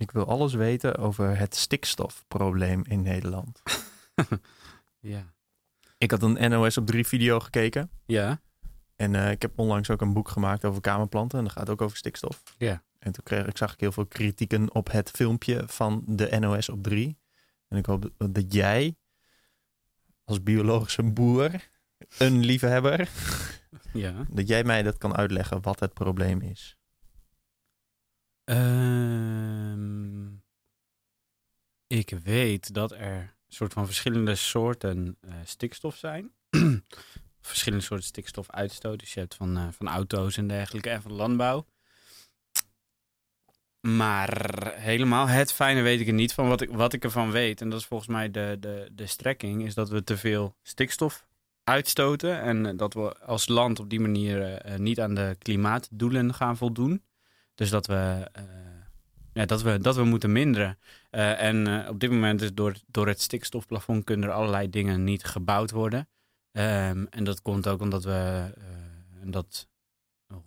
Ik wil alles weten over het stikstofprobleem in Nederland. Ja. Ik had een NOS op 3 video gekeken. Ja. En eh, ik heb onlangs ook een boek gemaakt over kamerplanten. En dat gaat ook over stikstof. Ja. En toen kreeg, ik, zag ik heel veel kritieken op het filmpje van de NOS op 3. En ik hoop dat jij als biologische boer, een liefhebber, Ja. dat jij mij dat kan uitleggen wat het probleem is. Ehm, ik weet dat er soort van verschillende soorten eh, stikstof zijn. verschillende soorten stikstofuitstoot. Dus je hebt van, eh, van auto's en dergelijke en van landbouw. Maar helemaal het fijne weet ik er niet van. Wat ik, wat ik ervan weet, en dat is volgens mij de, de, de strekking, is dat we te veel stikstof uitstoten. En eh, dat we als land op die manier niet aan de klimaatdoelen gaan voldoen. Dus dat we, eh, ja, dat we, dat we moeten minderen. Eh, en eh, op dit moment is door, door het stikstofplafond kunnen er allerlei dingen niet gebouwd worden. Ehm, en dat komt ook omdat we, en dat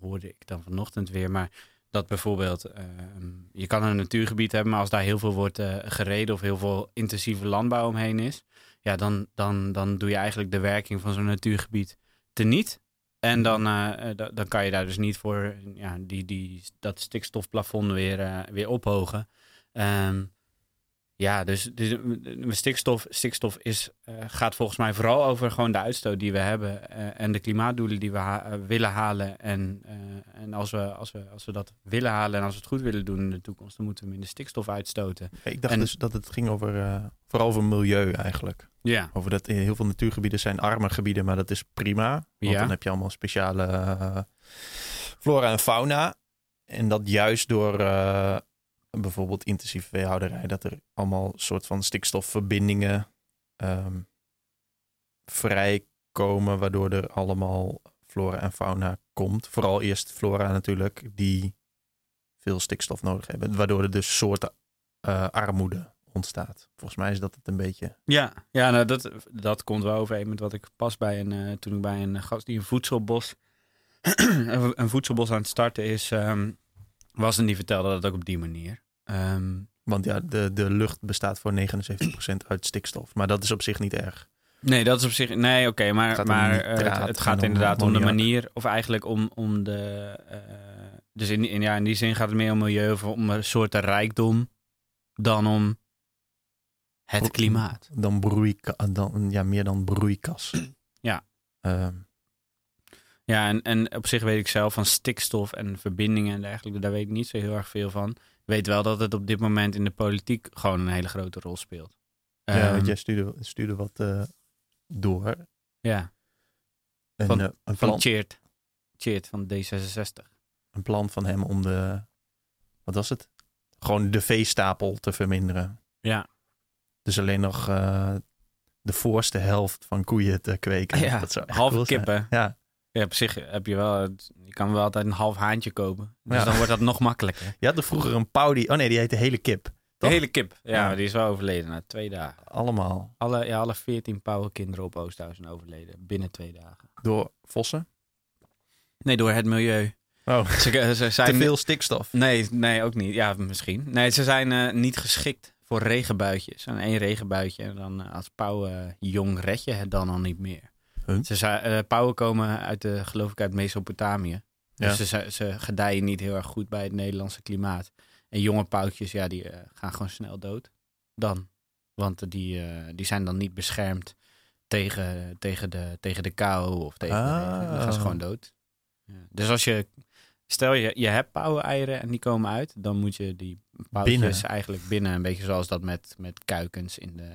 hoorde ik dan vanochtend weer, maar dat bijvoorbeeld, ehm, je kan een natuurgebied hebben, maar als daar heel veel wordt gereden of heel veel intensieve landbouw omheen is, ja, dan, dan, dan doe je eigenlijk de werking van zo'n natuurgebied teniet. En dan, eh, eh, da- dan kan je daar dus niet voor ja, die, die, dat stikstofplafond weer, eh, weer ophogen. Ehm, ja, dus, dus stikstof, stikstof is, eh, gaat volgens mij vooral over gewoon de uitstoot die we hebben eh, en de klimaatdoelen die we ha- eh, willen halen. En, en als, we, als, we, als we dat willen halen en als we het goed willen doen in de toekomst, dan moeten we minder stikstof uitstoten. Ik dacht En- dus dat het ging over, vooral over milieu eigenlijk. Ja, Over dat heel veel natuurgebieden zijn arme gebieden, maar dat is prima. Want Ja. dan heb je allemaal speciale flora en fauna. En dat juist door bijvoorbeeld intensieve veehouderij, dat er allemaal soort van stikstofverbindingen ehm, vrijkomen, waardoor er allemaal flora en fauna komt. Vooral eerst flora natuurlijk, die veel stikstof nodig hebben. Waardoor er dus soorten eh, armoede ontstaat. Volgens mij is dat het een beetje. Ja, ja nou, dat, dat komt wel overeen met wat ik pas bij een, eh, toen ik bij een gast die een voedselbos, een een voedselbos aan het starten is, ehm, was en die vertelde dat ook op die manier. Ehm, Want ja, de, de lucht bestaat voor 79% uit stikstof. Maar dat is op zich niet erg. nee, dat is op zich, nee, oké, Het maar, om maar nitraat eh, het, het gaat om inderdaad om de manier, of eigenlijk om, om de, eh, dus in, in, ja, in die zin gaat het meer om milieu of om een soort rijkdom dan om het klimaat. Dan broeika, dan, ja, meer dan broeikas. Ja. Ehm, Ja, en, en op zich weet ik zelf van stikstof en verbindingen en dergelijke, daar weet ik niet zo heel erg veel van. Weet wel dat het op dit moment in de politiek gewoon een hele grote rol speelt. ja, Ehm, want jij stuurde, stuurde wat eh, door. ja, Een, Van- eh, een, van plan, Cheert. Cheert van D66. een plan van hem om de. Wat was het? Gewoon de veestapel te verminderen. Ja. Dus alleen nog eh, de voorste helft van koeien te kweken. Ja, dat zou halve zijn. kippen. Ja. Ja, op zich heb je wel, je kan wel altijd een half haantje kopen. Dus Ja. dan wordt dat nog makkelijker. Je had er vroeger een pauw die. Oh nee, die heette hele kip. De hele kip. Ja, die is wel overleden na twee dagen. Allemaal Alle, ja, alle 14 pauwenkinderen op Oosthuis zijn overleden binnen twee dagen. door vossen. Nee, door het milieu. Oh, Ze, ze zijn te veel stikstof. Nee, nee, ook niet. Ja, misschien. Nee, ze zijn eh, niet geschikt voor regenbuitjes. En één regenbuitje en dan eh, als pauw eh, jong red je het dan al niet meer. Huh? Ze zei, eh, pauwen komen uit de, geloof ik, uit Mesopotamië. Ja. Dus ze, ze gedijen niet heel erg goed bij het Nederlandse klimaat. En jonge pauwtjes, ja, die eh, gaan gewoon snel dood. Dan. Want die, eh, die zijn dan niet beschermd tegen, tegen, de, tegen de kou of tegen de regen. Dan gaan ze Ah. gewoon dood. Ja. Dus als je, stel je, je hebt pauweneieren en die komen uit, dan moet je die pauwtjes Binnen. eigenlijk binnen. Een beetje zoals dat met, met kuikens in de,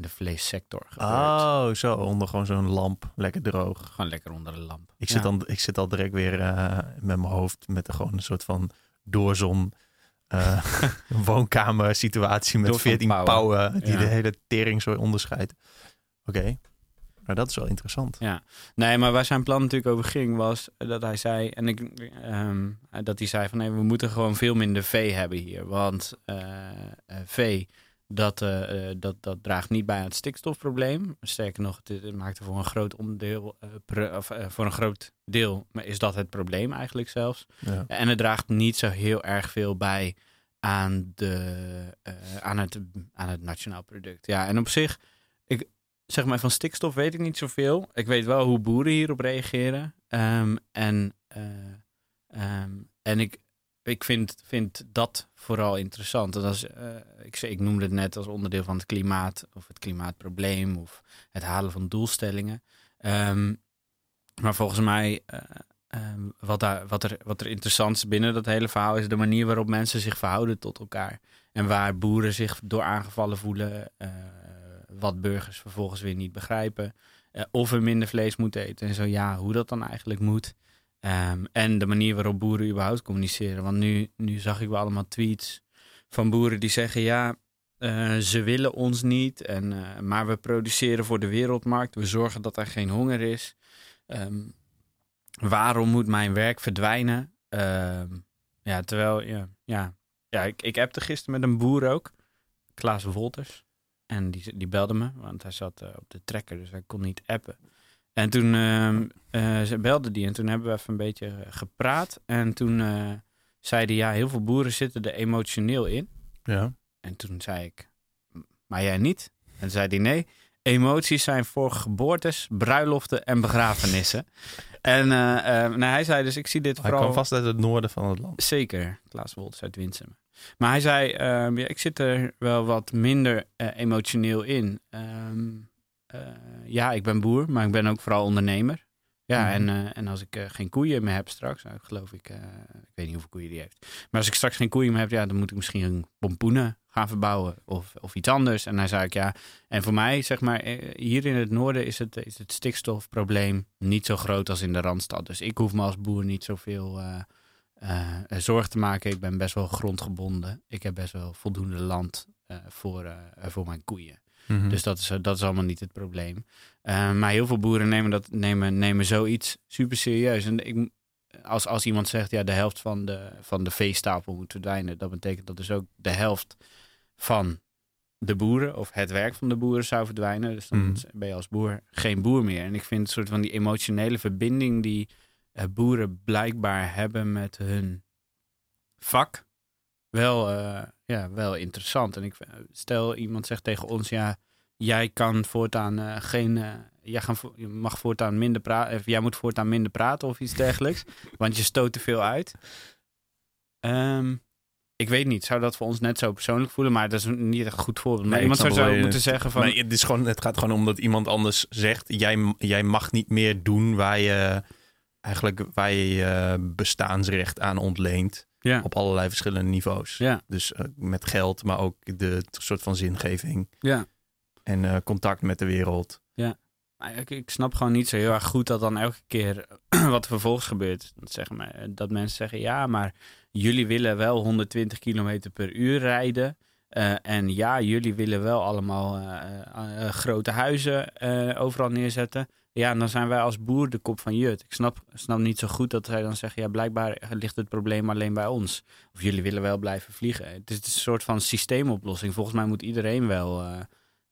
de vleessector gebeurt. Oh, zo. Onder gewoon zo'n lamp. Lekker droog. Gewoon lekker onder de lamp. Ik zit, dan, ik zit al direct weer eh, met mijn hoofd met een, gewoon een soort van doorzon eh woonkamer situatie met Doorzon 14 pauwen. pauwen die de hele tering zo onderscheidt. Oké, maar dat is wel interessant. Ja, nee, maar waar zijn plan natuurlijk over ging was dat hij zei, en ik, ehm, dat hij zei van nee, we moeten gewoon veel minder vee hebben hier. Want eh, vee, dat, eh, eh, dat, dat draagt niet bij aan het stikstofprobleem. Sterker nog, het, het maakt er voor een groot onderdeel, eh, of, eh, voor een groot deel, maar is dat het probleem eigenlijk zelfs. Ja. En het draagt niet zo heel erg veel bij aan, de, eh, aan, het, aan het nationaal product. Ja, en op zich, ik, zeg maar van stikstof weet ik niet zoveel. Ik weet wel hoe boeren hierop reageren. Ehm, en eh, ehm, en ik, ik vind, vind dat vooral interessant. Dat is, uh, ik, ik noemde het net als onderdeel van het klimaat of het klimaatprobleem of het halen van doelstellingen. Um, maar volgens mij, uh, um, wat, daar, wat, er, wat er interessant is binnen dat hele verhaal, is de manier waarop mensen zich verhouden tot elkaar. En waar boeren zich door aangevallen voelen, uh, wat burgers vervolgens weer niet begrijpen. of er minder vlees moeten eten en zo ja, hoe dat dan eigenlijk moet. Um, en de manier waarop boeren überhaupt communiceren. Want nu, nu zag ik wel allemaal tweets van boeren die zeggen: ja, uh, ze willen ons niet, en, uh, maar we produceren voor de wereldmarkt. We zorgen dat er geen honger is. Um, waarom moet mijn werk verdwijnen? Um, ja, terwijl, ja, ja, ja ik, ik appte gisteren met een boer ook, Klaas Wolters. En die, die belde me, want hij zat uh, op de trekker, dus hij kon niet appen. En toen uh, ze belde die en toen hebben we even een beetje gepraat. En toen uh, zeiden ja, heel veel boeren zitten er emotioneel in. Ja. En toen zei ik, maar jij niet? En toen zei hij nee, emoties zijn voor geboortes, bruiloften en begrafenissen. en uh, nou, hij zei dus, ik zie dit hij vooral... Hij kwam vast uit het noorden van het land. Zeker, Klaas Wolters uit Winsum. Maar hij zei, um, ja, ik zit er wel wat minder emotioneel in. Um, ja, ik ben boer, maar ik ben ook vooral ondernemer. Ja, mm. en, uh, en als ik uh, geen koeien meer heb straks, nou, geloof ik, ik weet niet hoeveel koeien die heeft. Maar als ik straks geen koeien meer heb, ja, dan moet ik misschien een pompoenen gaan verbouwen of, of iets anders. En dan zei ik, ja, en voor mij, zeg maar, hier in het noorden is het, is het stikstofprobleem niet zo groot als in de Randstad. Dus ik hoef me als boer niet zoveel zorg te maken. Ik ben best wel grondgebonden. Ik heb best wel voldoende land voor, voor mijn koeien. Mhm. Mm -hmm. Dus dat is, dat is allemaal niet het probleem. Uh, maar heel veel boeren nemen, dat, nemen, nemen zoiets super serieus. En ik, als, als iemand zegt, ja, de helft van de, van de veestapel moet verdwijnen, dat betekent dat dus ook de helft van de boeren of het werk van de boeren zou verdwijnen. Dus dan Mhm. mm. ben je als boer geen boer meer. En ik vind een soort van die emotionele verbinding die uh, boeren blijkbaar hebben met hun vak wel, uh, ja, wel interessant. En ik stel iemand zegt tegen ons, ja, jij kan voortaan uh, geen, uh, jij gaan, mag voortaan minder praten, jij moet voortaan minder praten of iets dergelijks, want je stoot te veel uit. Um, ik weet niet, zou dat voor ons net zo persoonlijk voelen, maar dat is niet echt een goed voorbeeld. Maar Nee, iemand zou zo moeten zeggen van, Nee, het, is gewoon, het gaat gewoon om dat iemand anders zegt: jij, jij mag niet meer doen waar je eigenlijk waar je je bestaansrecht aan ontleent. Ja, Op allerlei verschillende niveaus. ja, Dus eh, met geld, maar ook de soort van zingeving ja. en eh, contact met de wereld. Maar ik, ik snap gewoon niet zo heel erg goed dat dan elke keer wat er vervolgens gebeurt. Dat, zeggen maar, dat mensen zeggen, ja, maar jullie willen wel 120 kilometer per uur rijden. Eh, en ja, jullie willen wel allemaal eh, eh, eh, grote huizen eh, overal neerzetten. Ja, dan zijn wij als boer de kop van Jut. Ik snap, snap niet zo goed dat zij dan zeggen, ja, blijkbaar ligt het probleem alleen bij ons. Of jullie willen wel blijven vliegen. Het is een soort van systeemoplossing. Volgens mij moet iedereen wel... eh,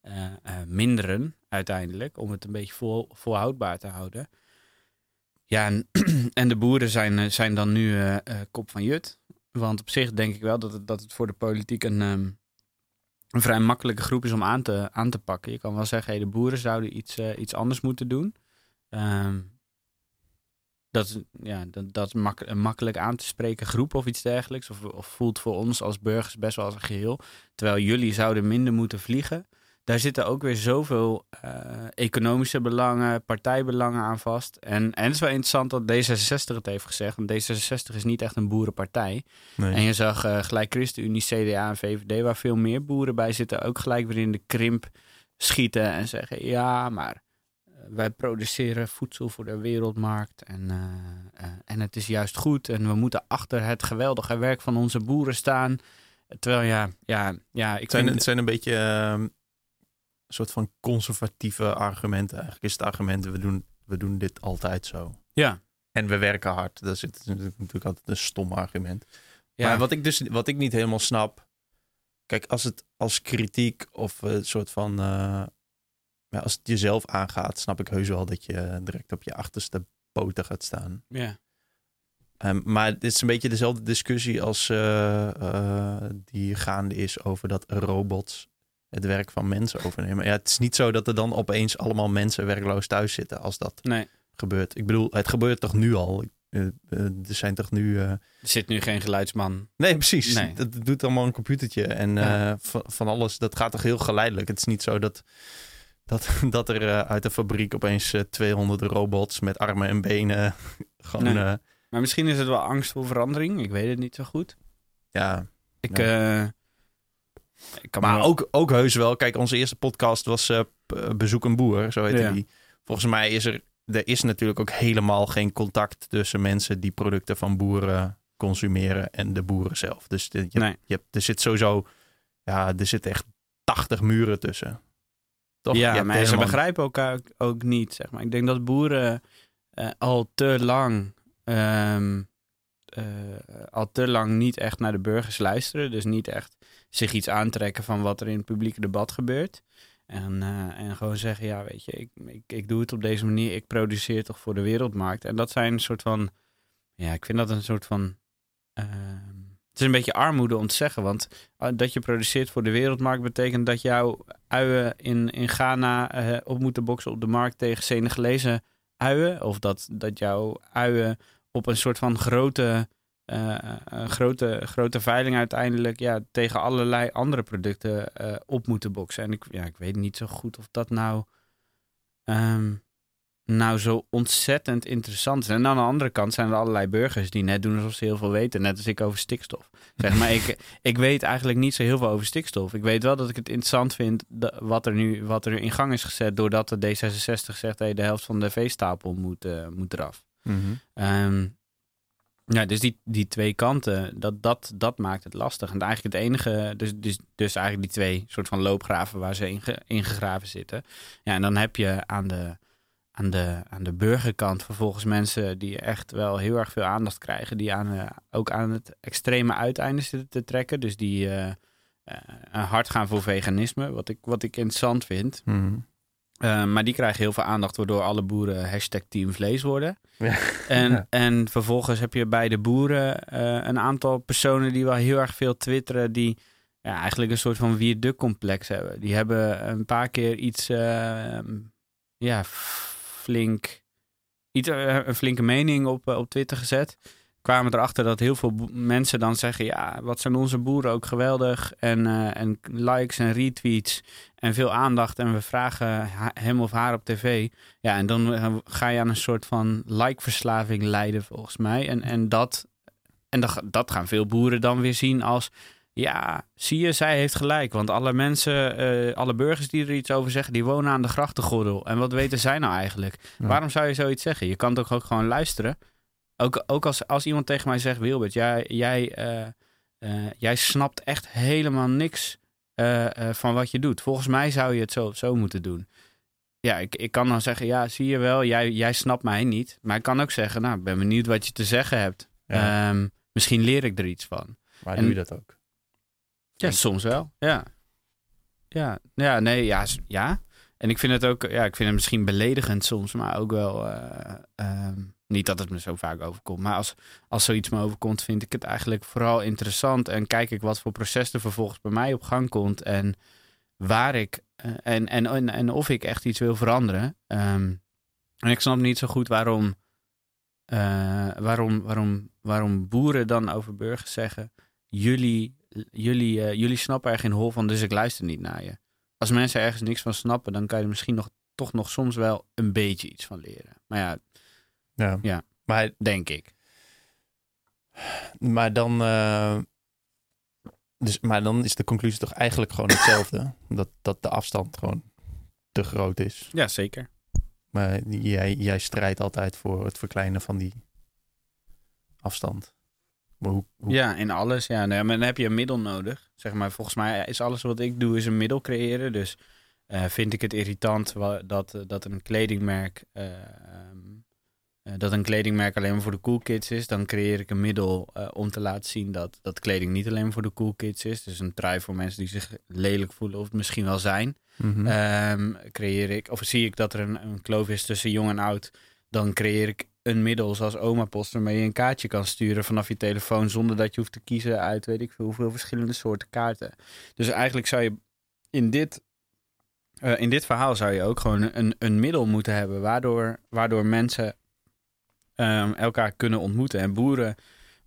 uh, uh, minderen uiteindelijk, om het een beetje vol, volhoudbaar te houden. Ja, en, en de boeren zijn, zijn dan nu kop van jut. Want op zich denk ik wel dat het, dat het voor de politiek een, um, een vrij makkelijke groep is om aan te, aan te pakken. Je kan wel zeggen, de boeren zouden iets, uh, iets anders moeten doen. Um, dat ja, dat, dat een makkelijk aan te spreken groep of iets dergelijks. Of, of voelt voor ons als burgers best wel als een geheel. Terwijl jullie zouden minder moeten vliegen daar zitten ook weer zoveel uh, economische belangen, partijbelangen aan vast. En, en het is wel interessant dat D66 het heeft gezegd. Want D66 is niet echt een boerenpartij. Nee. En je zag uh, gelijk ChristenUnie, CDA en VVD, waar veel meer boeren bij zitten, ook gelijk weer in de krimp schieten en zeggen: ja, maar uh, wij produceren voedsel voor de wereldmarkt. En, uh, en het is juist goed. En we moeten achter het geweldige werk van onze boeren staan. Terwijl ja, ja, ja ik zijn, vind... het zijn een beetje ehm, soort van conservatieve argumenten. Eigenlijk is het argument, we doen, we doen dit altijd zo. Ja. En we werken hard. Dat is het, natuurlijk altijd een stom argument. Ja. Maar wat ik dus wat ik niet helemaal snap. Kijk, als het als kritiek of een soort van. Uh, ja, als het jezelf aangaat, snap ik heus wel dat je direct op je achterste poten gaat staan. Ja. Ehm, maar het is een beetje dezelfde discussie als eh, eh, die gaande is over dat robots het werk van mensen overnemen. Ja, het is niet zo dat er dan opeens allemaal mensen werkloos thuis zitten als dat Nee, gebeurt. Ik bedoel, het gebeurt toch nu al? Eh, eh, er zijn toch nu... eh, er zit nu geen geluidsman. Nee, precies. Nee. Dat doet allemaal een computertje. En Ja. van, van alles, dat gaat toch heel geleidelijk. Het is niet zo dat, dat, dat er uit de fabriek opeens eh, 200 robots met armen en benen gewoon... Nee. Maar misschien is het wel angst voor verandering. Ik weet het niet zo goed. ja, Ik. Eh, kan maar ook, ook heus wel. Kijk, onze eerste podcast was eh, P- Bezoek een Boer, zo heette Ja. die. Volgens mij is er, er is natuurlijk ook helemaal geen contact tussen mensen die producten van boeren consumeren en de boeren zelf. Dus de- je, Nee. je er zit sowieso, ja, er zitten echt 80 muren tussen. Toch? Ja, maar ze begrijpen elkaar ook niet, zeg maar. Ik denk dat boeren eh, al te lang... ehm, eh, al te lang niet echt naar de burgers luisteren. Dus niet echt zich iets aantrekken van wat er in het publieke debat gebeurt. En, eh, en gewoon zeggen, ja, weet je, ik, ik, ik doe het op deze manier. Ik produceer toch voor de wereldmarkt. En dat zijn een soort van... Ja, ik vind dat een soort van... ehm, het is een beetje armoede om te zeggen, want uh, dat je produceert voor de wereldmarkt betekent dat jouw uien in, in Ghana eh, op moeten boksen op de markt tegen Senegalese uien. Of dat, dat jouw uien op een soort van grote, eh, een grote, grote veiling uiteindelijk ja, tegen allerlei andere producten eh, op moeten boksen. En ik, ja, ik weet niet zo goed of dat nou, ehm, nou zo ontzettend interessant is. En aan de andere kant zijn er allerlei burgers die net doen alsof ze heel veel weten. Net als ik over stikstof. Zeg maar, ik, ik weet eigenlijk niet zo heel veel over stikstof. Ik weet wel dat ik het interessant vind wat, er nu, wat er in gang is gezet. Doordat de D66 zegt, hey, de helft van de veestapel moet, eh, moet eraf. Ehm, ja, dus die, die twee kanten, dat, dat, dat maakt het lastig. En eigenlijk het enige, dus, dus, dus eigenlijk die twee soort van loopgraven waar ze inge, ingegraven zitten. Ja, en dan heb je aan de, aan, de, aan de burgerkant vervolgens mensen die echt wel heel erg veel aandacht krijgen. Die aan, eh, ook aan het extreme uiteinde zitten te trekken. Dus die eh, hard gaan voor veganisme, wat ik, wat ik interessant vind. Mhm. Uh, maar die krijgen heel veel aandacht, waardoor alle boeren hashtag Team Vlees worden. Ja. En, Ja. en vervolgens heb je bij de boeren uh, een aantal personen die wel heel erg veel twitteren, die ja, eigenlijk een soort van wie-de-complex hebben. Die hebben een paar keer iets, uh, ja, flink, iets, uh, een flinke mening op, op Twitter gezet. Kwamen erachter dat heel veel mensen dan zeggen: Ja, wat zijn onze boeren ook geweldig. En, uh, en likes en retweets en veel aandacht. En we vragen hem of haar op tv. Ja, en dan uh, ga je aan een soort van like-verslaving leiden, volgens mij. En, en, dat, en dat, dat gaan veel boeren dan weer zien als. Ja, zie je, zij heeft gelijk. Want alle mensen, uh, alle burgers die er iets over zeggen, die wonen aan de grachtengordel. En wat weten zij nou eigenlijk? Ja. Waarom zou je zoiets zeggen? Je kan toch ook gewoon luisteren. Ook, ook als, als iemand tegen mij zegt, Wilbert, jij, jij, uh, uh, jij snapt echt helemaal niks uh, van wat je doet. Volgens mij zou je het zo of zo moeten doen. Ja, ik, ik kan dan zeggen, ja, zie je wel, jij, jij snapt mij niet. Maar ik kan ook zeggen, nou, ik ben benieuwd wat je te zeggen hebt. Ja. Um, misschien leer ik er iets van. Maar en, doe je dat ook? Ja, soms wel, ja. Ja, ja nee, ja, ja. En ik vind het ook, ja, ik vind het misschien beledigend soms, maar ook wel... Um, niet dat het me zo vaak overkomt, maar als, als zoiets me overkomt, vind ik het eigenlijk vooral interessant. En kijk ik wat voor proces er vervolgens bij mij op gang komt. En waar ik uh, en, en, en, en of ik echt iets wil veranderen. Um, en ik snap niet zo goed waarom, uh, waarom, waarom, waarom boeren dan over burgers zeggen: jullie, jullie, uh, jullie snappen er geen hol van, dus ik luister niet naar je. Als mensen ergens niks van snappen, dan kan je er misschien nog, toch nog soms wel een beetje iets van leren. Maar ja, ja. ja maar, denk ik. Maar dan, uh, dus, maar dan is de conclusie toch eigenlijk gewoon hetzelfde. dat, dat de afstand gewoon te groot is. Ja, zeker. Maar jij, jij strijdt altijd voor het verkleinen van die afstand. Maar hoe, hoe... Ja, in alles. Ja, nee, maar dan heb je een middel nodig. Zeg maar, volgens mij is alles wat ik doe is een middel creëren. Dus uh, vind ik het irritant dat, dat een kledingmerk uh, dat een kledingmerk alleen maar voor de cool kids is, dan creëer ik een middel uh, om te laten zien dat, dat kleding niet alleen voor de cool kids is. Dus een trui voor mensen die zich lelijk voelen of het misschien wel zijn. Mhm. Um, creëer ik, of zie ik dat er een, een kloof is tussen jong en oud, dan creëer ik een middel zoals oma post waarmee je een kaartje kan sturen vanaf je telefoon zonder dat je hoeft te kiezen uit weet ik veel hoeveel verschillende soorten kaarten. Dus eigenlijk zou je in dit, eh, in dit verhaal zou je ook gewoon een, een middel moeten hebben waardoor, waardoor mensen ehm, elkaar kunnen ontmoeten en boeren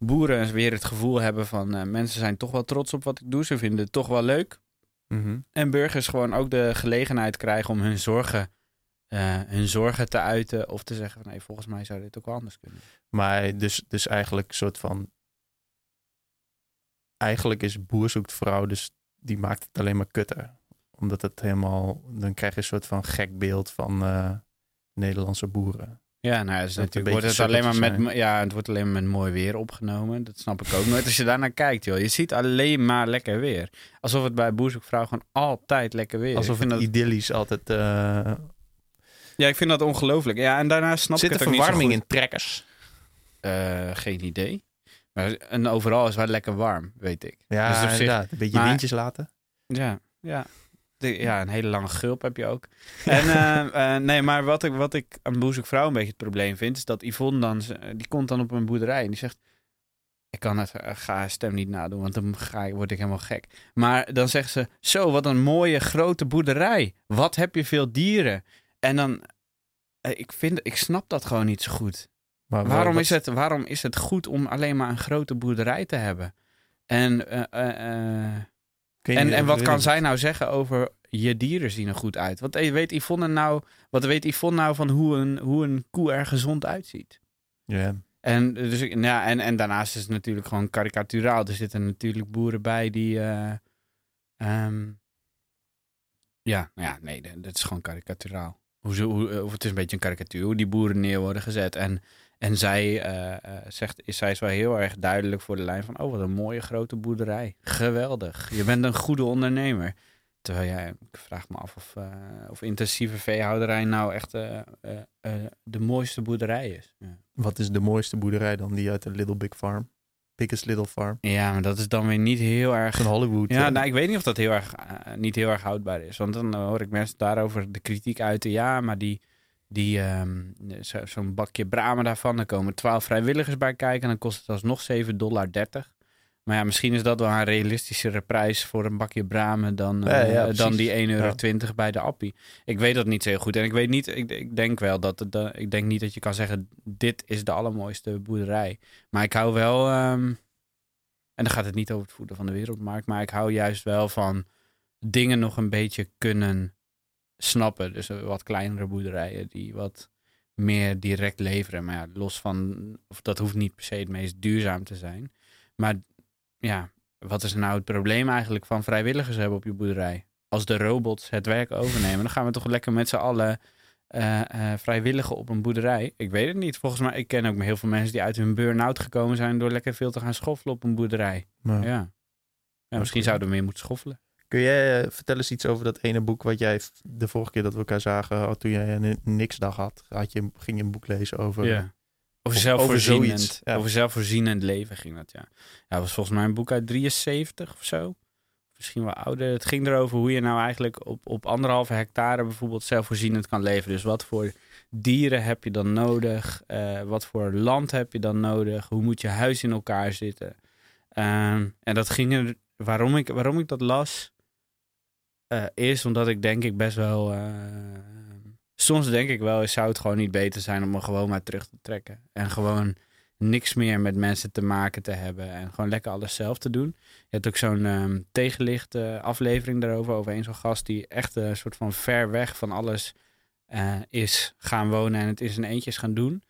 boeren weer het gevoel hebben van eh, mensen zijn toch wel trots op wat ik doe. Ze vinden het toch wel leuk. Mhm. En burgers gewoon ook de gelegenheid krijgen om hun zorgen, eh, hun zorgen te uiten. Of te zeggen van nee, volgens mij zou dit ook wel anders kunnen. Maar dus, dus eigenlijk een soort van... Eigenlijk is boer zoekt vrouw, dus die maakt het alleen maar kutter. Omdat het helemaal... Dan krijg je een soort van gek beeld van eh, Nederlandse boeren. Ja, nou natuurlijk wordt het alleen maar met, ja, het wordt alleen maar met mooi weer opgenomen. Dat snap ik ook nooit. Als je daarnaar kijkt, joh. Je ziet alleen maar lekker weer. Alsof het bij Boerzoekvrouw gewoon altijd lekker weer is. Alsof het dat, idyllisch altijd... eh Ja, ik vind dat ongelooflijk. Ja, en daarna snap zit ik er het ook niet zo verwarming in trekkers? Eh, geen idee. Maar, en overal is het wel lekker warm, weet ik. Ja, Dus op zich- inderdaad. Een beetje maar- windjes laten. Ja, ja. De- ja, een hele lange gulp heb je ook. En eh, eh, nee, maar wat ik, wat ik aan Boezekvrouw een beetje het probleem vind, is dat Yvonne dan, z- die komt dan op een boerderij en die zegt, ik kan het, eh, ga haar stem niet nadoen, want dan ga word ik helemaal gek. Maar dan zegt ze, zo, wat een mooie grote boerderij. Wat heb je veel dieren? En dan, eh, ik vind, ik snap dat gewoon niet zo goed. Maar Waarom wat- is, het, waarom is het goed om alleen maar een grote boerderij te hebben? En, eh, eh, eh, je en, en wat kan zij nou zeggen over je dieren zien er goed uit? Wat eh, weet Yvonne nou, wat weet Yvonne nou van hoe een, hoe een koe er gezond uitziet? Ja. En, dus, ik- ja, en, en daarnaast is het natuurlijk gewoon karikaturaal. Er zitten natuurlijk boeren bij die... eh, ehm, ja, nou ja, nee, dat is gewoon karikaturaal. Hoe, ze- hoe, eh, of het is een beetje een karikatuur, hoe die boeren neer worden gezet. En, en zij, eh, eh, zegt, is, zij is wel heel erg duidelijk voor de lijn van... oh, wat een mooie grote boerderij. Geweldig. Je bent een goede ondernemer. Terwijl jij, ik vraag me af of, eh, of intensieve veehouderij nou echt de mooiste boerderij is. Ja. Wat is de mooiste boerderij dan? Die uit de Little Big Farm? Biggest Little Farm? Ja, maar dat is dan weer niet heel erg. Van Hollywood. Ja, nou, ik weet niet of dat heel erg, niet heel erg houdbaar is. Want dan hoor ik mensen daarover de kritiek uiten. Ja, maar die, die, ehm, zo- zo'n bakje bramen daarvan, dan komen twaalf vrijwilligers bij kijken. En dan kost het alsnog 7,30 dollar. Maar ja, misschien is dat wel een realistischere prijs voor een bakje bramen dan, Ja, eh, dan die 1,20 euro bij de appie. Ik weet dat niet zo heel goed. En ik weet niet, ik, ik denk wel dat het, eh, ik denk niet dat je kan zeggen, dit is de allermooiste boerderij. Maar ik hou wel, ehm, en dan gaat het niet over het voeden van de wereldmarkt, maar ik hou juist wel van dingen nog een beetje kunnen snappen. Dus wat kleinere boerderijen die wat meer direct leveren. Maar ja, los van, of dat hoeft niet per se het meest duurzaam te zijn. Maar ja, wat is nou het probleem eigenlijk van vrijwilligers hebben op je boerderij? Als de robots het werk overnemen, dan gaan we toch lekker met z'n allen eh, vrijwilligen op een boerderij. Ik weet het niet. Volgens mij, ik ken ook heel veel mensen die uit hun burn-out gekomen zijn door lekker veel te gaan schoffelen op een boerderij. Ja. ja misschien zouden we meer moeten schoffelen. Kun jij eh, vertel eens iets over dat ene boek wat jij de vorige keer dat we elkaar zagen, oh, toen jij een niksdag had, had je, ging je een boek lezen over... Ja. Over zelfvoorzienend. ja. Over zelfvoorzienend leven ging dat, ja. Ja, dat was volgens mij een boek uit 73 of zo. Misschien wel ouder. Het ging erover hoe je nou eigenlijk op, op anderhalve hectare bijvoorbeeld zelfvoorzienend kan leven. Dus wat voor dieren heb je dan nodig? Eh, wat voor land heb je dan nodig? Hoe moet je huis in elkaar zitten? Ehm, en dat ging er... Waarom ik, waarom ik dat las... eh, is omdat ik denk ik best wel... eh, soms denk ik wel, zou het gewoon niet beter zijn om me gewoon maar terug te trekken. En gewoon niks meer met mensen te maken te hebben. En gewoon lekker alles zelf te doen. Je hebt ook zo'n ehm, tegenlicht eh, aflevering daarover. Over een zo'n gast die echt een soort van ver weg van alles eh, is gaan wonen. En het is in eentje is gaan doen.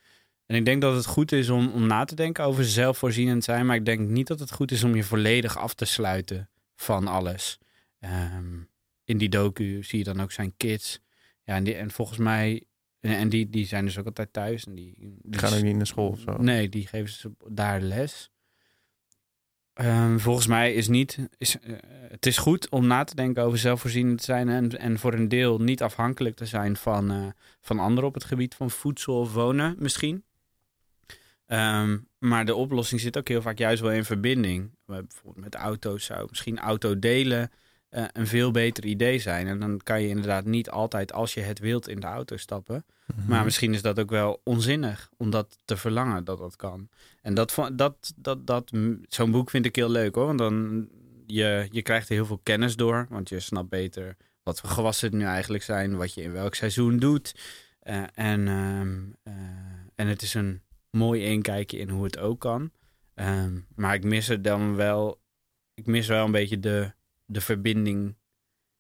En ik denk dat het goed is om, om na te denken over zelfvoorzienend zijn. Maar ik denk niet dat het goed is om je volledig af te sluiten van alles. Ehm, in die docu zie je dan ook zijn kids. Ja, en, die, en volgens mij... En die, die zijn dus ook altijd thuis. En die, Die die gaan ook niet naar school of zo. Nee, die geven ze daar les. Ehm, volgens mij is niet. Is, eh, het is goed om na te denken over zelfvoorzienend te zijn. En, en voor een deel niet afhankelijk te zijn van, eh, van anderen op het gebied van voedsel of wonen, misschien. Ehm, maar de oplossing zit ook heel vaak juist wel in verbinding. We- Bijvoorbeeld met auto's zou misschien auto delen eh, een veel beter idee zijn. En dan kan je inderdaad niet altijd als je het wilt in de auto stappen. Mhm. Maar misschien is dat ook wel onzinnig om dat te verlangen dat dat kan. En dat, dat, dat, dat, zo'n boek vind ik heel leuk hoor. Want dan je, je krijgt er heel veel kennis door. Want je snapt beter wat voor gewassen het nu eigenlijk zijn. Wat je in welk seizoen doet. Eh, en, ehm, eh, en het is een mooi inkijkje in hoe het ook kan. Ehm, maar ik mis er dan wel. Ik mis wel een beetje de, de verbinding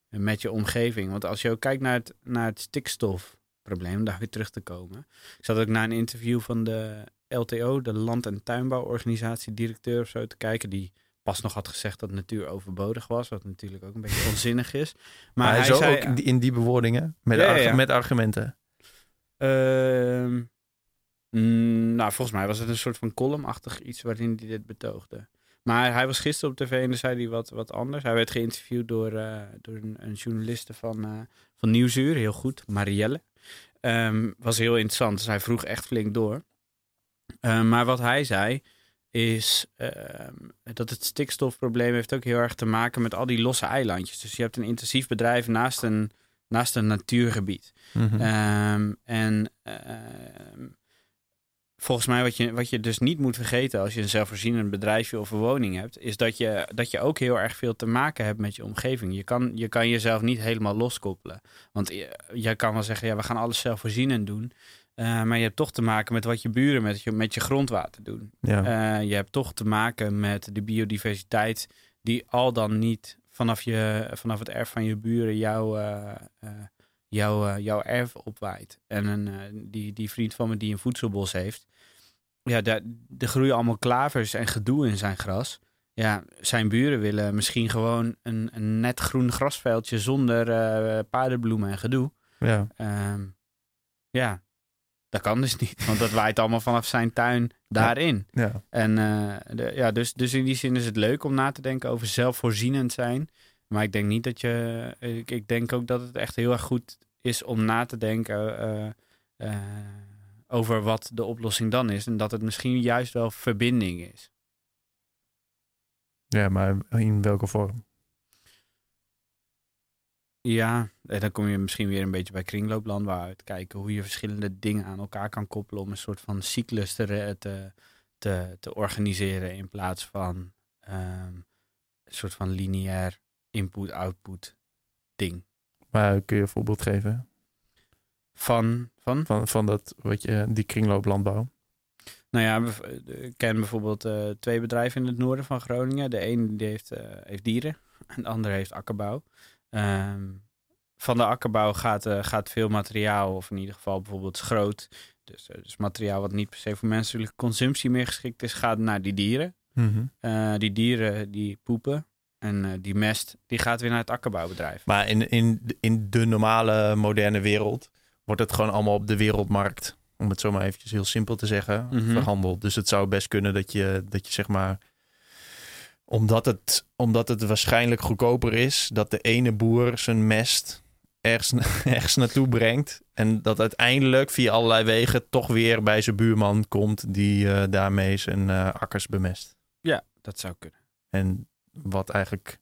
met je omgeving. Want als je ook kijkt naar het, naar het stikstofprobleem, om daar weer terug te komen. Ik zat ook naar een interview van de LTO, de Land- en Tuinbouworganisatie, directeur of zo, te kijken. Die pas nog had gezegd dat natuur overbodig was. Wat natuurlijk ook een beetje onzinnig is. Maar, Maar, hij zo zei, ook in die bewoordingen, met, Ja, ja, argu- ja. met argumenten. Ehm, mm, nou, volgens mij was het een soort van columnachtig iets waarin hij dit betoogde. Maar hij was gisteren op tv en dan zei hij wat, wat anders. Hij werd geïnterviewd door, eh, door een, een journaliste van, eh, van Nieuwsuur, heel goed, Marielle. Ehm, was heel interessant, dus hij vroeg echt flink door. Ehm, maar wat hij zei is ehm, dat het stikstofprobleem heeft ook heel erg te maken met al die losse eilandjes. Dus je hebt een intensief bedrijf naast een, naast een natuurgebied. Mhm. En volgens mij wat je, wat je dus niet moet vergeten als je een zelfvoorzienend bedrijfje of een woning hebt, is dat je, dat je ook heel erg veel te maken hebt met je omgeving. Je kan, je kan jezelf niet helemaal loskoppelen. Want je, jij kan wel zeggen, ja, we gaan alles zelfvoorzienend doen. Eh, maar je hebt toch te maken met wat je buren met je, met je grondwater doen. ja. Eh, je hebt toch te maken met de biodiversiteit die al dan niet vanaf, je, vanaf het erf van je buren jouw, eh, eh, jouw, eh, jouw erf opwaait. En een, eh, die, die vriend van me die een voedselbos heeft, ja, daar, er groeien allemaal klavers en gedoe in zijn gras. Ja, zijn buren willen misschien gewoon een, een net groen grasveldje zonder eh, paardenbloemen en gedoe. ja. Ehm, ja, dat kan dus niet, want dat waait allemaal vanaf zijn tuin daarin. ja. En de, ja, dus, dus in die zin is het leuk om na te denken over zelfvoorzienend zijn. Maar ik denk niet dat je. Ik, ik denk ook dat het echt heel erg goed is om na te denken eh, eh, over wat de oplossing dan is. En dat het misschien juist wel verbinding is. ja, maar in welke vorm? Ja, en dan kom je misschien weer een beetje bij kringlooplandbouw uit. Kijken hoe je verschillende dingen aan elkaar kan koppelen om een soort van cyclus te, te, te, te organiseren. In plaats van ehm, een soort van lineair input-output ding. Maar kun je een voorbeeld geven Van, van van, van dat, wat je, die kringlooplandbouw? nou ja, eh, ik ken bijvoorbeeld eh, twee bedrijven in het noorden van Groningen. De een die heeft, eh, heeft dieren en de andere heeft akkerbouw. Ehm, van de akkerbouw gaat, eh, gaat veel materiaal, of in ieder geval bijvoorbeeld schroot. Dus, dus materiaal wat niet per se voor menselijke consumptie meer geschikt is, gaat naar die dieren. Mhm. Die dieren die poepen en eh, die mest, die gaat weer naar het akkerbouwbedrijf. Maar in, in, in de normale moderne wereld wordt het gewoon allemaal op de wereldmarkt, om het zo maar eventjes heel simpel te zeggen, Mhm. verhandeld. Dus het zou best kunnen dat je, dat je zeg maar, omdat het, omdat het waarschijnlijk goedkoper is, dat de ene boer zijn mest ergens, ergens naartoe brengt. En dat uiteindelijk via allerlei wegen toch weer bij zijn buurman komt die eh, daarmee zijn eh, akkers bemest. Ja, dat zou kunnen. En wat eigenlijk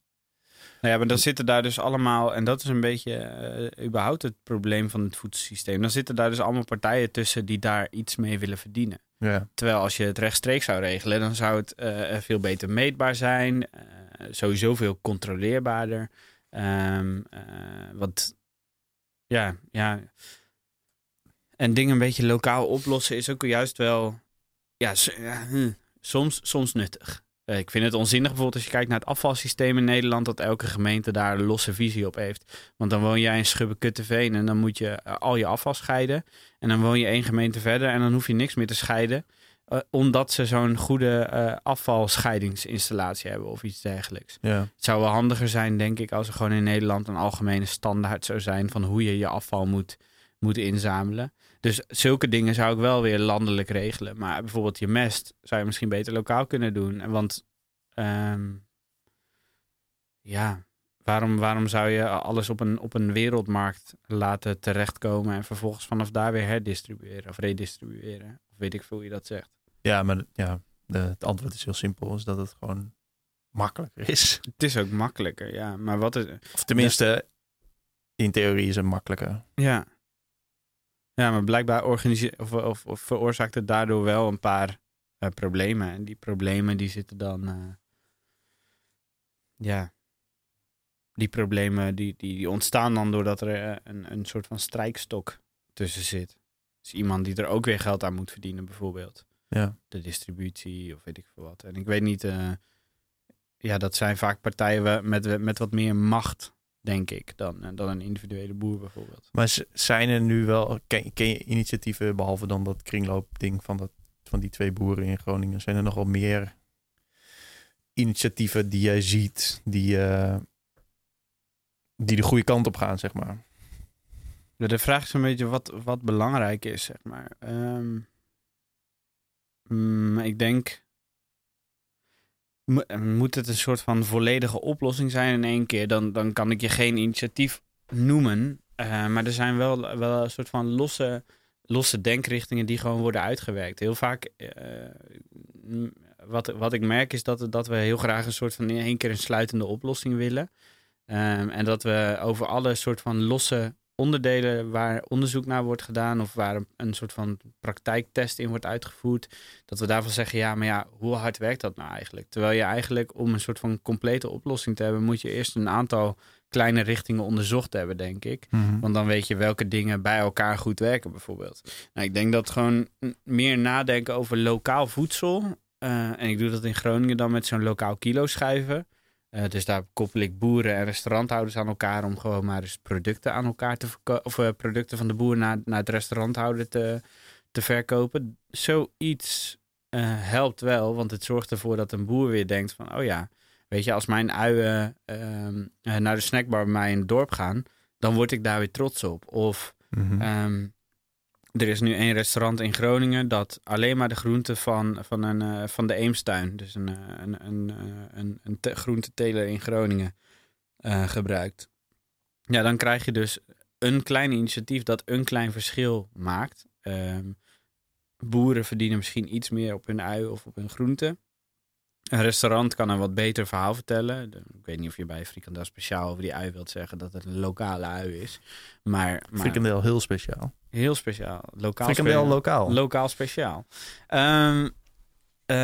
Nou ja, maar dan zitten daar dus allemaal, en dat is een beetje eh, überhaupt het probleem van het voedselsysteem. Dan zitten daar dus allemaal partijen tussen die daar iets mee willen verdienen. ja, Terwijl als je het rechtstreeks zou regelen, dan zou het eh, veel beter meetbaar zijn. eh, sowieso veel controleerbaarder. Ehm, eh, want ja, ja. En dingen een beetje lokaal oplossen is ook juist wel ja, hm, soms, soms nuttig. Eh, ik vind het onzinnig bijvoorbeeld als je kijkt naar het afvalsysteem in Nederland, dat elke gemeente daar een losse visie op heeft. Want dan woon jij in Schubbekutteveen en dan moet je eh, al je afval scheiden. En dan woon je één gemeente verder en dan hoef je niks meer te scheiden. eh, omdat ze zo'n goede afvalscheidingsinstallatie hebben of iets dergelijks. ja. Het zou wel handiger zijn, denk ik, als er gewoon in Nederland een algemene standaard zou zijn van hoe je je afval moet, moet inzamelen. Dus zulke dingen zou ik wel weer landelijk regelen. Maar bijvoorbeeld je mest zou je misschien beter lokaal kunnen doen. En Want ehm, ja, waarom, waarom zou je alles op een, op een wereldmarkt laten terechtkomen en vervolgens vanaf daar weer herdistribueren of redistribueren? Of weet ik veel hoe je dat zegt. Ja, maar ja, de, het antwoord is heel simpel. Is dat het gewoon makkelijker is. Het is ook makkelijker, ja. Maar wat is... Of tenminste, in theorie is het makkelijker. Ja. Ja, maar blijkbaar organise- of, of, of veroorzaakt het daardoor wel een paar eh, problemen. En die problemen die zitten dan... eh, ja. Die problemen die, die, die ontstaan dan doordat er eh, een, een soort van strijkstok tussen zit. Dus iemand die er ook weer geld aan moet verdienen bijvoorbeeld. Ja. De distributie of weet ik veel wat. En ik weet niet... ja, dat zijn vaak partijen met, met wat meer macht, denk ik, dan, eh, dan een individuele boer bijvoorbeeld. Maar zijn er nu wel, ken, ken je initiatieven, behalve dan dat kringloopding van, dat, van die twee boeren in Groningen, zijn er nog wel meer initiatieven die jij ziet, die, eh, die de goede kant op gaan, zeg maar? De vraag is een beetje wat, wat belangrijk is, zeg maar. Ehm, mm, ik denk... mo- Moet het een soort van volledige oplossing zijn in één keer? Dan, dan kan ik je geen initiatief noemen. Eh, maar er zijn wel, wel een soort van losse, losse denkrichtingen die gewoon worden uitgewerkt. Heel vaak... eh, wat, wat ik merk is dat, dat we heel graag een soort van in één keer een sluitende oplossing willen. Ehm, en dat we over alle soort van losse onderdelen waar onderzoek naar wordt gedaan of waar een, soort van praktijktest in wordt uitgevoerd, dat we daarvan zeggen, ja, maar ja, hoe hard werkt dat nou eigenlijk? Terwijl je eigenlijk om een soort van complete oplossing te hebben, moet je eerst een aantal kleine richtingen onderzocht hebben, denk ik. Want dan weet je welke dingen bij elkaar goed werken, bijvoorbeeld. Nou, ik denk dat gewoon meer nadenken over lokaal voedsel. eh, en ik doe dat in Groningen dan met zo'n lokaal kilo schijven. Eh, dus daar koppel ik boeren en restauranthouders aan elkaar om gewoon maar eens producten aan elkaar te verkopen. Of eh, producten van de boer naar, naar het restauranthouder te, te verkopen. Zoiets eh, helpt wel, want het zorgt ervoor dat een boer weer denkt van, oh ja, weet je, als mijn uien ehm, eh, naar de snackbar bij mij in het dorp gaan, dan word ik daar weer trots op. Of Mhm. Ehm, er is nu één restaurant in Groningen dat alleen maar de groenten van, van, een, eh, van de Eemstuin, dus een, eh, een, een, eh, een, een te- groenteteler in Groningen, gebruikt. Ja, dan krijg je dus een klein initiatief dat een klein verschil maakt. Ehm, boeren verdienen misschien iets meer op hun ui of op hun groenten. Een restaurant kan een wat beter verhaal vertellen. Ik weet niet of je bij Frikandel speciaal over die ui wilt zeggen dat het een lokale ui is. Maar, maar Frikandel heel speciaal. Heel speciaal. Lokaal Frikandel lokaal. Lokaal speciaal. Ehm, eh,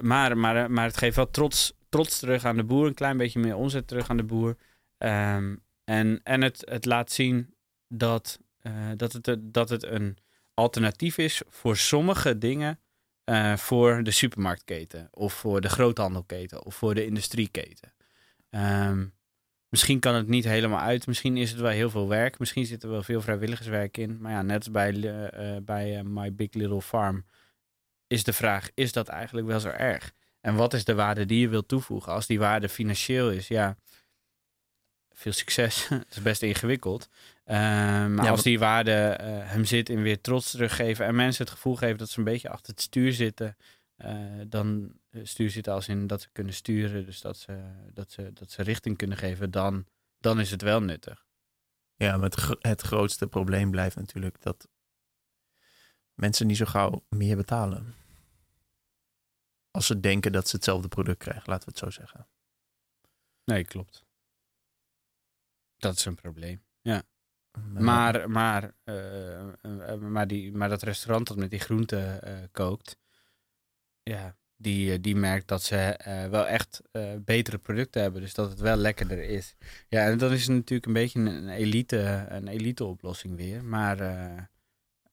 maar, maar, maar het geeft wel trots, trots terug aan de boer. Een klein beetje meer omzet terug aan de boer. Ehm, en en het, het laat zien dat, eh, dat, het, dat het een alternatief is voor sommige dingen. Eh, voor de supermarktketen. Of voor de groothandelketen. Of voor de industrieketen. Ehm, Misschien kan het niet helemaal uit. Misschien is het wel heel veel werk. Misschien zit er wel veel vrijwilligerswerk in. Maar ja, net als bij, eh, bij eh, My Big Little Farm is de vraag: is dat eigenlijk wel zo erg? En wat is de waarde die je wilt toevoegen? Als die waarde financieel is, ja, veel succes. Het is best ingewikkeld. Eh, maar Ja, als die waarde eh, hem zit in weer trots teruggeven en mensen het gevoel geven dat ze een beetje achter het stuur zitten, eh, dan eh, stuur zitten als in dat ze kunnen sturen, dus dat ze, dat ze, dat ze richting kunnen geven, dan, dan is het wel nuttig. Ja, maar het, het grootste probleem blijft natuurlijk dat mensen niet zo gauw meer betalen. Als ze denken dat ze hetzelfde product krijgen, laten we het zo zeggen. Nee, klopt. Dat is een probleem. Maar, Maar, maar, eh, maar, die, maar dat restaurant dat met die groenten eh, kookt, ja, die, eh, die merkt dat ze wel echt betere producten hebben. Dus dat het wel lekkerder is. Ja, en dan is het natuurlijk een beetje een, elite, een elite oplossing weer. Maar,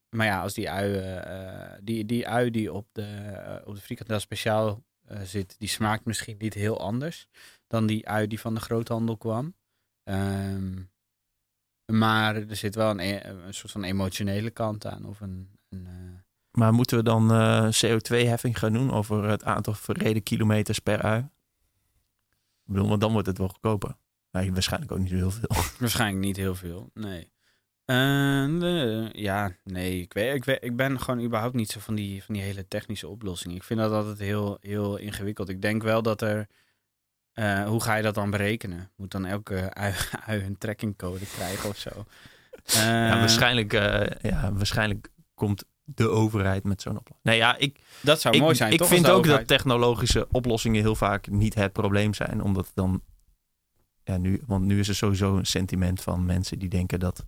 maar ja, als die ui, die, die ui die op de, op de frikandel speciaal zit, die smaakt misschien niet heel anders dan die ui die van de groothandel kwam. Ehm, maar er zit wel een, e- een soort van emotionele kant aan. Of een, een, eh, maar moeten we dan eh, CO2-heffing gaan doen over het aantal verreden kilometers per ui? Ik bedoel, want dan wordt het wel goedkoper. Waarschijnlijk ook niet heel veel. waarschijnlijk niet heel veel. Nee. Eh, ja, nee. Ik, weet, ik, weet, ik ben gewoon überhaupt niet zo van die, van die hele technische oplossingen. Ik vind dat altijd heel, heel ingewikkeld. Ik denk wel dat er. Eh, hoe ga je dat dan berekenen? Moet dan elke ui, ui een trackingcode krijgen of zo? ja, Eh, waarschijnlijk, eh, ja, waarschijnlijk komt de overheid met zo'n oplossing. Nee, ja, ik, Dat zou ik, mooi zijn, ik toch? vind ook dat technologische oplossingen heel vaak niet het probleem zijn. Omdat dan, ja, nu, want nu is er sowieso een sentiment van mensen die denken dat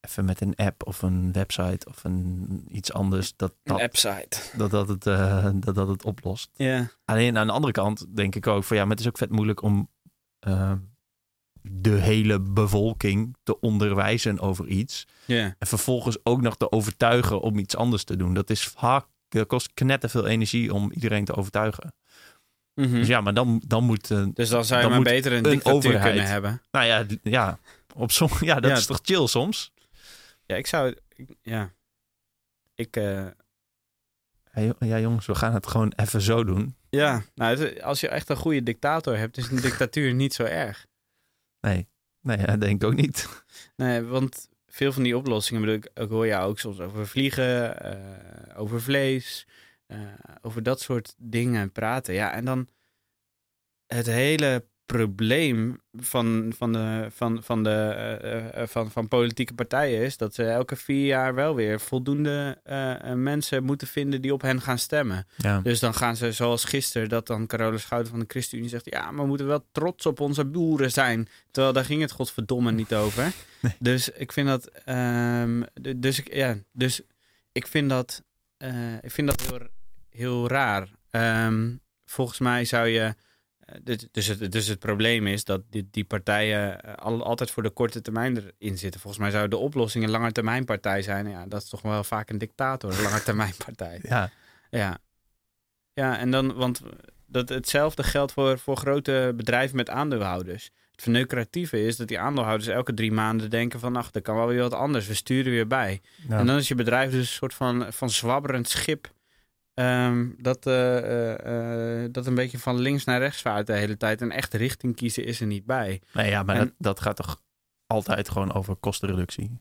even met een app of een website of een, iets anders, dat Een dat, appsite. dat, dat, het, eh, dat, dat het oplost. Ja. Alleen aan de andere kant denk ik ook van ja, maar het is ook vet moeilijk om eh, de hele bevolking te onderwijzen over iets. Ja. En vervolgens ook nog te overtuigen om iets anders te doen. Dat is vaak, dat kost knetterveel energie om iedereen te overtuigen. Mhm. Dus ja, maar dan, dan moet, eh, Dus dan zou je Dan maar moet beter een een dictatuur overheid- kunnen hebben. nou ja, d- ja, op som, ja dat Ja, is toch chill soms? Ja, ik zou... ik- ja. Ik... Hey, ja jongens, we gaan het gewoon even zo doen. ja, nou, als je echt een goede dictator hebt, is een dictatuur niet zo erg. Nee, nee dat denk ik ook niet. Nee, want veel van die oplossingen, bedoel ik, ik hoor je ook soms over vliegen, eh, over vlees, eh, over dat soort dingen praten. Ja, en dan het hele probleem van, van, de, van, van, de, eh, eh, van, van politieke partijen is dat ze elke vier jaar wel weer voldoende eh, eh, mensen moeten vinden die op hen gaan stemmen. Ja, Dus dan gaan ze zoals gisteren, dat dan Carola Schouten van de ChristenUnie zegt... ja, maar we moeten wel trots op onze boeren zijn. Terwijl daar ging het godverdomme niet over. Nee. Dus ik vind dat... ehm, dus, ik, ja, dus ik vind dat, eh, ik vind dat heel, heel raar. Ehm, volgens mij zou je... dus- Dus het, dus het probleem is dat die, die partijen eh, al, altijd voor de korte termijn erin zitten. Volgens mij zou de oplossing een langetermijnpartij zijn. Ja, dat is toch wel vaak een dictator, een langetermijnpartij. ja, Ja. Ja, en dan, want dat hetzelfde geldt voor, voor grote bedrijven met aandeelhouders. Het verneukeratieve is dat die aandeelhouders elke drie maanden denken van... ach, er kan wel weer wat anders, we sturen weer bij. ja. En dan is je bedrijf dus een soort van, van zwabberend schip... ehm, dat, eh, eh, eh, dat een beetje van links naar rechts vaart de hele tijd. En echt richting kiezen is er niet bij. nee, ja maar En- dat, dat gaat toch altijd gewoon over kostenreductie.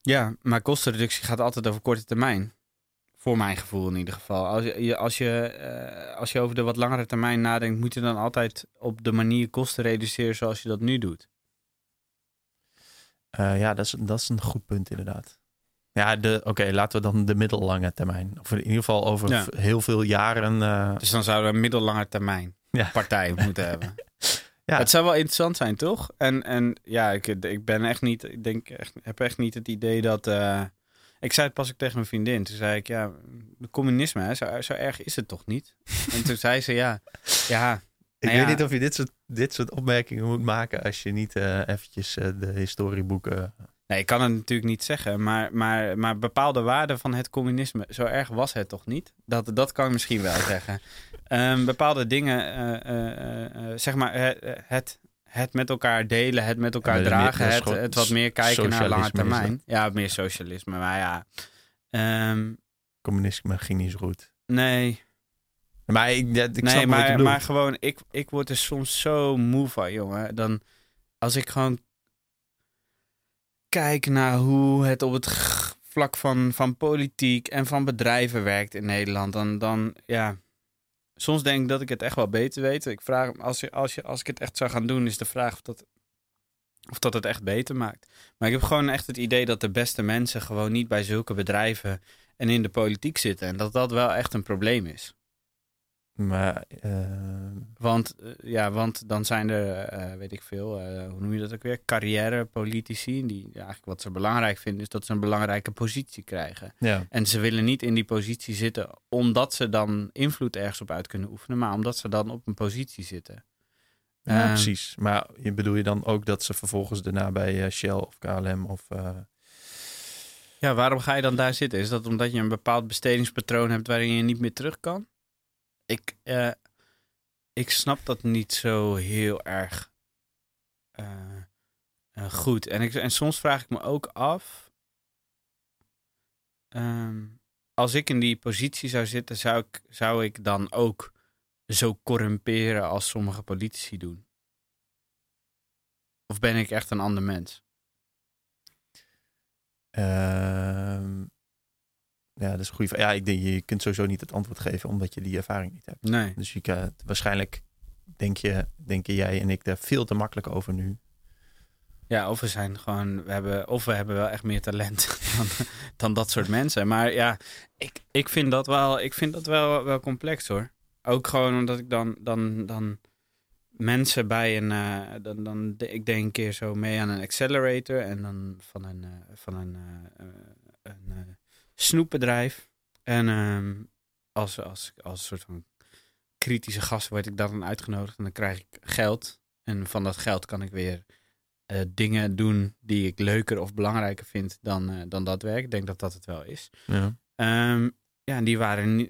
Ja, maar kostenreductie gaat altijd over korte termijn. Voor mijn gevoel in ieder geval. Als je, als je, als je over de wat langere termijn nadenkt, moet je dan altijd op de manier kosten reduceren zoals je dat nu doet. Ja, dat is, dat is een goed punt inderdaad. Ja, oké, laten we dan de middellange termijn. Of in ieder geval over Ja. heel veel jaren. eh, Dus dan zouden we een middellange termijn Ja. partij moeten hebben. Ja. Het zou wel interessant zijn, toch? En, en ja, ik, ik ben echt niet, ik denk echt, heb echt niet het idee dat. eh, ik zei het pas ook tegen mijn vriendin. Toen zei ik, ja, de communisme, hè, zo, zo erg is het toch niet? en toen zei ze, ja, ja, ik Nou weet ja. niet of je dit soort, dit soort opmerkingen moet maken als je niet eh, eventjes de historieboeken... Nee, ik kan het natuurlijk niet zeggen, maar, maar, maar bepaalde waarden van het communisme, zo erg was het toch niet? Dat, dat kan ik misschien wel zeggen. Ehm, bepaalde dingen, eh, eh, eh, zeg maar, het, het, het met elkaar delen, het met elkaar dragen, het, het wat meer kijken naar lange termijn. Ja, meer socialisme, maar ja. Ehm, Communisme ging niet zo goed. nee, Maar ik, ik snap nee maar, maar gewoon, ik, ik word er soms zo moe van, jongen. Dan, als ik gewoon kijk naar hoe het op het vlak van, van politiek en van bedrijven werkt in Nederland, dan, dan ja. Soms denk ik dat ik het echt wel beter weet. Ik vraag, als, je, als, je, als ik het echt zou gaan doen, is de vraag of dat, of dat het echt beter maakt. Maar ik heb gewoon echt het idee dat de beste mensen gewoon niet bij zulke bedrijven en in de politiek zitten. En dat dat wel echt een probleem is. Maar eh, Want, eh, ja, want dan zijn er, eh, weet ik veel, hoe noem je dat ook weer? Carrièrepolitici. Die eigenlijk wat ze belangrijk vinden, is dat ze een belangrijke positie krijgen. ja, En ze willen niet in die positie zitten omdat ze dan invloed ergens op uit kunnen oefenen, maar omdat ze dan op een positie zitten. ja Ehm, precies. Maar je bedoel je dan ook dat ze vervolgens daarna bij Shell of KLM of... Ja, waarom ga je dan daar zitten? Is dat omdat je een bepaald bestedingspatroon hebt waarin je niet meer terug kan? Ik, eh, ik snap dat niet zo heel erg eh, eh, goed. En, ik, en soms vraag ik me ook af. ehm, als ik in die positie zou zitten, zou ik, zou ik dan ook zo corrumperen als sommige politici doen? Of ben ik echt een ander mens? Ehm, ja, dat is een goede vraag. Ja, ik denk, je kunt sowieso niet het antwoord geven omdat je die ervaring niet hebt. Nee. Dus je kan, waarschijnlijk denk je, denken jij en ik daar veel te makkelijk over nu. Ja, of we zijn gewoon, we hebben, of we hebben wel echt meer talent dan, dan dat soort mensen. Maar ja, ik, ik vind dat wel, ik vind dat wel, wel complex hoor. Ook gewoon omdat ik dan, dan, dan mensen bij een, eh, dan, dan, ik denk een keer zo mee aan een accelerator en dan van een, uh, van een, uh, een snoepbedrijf. En ehm, als, als, als soort van kritische gast word ik dan uitgenodigd en dan krijg ik geld. En van dat geld kan ik weer dingen doen die ik leuker of belangrijker vind dan, dan dat werk. Ik denk dat dat het wel is. Ja, um, ja en die waren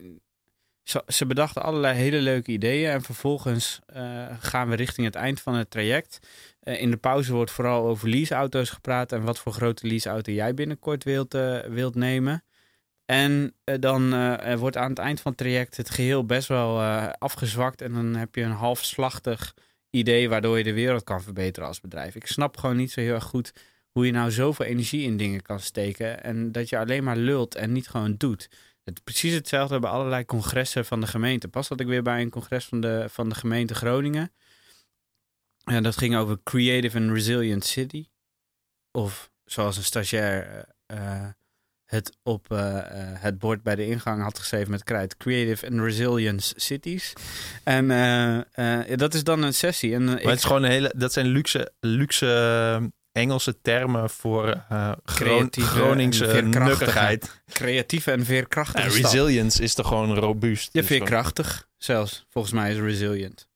ze bedachten allerlei hele leuke ideeën. En vervolgens uh, gaan we richting het eind van het traject. In de pauze wordt vooral over leaseauto's gepraat. En wat voor grote leaseauto jij binnenkort wilt, wilt nemen. En dan wordt aan het eind van het traject het geheel best wel afgezwakt. En dan heb je een halfslachtig idee waardoor je de wereld kan verbeteren als bedrijf. Ik snap gewoon niet zo heel erg goed hoe je nou zoveel energie in dingen kan steken. En dat je alleen maar lult en niet gewoon doet. Het, precies hetzelfde bij allerlei congressen van de gemeente. Pas had ik weer bij een congres van de, van de gemeente Groningen. En dat ging over Creative and Resilient City. Of zoals een stagiair het op uh, het bord bij de ingang had geschreven met krijt. Creative and Resilience Cities. En dat is dan een sessie. En, maar het is gewoon een hele, dat zijn luxe, luxe Engelse termen voor uh, Groningse nukkigheid. Creatieve en veerkrachtige ja, Resilience is toch gewoon robuust? Ja, dus veerkrachtig zelfs. Volgens mij is resilient.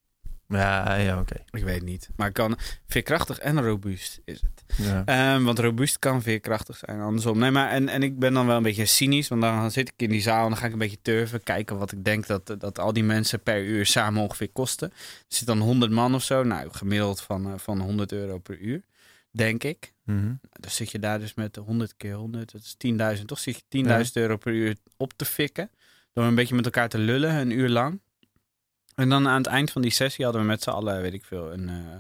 Ja, ja oké. Ik weet niet. Maar kan veerkrachtig en robuust is het. Ja. Um, want robuust kan veerkrachtig zijn, andersom. Nee, maar en, en ik ben dan wel een beetje cynisch. Want dan zit ik in die zaal en dan ga ik een beetje turven. Kijken wat ik denk dat, dat al die mensen per uur samen ongeveer kosten. Er zit dan 100 man of zo. Nou, gemiddeld van, uh, van 100 euro per uur denk ik. Mm Dan zit je daar dus met 100 keer 100, dat is 10.000, toch? Zit je 10.000 euro per uur op te fikken. Door een beetje met elkaar te lullen, een uur lang. En dan aan het eind van die sessie hadden we met z'n allen, weet ik veel, een, uh,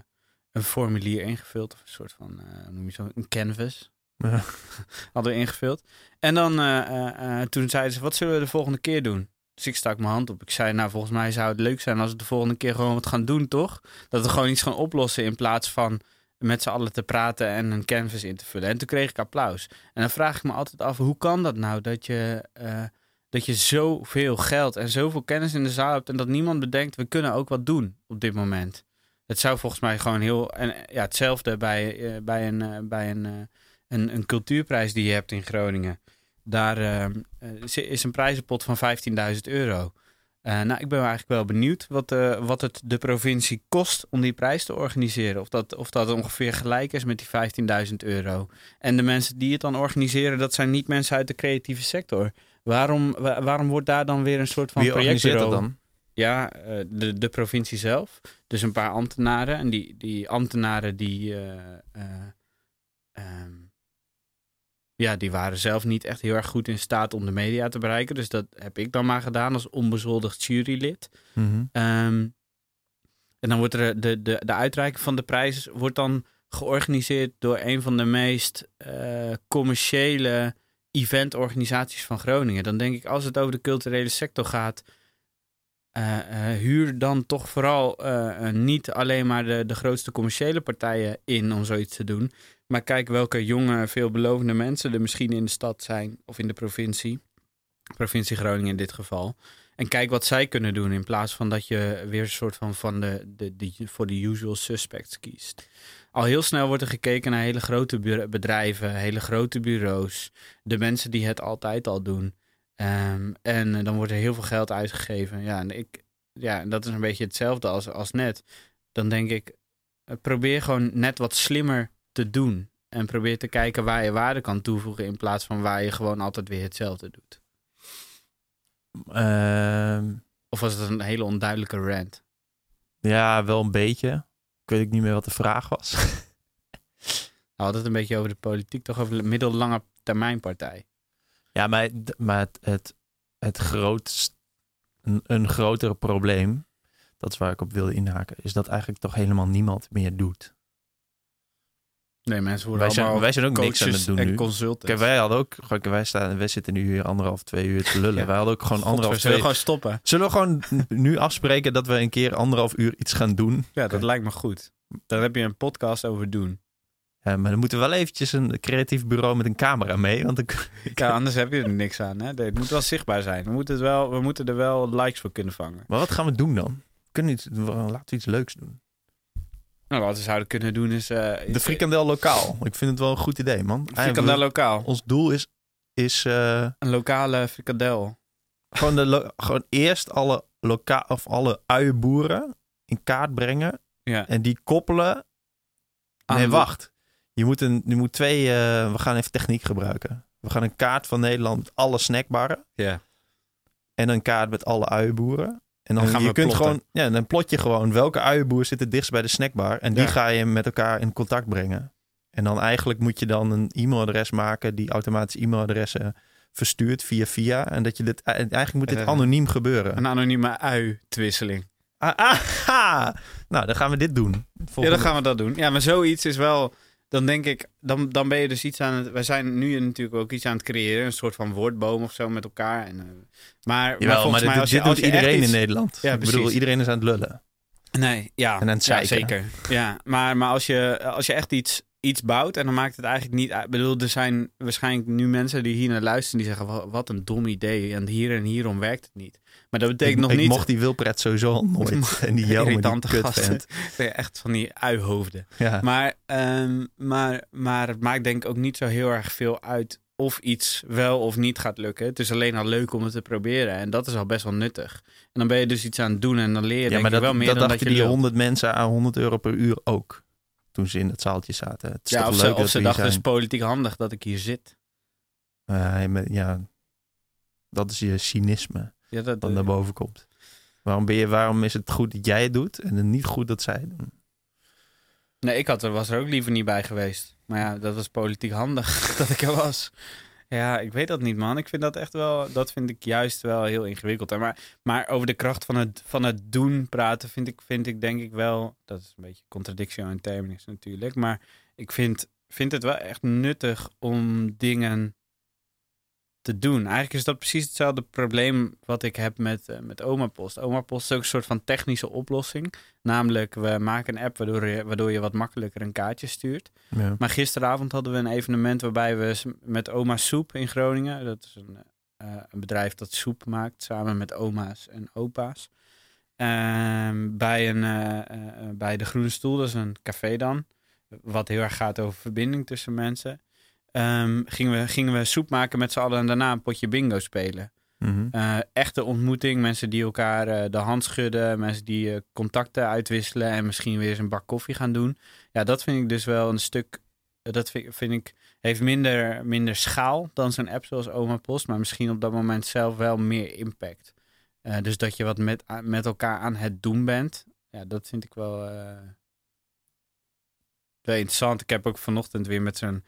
een formulier ingevuld. Of een soort van, uh, noem je zo, een canvas. Ja. hadden we ingevuld. En dan, uh, toen zeiden ze, wat zullen we de volgende keer doen? Dus ik stak mijn hand op. Ik zei, nou, volgens mij zou het leuk zijn als we de volgende keer gewoon wat gaan doen, toch? Dat we gewoon iets gaan oplossen in plaats van met z'n allen te praten en een canvas in te vullen. En toen kreeg ik applaus. En dan vraag ik me altijd af, hoe kan dat nou dat je, dat je zoveel geld en zoveel kennis in de zaal hebt en dat niemand bedenkt, we kunnen ook wat doen op dit moment. Het zou volgens mij gewoon heel, en ja, hetzelfde bij, uh, bij, een, uh, bij een, een, een cultuurprijs die je hebt in Groningen. Daar is een prijzenpot van 15.000 euro. Nou, ik ben eigenlijk wel benieuwd wat, wat het de provincie kost om die prijs te organiseren. Of dat, of dat ongeveer gelijk is met die 15.000 euro. En de mensen die het dan organiseren, dat zijn niet mensen uit de creatieve sector. Waarom, waarom wordt daar dan weer een soort van Wie dat dan? Ja, uh, de, de provincie zelf. Dus een paar ambtenaren. En die, die ambtenaren die... Um, ja, die waren zelf niet echt heel erg goed in staat om de media te bereiken. Dus dat heb ik dan maar gedaan als onbezoldigd jurylid. Mm um, en dan wordt er de, de, de uitreiking van de prijs wordt dan georganiseerd door een van de meest uh, commerciële eventorganisaties van Groningen. Dan denk ik, als het over de culturele sector gaat, uh, uh, huur dan toch vooral niet alleen maar de, de grootste commerciële partijen in om zoiets te doen. Maar kijk welke jonge, veelbelovende mensen er misschien in de stad zijn of in de provincie. Provincie Groningen in dit geval. En kijk wat zij kunnen doen in plaats van dat je weer een soort van, van de, de, de, voor de usual suspects kiest. Al heel snel wordt er gekeken naar hele grote bedrijven, hele grote bureaus. De mensen die het altijd al doen. Um, en dan wordt er heel veel geld uitgegeven. Ja, en ik, ja, dat is een beetje hetzelfde als, als net. Dan denk ik, probeer gewoon net wat slimmer te doen. En probeer te kijken waar je waarde kan toevoegen in plaats van waar je gewoon altijd weer hetzelfde doet. Uh, of was het een hele onduidelijke rant? Ja, wel een beetje. Ik weet ook niet meer wat de vraag was. nou, had het een beetje over de politiek, toch over de middellange termijnpartij. Ja, maar, maar het, het, het grootst, een, een grotere probleem, dat is waar ik op wilde inhaken, is dat eigenlijk toch helemaal niemand meer doet. Nee, mensen worden wij zijn, wij zijn ook niks aan het doen en nu. Kijk, wij hadden ook, wij, staan, wij zitten nu hier anderhalf, twee uur te lullen. Wij hadden ook gewoon anderhalf, twee... Zullen we gewoon stoppen? Zullen we gewoon nu afspreken dat we een keer anderhalf uur iets gaan doen? Ja, dat lijkt me goed. Daar heb je een podcast over doen. Ja, maar dan moeten we wel eventjes een creatief bureau met een camera mee. Want ik, Ja, anders heb je er niks aan. Hè? Het moet wel zichtbaar zijn. We moeten, het wel, we moeten er wel likes voor kunnen vangen. Maar wat gaan we doen dan? Kunnen iets, laten we iets leuks doen. Nou, wat we zouden kunnen doen is... eh, De frikandel lokaal. Ik vind het wel een goed idee, man. Frikandel lokaal. Ons doel is, is eh, Een lokale frikandel. gewoon, de gewoon eerst alle, loka of alle uienboeren in kaart brengen. Ja. En die koppelen. Aan nee, wacht. Je moet, een, je moet twee... eh, we gaan even techniek gebruiken. We gaan een kaart van Nederland met alle snackbarren. Ja. En een kaart met alle uienboeren. En dan Dan gaan je we kunt plotten. gewoon, ja, dan plot je gewoon welke uienboer zit het dichtst bij de snackbar. En die Ja. ga je met elkaar in contact brengen. En dan eigenlijk moet je dan een e-mailadres maken die automatisch e-mailadressen verstuurt via via. En dat je dit, en eigenlijk moet dit Eh, anoniem gebeuren. Een anonieme ui-twisseling. Ah, ah, ah. Nou, dan gaan we dit doen. Ja, dan gaan we dat doen. Ja, maar zoiets is wel... Dan denk ik, dan, dan ben je dus iets aan het... Wij zijn nu natuurlijk ook iets aan het creëren. Een soort van woordboom of zo met elkaar. En, eh, maar, Jawel, maar volgens maar dit, mij als je, dit als doet iedereen iets- in Nederland. Ja, ik bedoel, precies. iedereen is aan het lullen. Nee, ja. En aan het ja, zeker. Ja, maar, maar als, je, als je echt iets, iets bouwt en dan maakt het eigenlijk niet uit. Ik bedoel, er zijn waarschijnlijk nu mensen die hier naar luisteren die zeggen: "Wa- wat een dom idee. En hier en hierom werkt het niet. Maar dat betekent ik, nog ik niet. mocht die Wilpret sowieso al nooit. En die irritante kut gasten. Echt van die uihoofden. Ja. Maar, ehm, maar, maar het maakt denk ik ook niet zo heel erg veel uit of iets wel of niet gaat lukken. Het is alleen al leuk om het te proberen. En dat is al best wel nuttig. En dan ben je dus iets aan het doen en dan leer je Ja, maar ik dat, wel meer dat dan dachten dat je die lult. 100 mensen aan 100 euro per uur ook. Toen ze in het zaaltje zaten. Het is Ja, toch of leuk ze, of dat ze dachten, het is politiek handig dat ik hier zit. Eh, ja, dat is je cynisme Ja, dat, dat naar boven komt. Waarom, ben je, waarom is het goed dat jij het doet en het niet goed dat zij het doen? Nee, ik had er, was er ook liever niet bij geweest. Maar ja, dat was politiek handig dat ik er was. Ja, ik weet dat niet, man. Ik vind dat echt wel, dat vind ik juist wel heel ingewikkeld. hè. Maar, maar over de kracht van het, van het doen praten vind ik, vind ik denk ik wel, dat is een beetje contradictio in terminis natuurlijk. Maar ik vind, vind het wel echt nuttig om dingen te doen. Eigenlijk is dat precies hetzelfde probleem wat ik heb met, eh, met Oma Post. Oma Post is ook een soort van technische oplossing. Namelijk, we maken een app waardoor je, waardoor je wat makkelijker een kaartje stuurt. Ja. Maar gisteravond hadden we een evenement waarbij we met Oma Soep in Groningen, dat is een, eh, een bedrijf dat soep maakt samen met oma's en opa's, ehm, bij, een, eh, eh, eh, bij de Groene Stoel, dat is een café dan, wat heel erg gaat over verbinding tussen mensen. Ehm, gingen, we, gingen we soep maken met z'n allen en daarna een potje bingo spelen. Mhm. Eh, echte ontmoeting, mensen die elkaar eh, de hand schudden, mensen die eh, contacten uitwisselen en misschien weer eens een bak koffie gaan doen. Ja, dat vind ik dus wel een stuk. Dat vind, vind ik heeft minder, minder schaal dan zo'n app zoals Oma Post, maar misschien op dat moment zelf wel meer impact. Dus dat je wat met, met elkaar aan het doen bent, ja, dat vind ik wel, wel interessant. Ik heb ook vanochtend weer met zo'n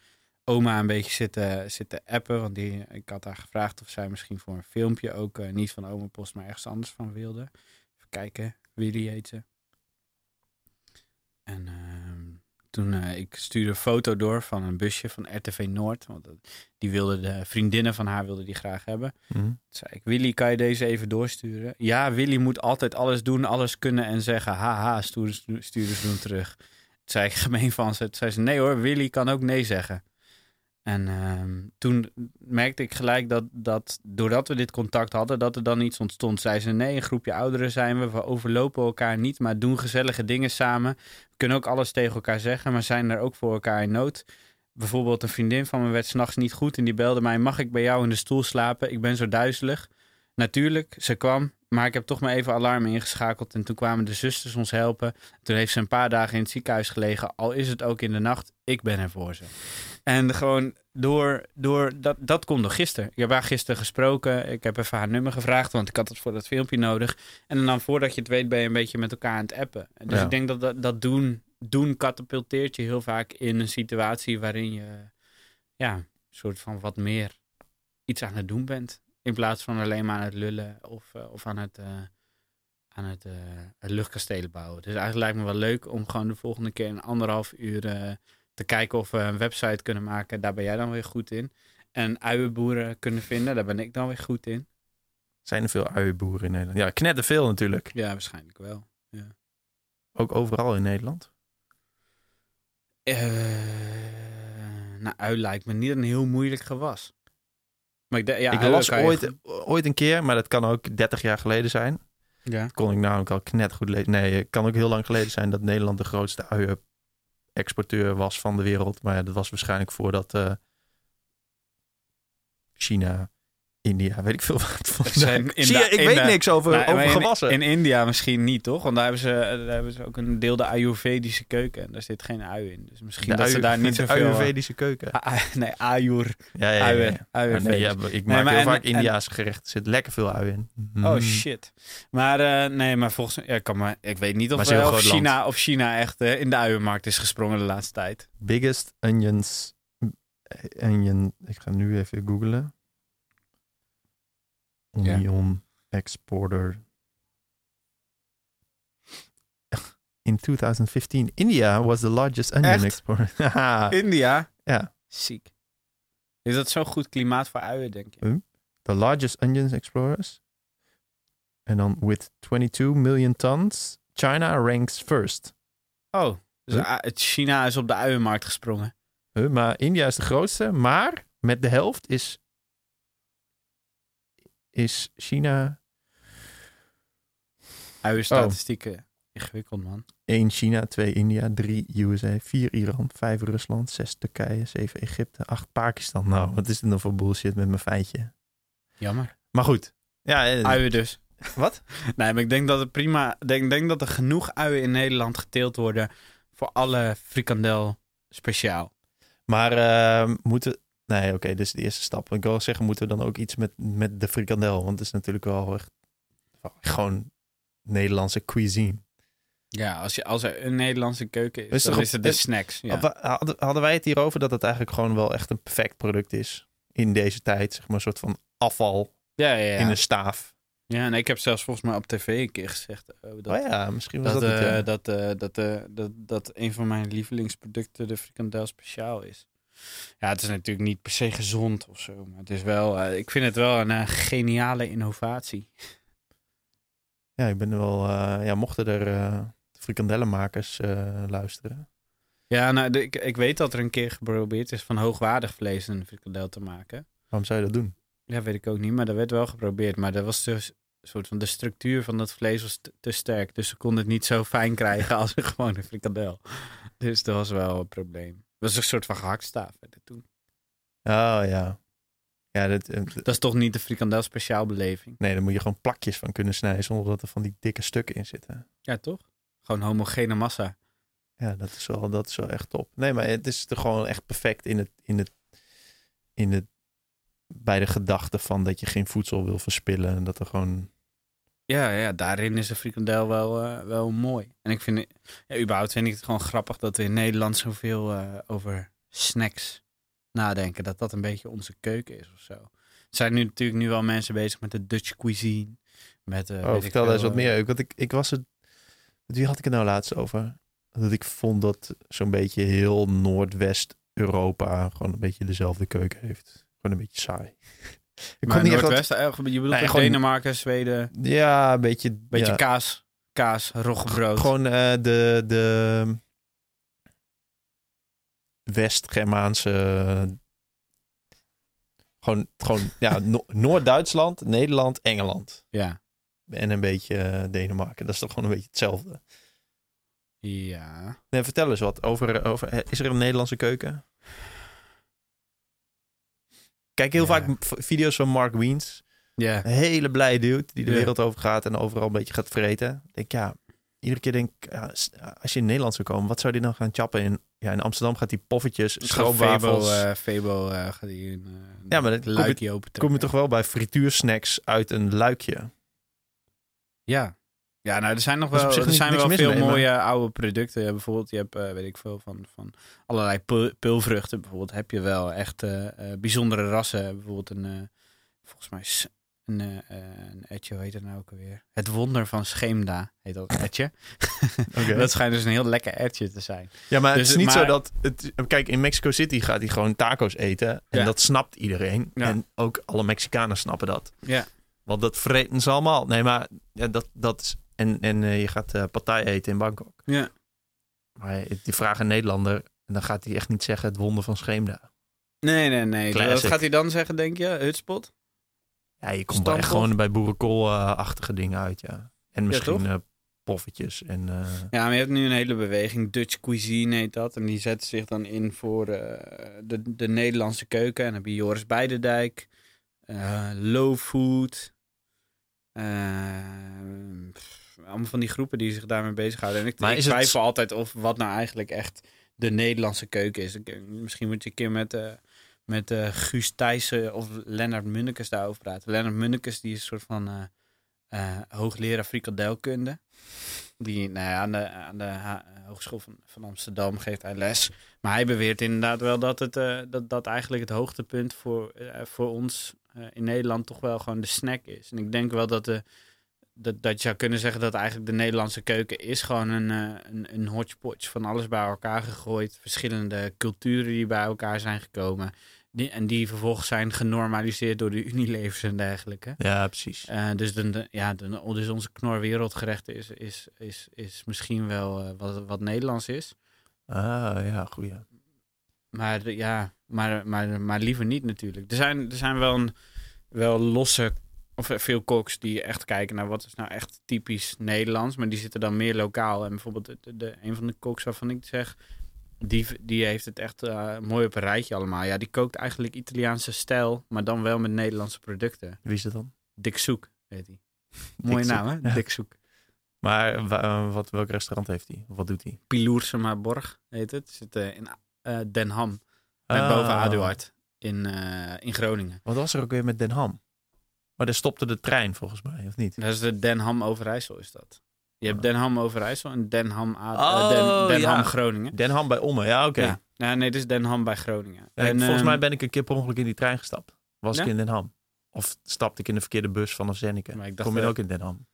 oma een beetje zitten, zitten appen. Want die, ik had haar gevraagd of zij misschien voor een filmpje ook eh, niet van Oma Post, maar ergens anders van wilde. Even kijken, Willy heet ze. En ehm, toen eh, ik stuurde een foto door van een busje van RTV Noord. Want die wilde de vriendinnen van haar wilde die graag hebben. Mhm. Toen zei ik, Willy, kan je deze even doorsturen? Ja, Willy moet altijd alles doen, alles kunnen en zeggen. Haha, sturen ze sturen ze doen terug. Toen zei ik gemeen van ze. Toen zei ze, nee hoor, Willy kan ook nee zeggen. En ehm, toen merkte ik gelijk dat, dat doordat we dit contact hadden, dat er dan iets ontstond. Zei ze, nee, een groepje ouderen zijn we, we overlopen elkaar niet, maar doen gezellige dingen samen. We kunnen ook alles tegen elkaar zeggen, maar zijn er ook voor elkaar in nood. Bijvoorbeeld een vriendin van me werd s'nachts niet goed en die belde mij, mag ik bij jou in de stoel slapen? Ik ben zo duizelig. Natuurlijk, ze kwam, maar ik heb toch maar even alarm ingeschakeld en toen kwamen de zusters ons helpen. Toen heeft ze een paar dagen in het ziekenhuis gelegen, al is het ook in de nacht. Ik ben er voor ze. En gewoon door, door dat, dat komt nog gisteren. Ik heb haar gisteren gesproken. Ik heb even haar nummer gevraagd, want ik had het voor dat filmpje nodig. En dan voordat je het weet, ben je een beetje met elkaar aan het appen. Dus Ja. ik denk dat dat, dat doen, doen katapulteert je heel vaak in een situatie waarin je ja, een soort van wat meer iets aan het doen bent. In plaats van alleen maar aan het lullen of, eh, of aan het, eh, aan het, eh, het luchtkastelen bouwen. Dus eigenlijk lijkt me wel leuk om gewoon de volgende keer een anderhalf uur te kijken of we een website kunnen maken. Daar ben jij dan weer goed in. En uienboeren kunnen vinden, daar ben ik dan weer goed in. Zijn er veel uienboeren in Nederland? Ja, knetten veel natuurlijk. Ja, waarschijnlijk wel. Ook overal in Nederland. Eh, een ui lijkt me niet een heel moeilijk gewas. Maar ik, ja, ik las je ooit, ooit een keer, maar dat kan ook 30 jaar geleden zijn. Ja. kon ik namelijk al net goed lezen. Nee, het kan ook heel lang geleden zijn dat Nederland de grootste uien-exporteur was van de wereld. Maar ja, dat was waarschijnlijk voordat eh, China, India, weet ik veel wat. zijn Zie je, ik in weet de- niks over, Nou, over in- gewassen. In, India misschien niet, toch? Want daar hebben ze, daar hebben ze ook een deel de Ayurvedische keuken. En daar zit geen ui in. Dus misschien de dat ze daar niet zoveel... Ayurvedische keuken. Nee, Ayur. Ja, ja, ja. Uien. Nee, ja, ik maak heel en- vaak Indiaanse gerechten. Er zit lekker veel ui in. Oh Mm. shit. Maar eh, nee, maar volgens mij... Ja, kan maar, ik weet niet of, eh, of, China, of China echt eh, in de uienmarkt is gesprongen de laatste tijd. Biggest onions. Onion. Ik ga nu even googlen. Ja. Exporter. In 2015, India was the largest onion Echt? exporter. India? Ja. Ziek. Is dat zo'n goed klimaat voor uien, denk je? the largest onion explorers. En dan with 22 million tons, China ranks first. Oh, dus Huh? China is op de uienmarkt gesprongen. Huh, maar India is de grootste, maar met de helft is, is China Uienstatistieken. Ingewikkeld, man. 1 China, 2 India, 3 USA, 4 Iran, 5 Rusland, 6 Turkije, 7 Egypte, 8 Pakistan. Nou, wat is dit nou voor bullshit met mijn feitje? Jammer. Maar goed. Ja, eh, Uien dus. wat? Nee, maar ik denk dat het prima... Ik denk, denk dat er genoeg uien in Nederland geteeld worden... voor alle frikandel speciaal. Maar eh, moeten... Nee, oké, dus de eerste stap. Ik wil zeggen, moeten we dan ook iets met, met de frikandel? Want het is natuurlijk wel echt gewoon Nederlandse cuisine. Ja, als, je, als er een Nederlandse keuken is, Is dan toch is het de snacks. Ja. Hadden- wij het hierover dat het eigenlijk gewoon wel echt een perfect product is? In deze tijd, zeg maar, een soort van afval Ja, ja, ja. in een staaf. ja, en ik heb zelfs volgens mij op tv een keer gezegd... eh, dat, oh ja, misschien was dat, dat, het, eh, dat, eh, dat, eh, dat, dat een van mijn lievelingsproducten de frikandel speciaal is. Ja, het is natuurlijk niet per se gezond of zo. Maar het is wel, eh, ik vind het wel een eh, geniale innovatie. Ja, ik ben wel... eh, ja, mochten er frikandellenmakers luisteren. Ja, nou, de- ik, ik weet dat er een keer geprobeerd is van hoogwaardig vlees een frikandel te maken. Waarom zou je dat doen? Ja, weet ik ook niet, maar dat werd wel geprobeerd. Maar dat was dus soort van de structuur van dat vlees was te, te sterk. Dus ze konden het niet zo fijn krijgen als een gewone frikandel. Dus dat was wel een probleem. Was een soort van gehaktstaaf. toen. Oh ja. Ja, dat, eh, Dat is toch niet de frikandel speciaalbeleving? nee, daar moet je gewoon plakjes van kunnen snijden zonder dat er van die dikke stukken in zitten. Ja, toch? Gewoon homogene massa. Ja, dat is wel, dat is wel echt top. Nee, maar het is er gewoon echt perfect in het, in het, in het, bij de gedachte van dat je geen voedsel wil verspillen en dat er gewoon, Ja, ja, daarin is de frikandel wel, eh, wel mooi. En ik vind, ja, überhaupt vind ik het gewoon grappig dat we in Nederland zoveel eh, over snacks nadenken. Dat dat een beetje onze keuken is of zo. Er zijn nu natuurlijk nu wel mensen bezig met de Dutch cuisine. Met, eh, oh, vertel daar eens wat meer. Want ik, ik was het, wie had ik het nou laatst over? Dat ik vond dat zo'n beetje heel Noordwest-Europa gewoon een beetje dezelfde keuken heeft. Gewoon een beetje saai. Ik Maar kon niet echt wat- Noordwesten, eh, je bedoelt Nee, echt gewoon- Denemarken, Zweden, ja, een beetje, beetje ja, kaas, kaas, roggebrood. Gewoon eh, de, de West-Germaanse. Gewoon, gewoon ja, No- Noord-Duitsland, Nederland, Engeland. Ja. En een beetje eh, Denemarken. Dat is toch gewoon een beetje hetzelfde. Ja. Nee, vertel eens wat over, over. Is er een Nederlandse keuken? Kijk heel vaak video's van Mark Wiens. Ja. Een hele blije dude die de wereld over gaat en overal een beetje gaat vreten. Ik denk, ja, iedere keer denk ik, als je in Nederland zou komen, wat zou die dan gaan chappen? In, ja, in Amsterdam gaat die poffertjes, Febo, stroopwafels. Febo gaat hier een eh, Ja, maar kom je- luikje open kom je toch wel bij frituursnacks uit een luikje. Ja. Ja, nou, er zijn nog wel, er zijn wel veel mee, maar- mooie oude producten. Ja, bijvoorbeeld, je hebt, eh, weet ik veel, van, van allerlei pul- pulvruchten. Bijvoorbeeld heb je wel echt eh, eh, bijzondere rassen. Bijvoorbeeld een, volgens mij, een, een etje, hoe heet het nou ook alweer? Het wonder van Scheemda heet dat etje. Dat schijnt dus een heel lekker etje te zijn. Ja, maar het Dus is niet maar- zo dat... Het, kijk, in Mexico City gaat hij gewoon taco's eten. En Ja. dat snapt iedereen. Ja. En ook alle Mexicanen snappen dat. Ja. Want dat vreten ze allemaal. Nee, maar ja, dat, dat is... En, en eh, je gaat eh partij eten in Bangkok. Ja. Maar die vragen een Nederlander... En dan gaat hij echt niet zeggen het wonder van Scheemda. Nee, nee, nee. Wat gaat hij dan zeggen, denk je? Hutspot? Ja, je komt echt gewoon bij boerenkool-achtige dingen uit, ja. En misschien eh, poffertjes en... Ja, maar je hebt nu een hele beweging. Dutch cuisine heet dat. En die zetten zich dan in voor de, de Nederlandse keuken. En dan heb je Joris Beidendijk. eh, low food. pff, allemaal van die groepen die zich daarmee bezighouden. En ik, Maar ik is het- twijfel altijd of wat nou eigenlijk echt de Nederlandse keuken is. Misschien moet je een keer met, eh met eh, Guus Thijssen of Lennart Munnekes daarover praten. Lennart Munnekes die is een soort van eh, hoogleraar frikandelkunde. Die nou ja, aan de, aan de Hogeschool van, van Amsterdam geeft hij les. Maar hij beweert inderdaad wel dat, het, dat, dat eigenlijk het hoogtepunt voor, voor ons in Nederland toch wel gewoon de snack is. En ik denk wel dat, de, dat, dat je zou kunnen zeggen dat eigenlijk de Nederlandse keuken is gewoon een, eh, een, een hodgepodge van alles bij elkaar gegooid. Verschillende culturen die bij elkaar zijn gekomen. Die, en die vervolgens zijn genormaliseerd door de Unilevers en dergelijke. ja, precies. Eh, dus, de, de- ja, de, dus onze knor wereldgerechten is, is, is, is misschien wel eh, wat, wat Nederlands is. Ah, ja, goeie. Maar de- ja, maar, maar, maar liever niet natuurlijk. Er zijn, er zijn wel, een, wel losse, of eh, veel koks die echt kijken naar wat is nou echt typisch Nederlands. Maar die zitten dan meer lokaal. En bijvoorbeeld de, de, de- een van de koks waarvan ik zeg, die, die heeft het echt eh, mooi op een rijtje allemaal. Ja, die kookt eigenlijk Italiaanse stijl, maar dan wel met Nederlandse producten. Wie is dat dan? Dick Soek heet hij. Mooie naam hè, ja. Dick Soek. Maar eh, wat, welk restaurant heeft hij? Of wat doet hij? Piloorsema Borg heet het. Zit in Den Ham. Net Ah. boven Aduard in, in Groningen. Wat was er ook weer met Den Ham? Maar daar stopte de trein volgens mij, of niet? Dat is de Den Ham Overijssel is dat. Je hebt Ah. Den Ham Overijssel en Den Ham, A- Oh, eh, Den, Den ja. Ham Groningen. Den Ham bij Ommen, ja, oké. Ja. Ja, nee, dit is Den Ham bij Groningen. En, volgens ehm, mij ben ik een keer per ongeluk in die trein gestapt. Was ik in Den Ham. Of stapte ik in de verkeerde bus vanaf Zenneke. Maar ik dacht, Kom je eh, ook in Den Ham?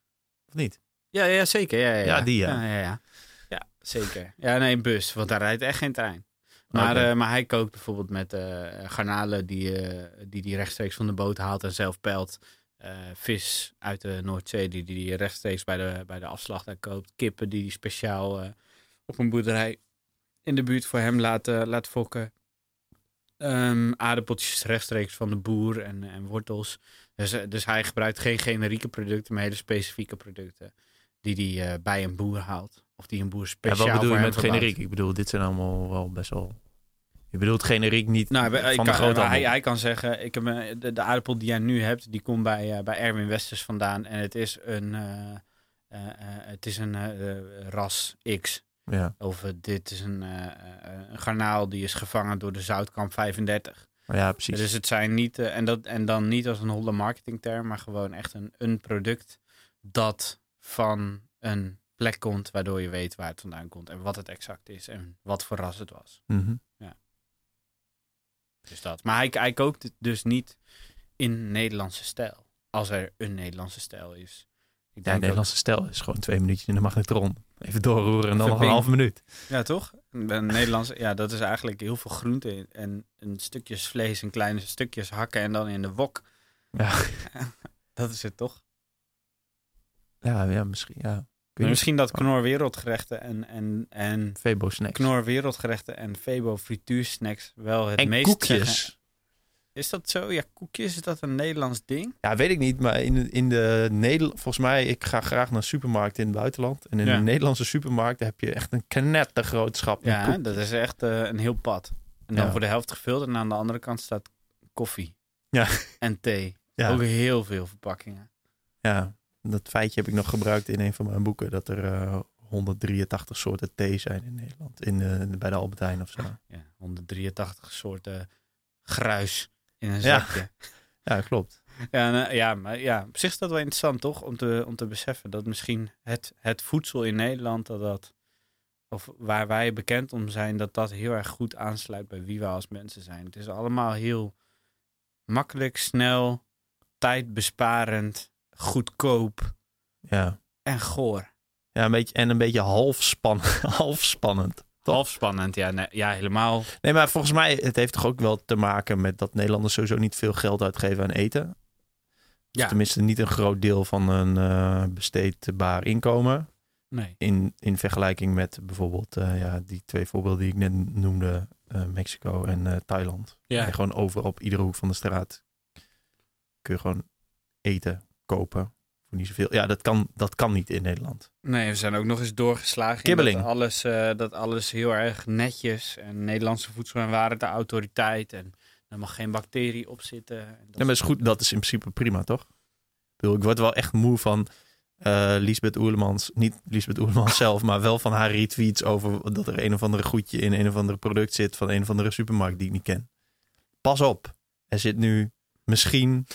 Of niet? Ja, ja, zeker. Ja, ja, Ja, die, ja. Ja, ja, ja. Ja, zeker. Ja, nee, bus, want daar rijdt echt geen trein. Maar, eh, maar hij kookt bijvoorbeeld met eh, garnalen die eh, die die rechtstreeks van de boot haalt en zelf pelt. Vis uit de Noordzee die die die rechtstreeks bij de, bij de afslag daar koopt. Kippen die hij speciaal op een boerderij in de buurt voor hem laat, laat fokken. Ehm, aardappeltjes rechtstreeks van de boer en, en wortels. Dus, dus hij gebruikt geen generieke producten, maar hele specifieke producten. Die hij eh, bij een boer haalt. Of die een boer Ja, speciaal wat bedoel voor je met verbouwt. generiek? Ik bedoel, dit zijn allemaal wel best wel... Je bedoelt generiek niet Nou, van hij, de kan, grote hij, hij kan zeggen, ik heb een- de, de aardappel die jij nu hebt, die komt bij, eh, bij Erwin Westers vandaan. En het is een, eh, eh, eh, het is een eh, eh, ras X. Ja, Of eh, dit is een, eh, eh, een garnaal die is gevangen door de Zoutkamp 35. maar ja, precies. Dus het zijn niet, eh, en, dat, en dan niet als een holle marketingterm, maar gewoon echt een, een product dat van een plek komt, waardoor je weet waar het vandaan komt en wat het exact is en wat voor ras het was. Mhm. Dus dat. Maar hij, hij kookt het dus niet in Nederlandse stijl. Als er een Nederlandse stijl is. Ik Ja, Nederlandse stijl is gewoon twee minuutjes in de magnetron. Even doorroeren en dan nog een halve minuut. Ja, toch? Een Nederlandse, ja, dat is eigenlijk heel veel groente en een stukjes vlees en kleine stukjes hakken en dan in de wok. Ja, Dat is het toch? Ja, ja misschien. Ja. Maar misschien dat Knor wereldgerechten en, en, en Febo snacks. Knor wereldgerechten en Febo frituursnacks wel het en meest koekjes. zeggen. Is dat zo? Ja, koekjes, is dat een Nederlands ding? Ja, weet ik niet. Maar in, in de Nederland, volgens mij, ik ga graag naar supermarkten in het buitenland. En in Ja. de Nederlandse supermarkten heb je echt een knettergroot schap. met Ja, dat is echt eh, een heel pad. En dan Ja. voor de helft gevuld en aan de andere kant staat koffie. Ja. En thee. Ja. Ook heel veel verpakkingen. ja, dat feitje heb ik nog gebruikt in een van mijn boeken. Dat er eh, 183 soorten thee zijn in Nederland. In, eh, bij de Albertijn of zo. Ja, 183 soorten gruis in een zakje. Ja, klopt. Ja, eh, ja, maar ja, op zich is dat wel interessant toch? Om te, om te beseffen dat misschien het, het voedsel in Nederland, dat dat, of waar wij bekend om zijn, dat dat heel erg goed aansluit bij wie wij als mensen zijn. Het is allemaal heel makkelijk, snel, tijdbesparend, goedkoop Ja. en goor. Ja, een beetje, en een beetje half, span, half spannend. Toch? Half spannend, ja, nee, ja, helemaal. Nee, maar volgens mij, het heeft toch ook wel te maken met dat Nederlanders sowieso niet veel geld uitgeven aan eten. Ja. Tenminste, niet een groot deel van een eh, besteedbaar inkomen. Nee. In, in vergelijking met bijvoorbeeld eh, ja, die twee voorbeelden die ik net noemde, eh, Mexico en Thailand. Ja. En gewoon overal op iedere hoek van de straat kun je gewoon eten, kopen. Voor niet zoveel. Ja, dat kan, dat kan niet in Nederland. Nee, we zijn ook nog eens doorgeslagen. in Kibbeling. Dat alles, eh, dat alles heel erg netjes. En Nederlandse voedsel en waren de autoriteit. En er mag geen bacterie op zitten. En dat Ja, maar is goed. Dat is in principe prima, toch? Ik, bedoel, ik word wel echt moe van eh Lisbeth Oerlemans. Niet Lisbeth Oerlemans zelf, maar wel van haar retweets over dat er een of andere goedje in een of andere product zit van een of andere supermarkt die ik niet ken. Pas op. Er zit nu misschien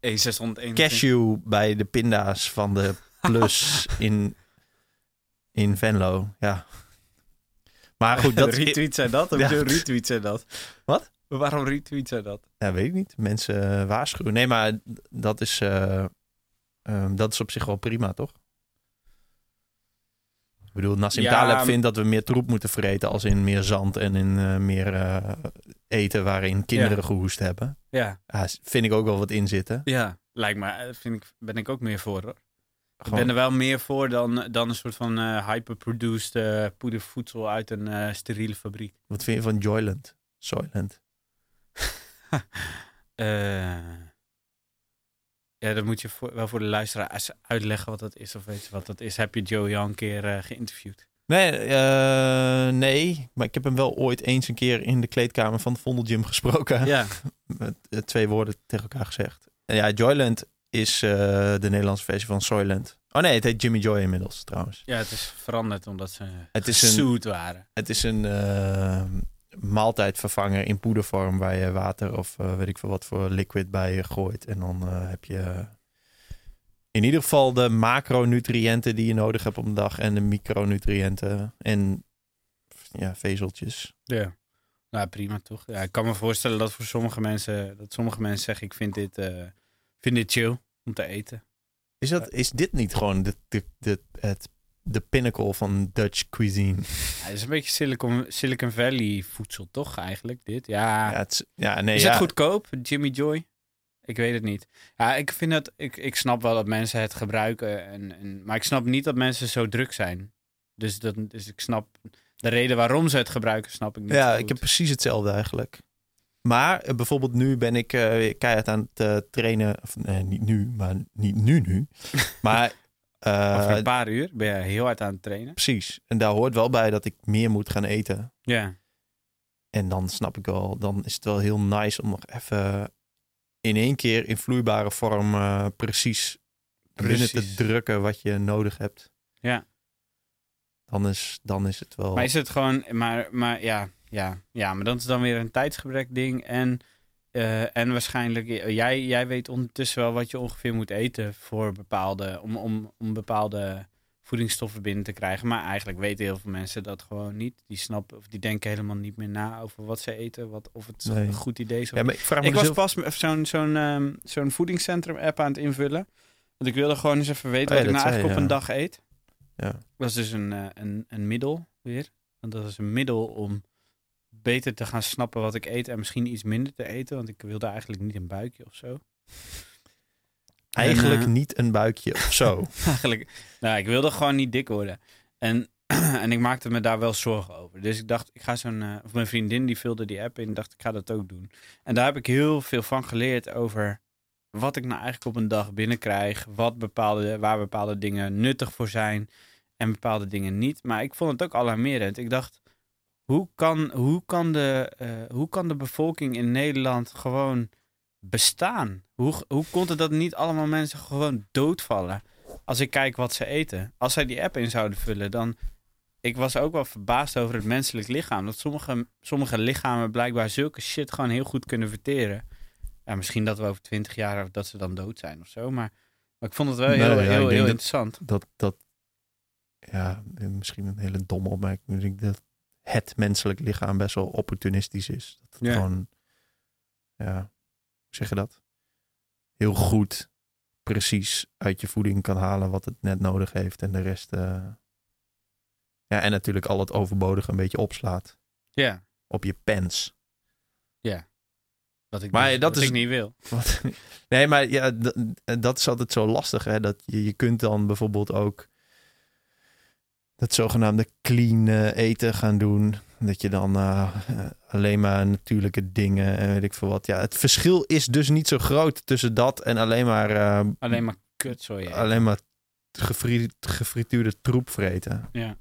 E621. cashew bij de pinda's van de Plus in, in Venlo. Ja. Maar goed, dat retweet zijn dat? Of Ja. ja. retweet zijn dat? Wat? Waarom retweet zijn dat? Ja, weet ik niet. Mensen eh, waarschuwen. Nee, maar dat is, eh, ehm, dat is op zich wel prima, toch? Bedoel, Nassim Ja, Taleb vindt dat we meer troep moeten vreten... als in meer zand en in eh, meer eh, eten waarin kinderen Ja. gehoest hebben. Ja, vind ik ook wel wat in zitten. ja. lijkt me, eh, vind ik, ben ik ook meer voor hoor. Ik ben er wel meer voor dan, dan een soort van hyperproduced poedervoedsel uit een steriele fabriek. Wat vind je van Joyland? Soylent? Ja, dan moet je voor, wel voor de luisteraars uitleggen wat dat is of weet je wat dat is. Heb je Joey al een keer eh, geïnterviewd? Nee, eh, nee, maar ik heb hem wel ooit eens een keer in de kleedkamer van de Vondelgym gesproken. Ja, met eh, twee woorden tegen elkaar gezegd. En ja, Joyland is de Nederlandse versie van Soylent. Oh nee, het heet Jimmy Joy inmiddels trouwens. ja, het is veranderd omdat ze Het is een, waren. het is een maaltijdvervanger in poedervorm waar je water of eh, weet ik veel wat voor liquid bij gooit. En dan eh, heb je in ieder geval de macronutriënten die je nodig hebt op een dag en de micronutriënten en ja, vezeltjes. Ja. Nou, prima toch? Ja, ik kan me voorstellen dat voor sommige mensen, dat sommige mensen zeggen, ik vind dit, eh, vind dit chill om te eten. Is, dat, is dit niet gewoon de, de, de, het, de pinnacle van Dutch cuisine? Ja, het is een beetje Silicon, Silicon Valley voedsel, toch eigenlijk, dit? Ja. Ja, het, is- ja nee, is ja. het goedkoop, Jimmy Joy? Ik weet het niet. Ja, ik vind dat, ik, ik snap wel dat mensen het gebruiken, en, en, maar ik snap niet dat mensen zo druk zijn. Dus, dat, dus ik snap de reden waarom ze het gebruiken, snap ik niet. Ja, ik heb precies hetzelfde eigenlijk. Maar eh, bijvoorbeeld nu ben ik weer keihard aan het eh, trainen. Of, nee, niet nu, maar niet nu nu. maar Over een paar uur ben je heel hard aan het trainen. precies. En daar hoort wel bij dat ik meer moet gaan eten. Ja. En dan snap ik wel, dan is het wel heel nice om nog even in één keer in vloeibare vorm eh, precies, binnen te drukken wat je nodig hebt. Ja. Dan is, dan is het wel. Maar is het gewoon, maar, maar ja, ja, ja, maar dat is dan weer een tijdsgebrek ding. En, eh, en waarschijnlijk, jij, jij weet ondertussen wel wat je ongeveer moet eten voor bepaalde, om, om, om bepaalde voedingsstoffen binnen te krijgen. Maar eigenlijk weten heel veel mensen dat gewoon niet. Die snappen, of die denken helemaal niet meer na over wat ze eten, wat, of het Nee. een goed idee is. ja, maar ik vraag me ik dus was pas zo'n zo'n ehm, zo'n voedingscentrum-app aan het invullen. Want ik wilde gewoon eens even weten Oh ja, wat ik nou eigenlijk op een dag eet. Ja. Dat is dus een, eh, een, een middel weer. Want dat is een middel om beter te gaan snappen wat ik eet en misschien iets minder te eten. Want ik wilde eigenlijk niet een buikje of zo. Eigenlijk En, eh, niet een buikje of zo. eigenlijk, nou, ik wilde gewoon niet dik worden. En, en ik maakte me daar wel zorgen over. Dus ik dacht, ik ga zo'n... eh, of mijn vriendin die vulde die app in. dacht, ik ga dat ook doen. En daar heb ik heel veel van geleerd over wat ik nou eigenlijk op een dag binnenkrijg. Wat bepaalde, waar bepaalde dingen nuttig voor zijn. En bepaalde dingen niet. Maar ik vond het ook alarmerend. Ik dacht, hoe kan, hoe kan, de, eh, hoe kan de bevolking in Nederland gewoon bestaan? Hoe, hoe kon het dat niet allemaal mensen gewoon doodvallen? Als ik kijk wat ze eten. Als zij die app in zouden vullen, dan... Ik was ook wel verbaasd over het menselijk lichaam. Dat sommige, sommige lichamen blijkbaar zulke shit gewoon heel goed kunnen verteren. Ja, misschien dat we over twintig jaar dat ze dan dood zijn of zo. Maar, maar ik vond het wel Nee, heel, ja, heel, heel dat- interessant. dat, dat, ja, misschien een hele domme opmerking. Ik dat het menselijk lichaam best wel opportunistisch is. Dat het Ja. gewoon, ja, hoe zeg je dat? Heel goed, precies uit je voeding kan halen wat het net nodig heeft. En de rest, eh, ja, en natuurlijk al het overbodige een beetje opslaat Ja, op je pens. Ja. Wat ik, Maar niet- dat wat is- ik niet wil. Wat- Nee, maar ja, dat is altijd zo lastig. Hè? Dat je, je kunt dan bijvoorbeeld ook dat zogenaamde clean eh, eten gaan doen. Dat je dan eh, eh, alleen maar natuurlijke dingen en weet ik veel wat. Ja, het verschil is dus niet zo groot tussen dat en alleen maar, Alleen maar kut, ja. alleen maar gefri- gefrituurde troep vreten. ja.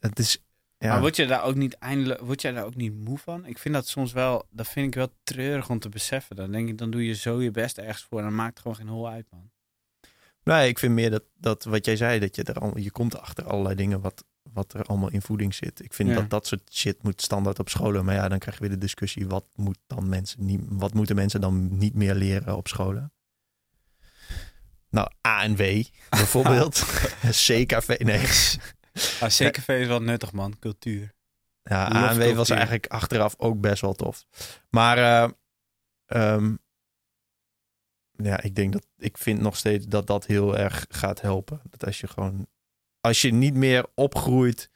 Het is... Ja, Maar word je daar ook niet eindelijk, word jij daar ook niet moe van? Ik vind dat soms wel, dat vind ik wel treurig om te beseffen. Dan denk ik, dan doe je zo je best ergens voor en dan maakt het gewoon geen hol uit, man. Nee, ik vind meer dat, dat wat jij zei, dat je er al, je komt achter allerlei dingen wat, wat er allemaal in voeding zit. Ik vind Ja. dat dat soort shit moet standaard op scholen. Maar ja, dan krijg je weer de discussie, wat, moet dan mensen niet, wat moeten mensen dan niet meer leren op scholen? Nou, A en W bijvoorbeeld. CKV, nee. Maar CKV is wel nuttig, man. Cultuur. Ja, Love ANW was cultuur. eigenlijk achteraf ook best wel tof. Maar ehm, ja, ik denk dat ik vind nog steeds dat dat heel erg gaat helpen. Dat als je gewoon, als je niet meer opgroeit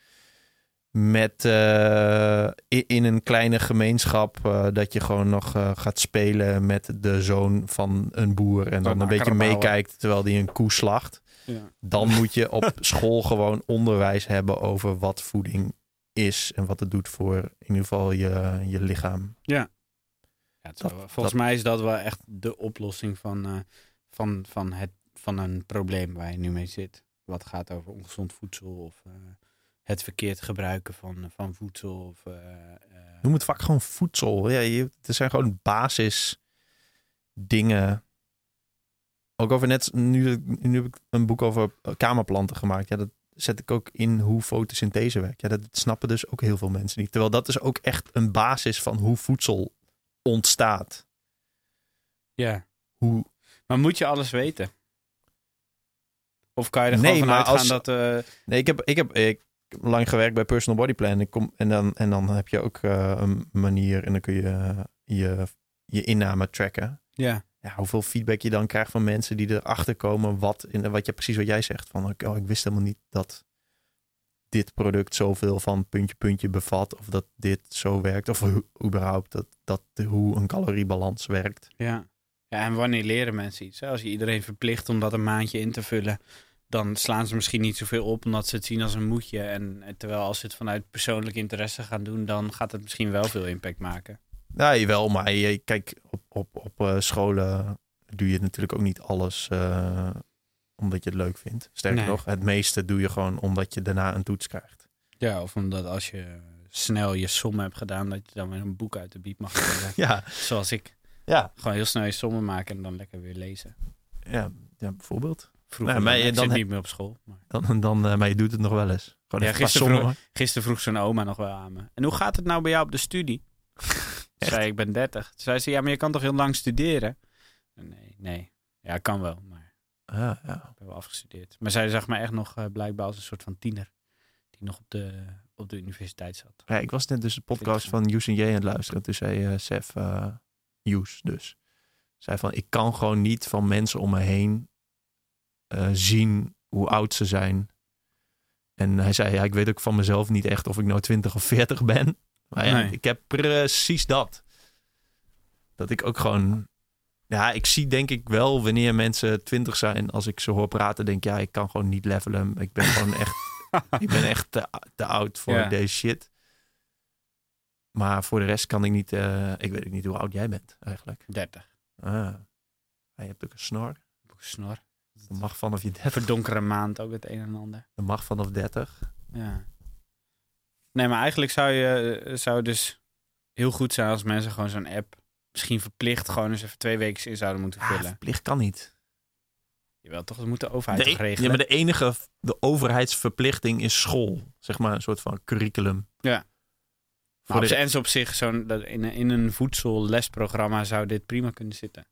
met eh, in, in een kleine gemeenschap, eh, dat je gewoon nog eh, gaat spelen met de zoon van een boer en dan een beetje meekijkt terwijl die een koe slacht Ja. dan moet je op school gewoon onderwijs hebben over wat voeding is en wat het doet voor in ieder geval je, je lichaam. Ja, Dat- volgens mij is dat wel echt de oplossing van, eh, van, van, het, van een probleem waar je nu mee zit. Wat gaat over ongezond voedsel of eh, het verkeerd gebruiken van, van voedsel. Of, eh, Noem het vaak gewoon voedsel. Ja, je, er zijn gewoon basis dingen. Ook over net, nu, nu heb ik een boek over kamerplanten gemaakt. Ja, dat zet ik ook in hoe fotosynthese werkt. Ja, dat snappen dus ook heel veel mensen niet. Terwijl dat is ook echt een basis van hoe voedsel ontstaat. ja. Hoe, Maar moet je alles weten? Of kan je er Nee, gewoon vanuit maar gaan als- dat... eh, Nee, ik heb, ik heb, ik heb lang gewerkt bij Personal Body Plan. Ik kom, en, dan, en dan heb je ook eh, een manier en dan kun je je, je inname tracken. ja, Ja, hoeveel feedback je dan krijgt van mensen die erachter komen wat, in, wat je precies wat jij zegt. Van, oh, ik wist helemaal niet dat dit product zoveel van puntje puntje bevat. Of dat dit zo werkt. Of hoe- überhaupt dat, dat, hoe een caloriebalans werkt. ja. Ja, en wanneer leren mensen iets? hè? Als je iedereen verplicht om dat een maandje in te vullen, dan slaan ze misschien niet zoveel op omdat ze het zien als een moedje. En en terwijl als ze het vanuit persoonlijk interesse gaan doen, dan gaat het misschien wel veel impact maken. Ja, jawel, maar je, kijk, op, op, op eh, scholen doe je natuurlijk ook niet alles eh, omdat je het leuk vindt. Sterker Nee. nog, het meeste doe je gewoon omdat je daarna een toets krijgt. Ja, of omdat als je snel je som hebt gedaan, dat je dan weer een boek uit de bieb mag halen. Ja, Zoals ik. ja, Gewoon heel snel je sommen maken en dan lekker weer lezen. ja, ja bijvoorbeeld. Vroeger, maar dan, je- ik dan niet meer op school. Maar... Dan, dan, eh, maar je doet het nog wel eens. Gewoon Ja, gisteren sommen. Gisteren vroeg zo'n oma nog wel aan me. En hoe gaat het nou bij jou op de studie? Zei ik, ik ben 30. Toen zei ze, ja, maar je kan toch heel lang studeren? Nee, nee. Ja, kan wel, ja. ik heb wel afgestudeerd. Maar zij zag me echt nog eh, blijkbaar als een soort van tiener. Die nog op de, op de universiteit zat. Ja, ik was net dus de podcast van Joes en J aan het luisteren. Toen zei eh Sef, eh Joes dus, zei van ik kan gewoon niet van mensen om me heen eh, zien hoe oud ze zijn. En hij zei, ja, ik weet ook van mezelf niet echt of ik nou 20 of 40 ben. Maar ja, Nee. ik heb precies dat. Dat ik ook gewoon, ja, ik zie denk ik wel wanneer mensen 20 zijn, als ik ze hoor praten, denk ik, ja, ik kan gewoon niet levelen. Ik ben gewoon echt ik ben echt te, te oud voor Ja. deze shit. Maar voor de rest kan ik niet... eh, ik weet ook niet hoe oud jij bent eigenlijk. 30. Ah. Je hebt ook een snor. Heb een snor. Dat mag vanaf je 30. Verdonkere maand ook het een en ander. Dat mag vanaf 30. Ja. Nee, maar eigenlijk zou je eh, zou het dus heel goed zijn als mensen gewoon zo'n app misschien verplicht gewoon eens even twee weken in zouden moeten Ah, vullen. verplicht kan niet. Jawel, toch? Dat moet de overheid De, e- ja, regelen? maar de enige de overheidsverplichting is school. Zeg maar een soort van curriculum. Ja. Voor op de, en zo op zich, zo'n, in, een- in een voedsellesprogramma zou dit prima kunnen zitten.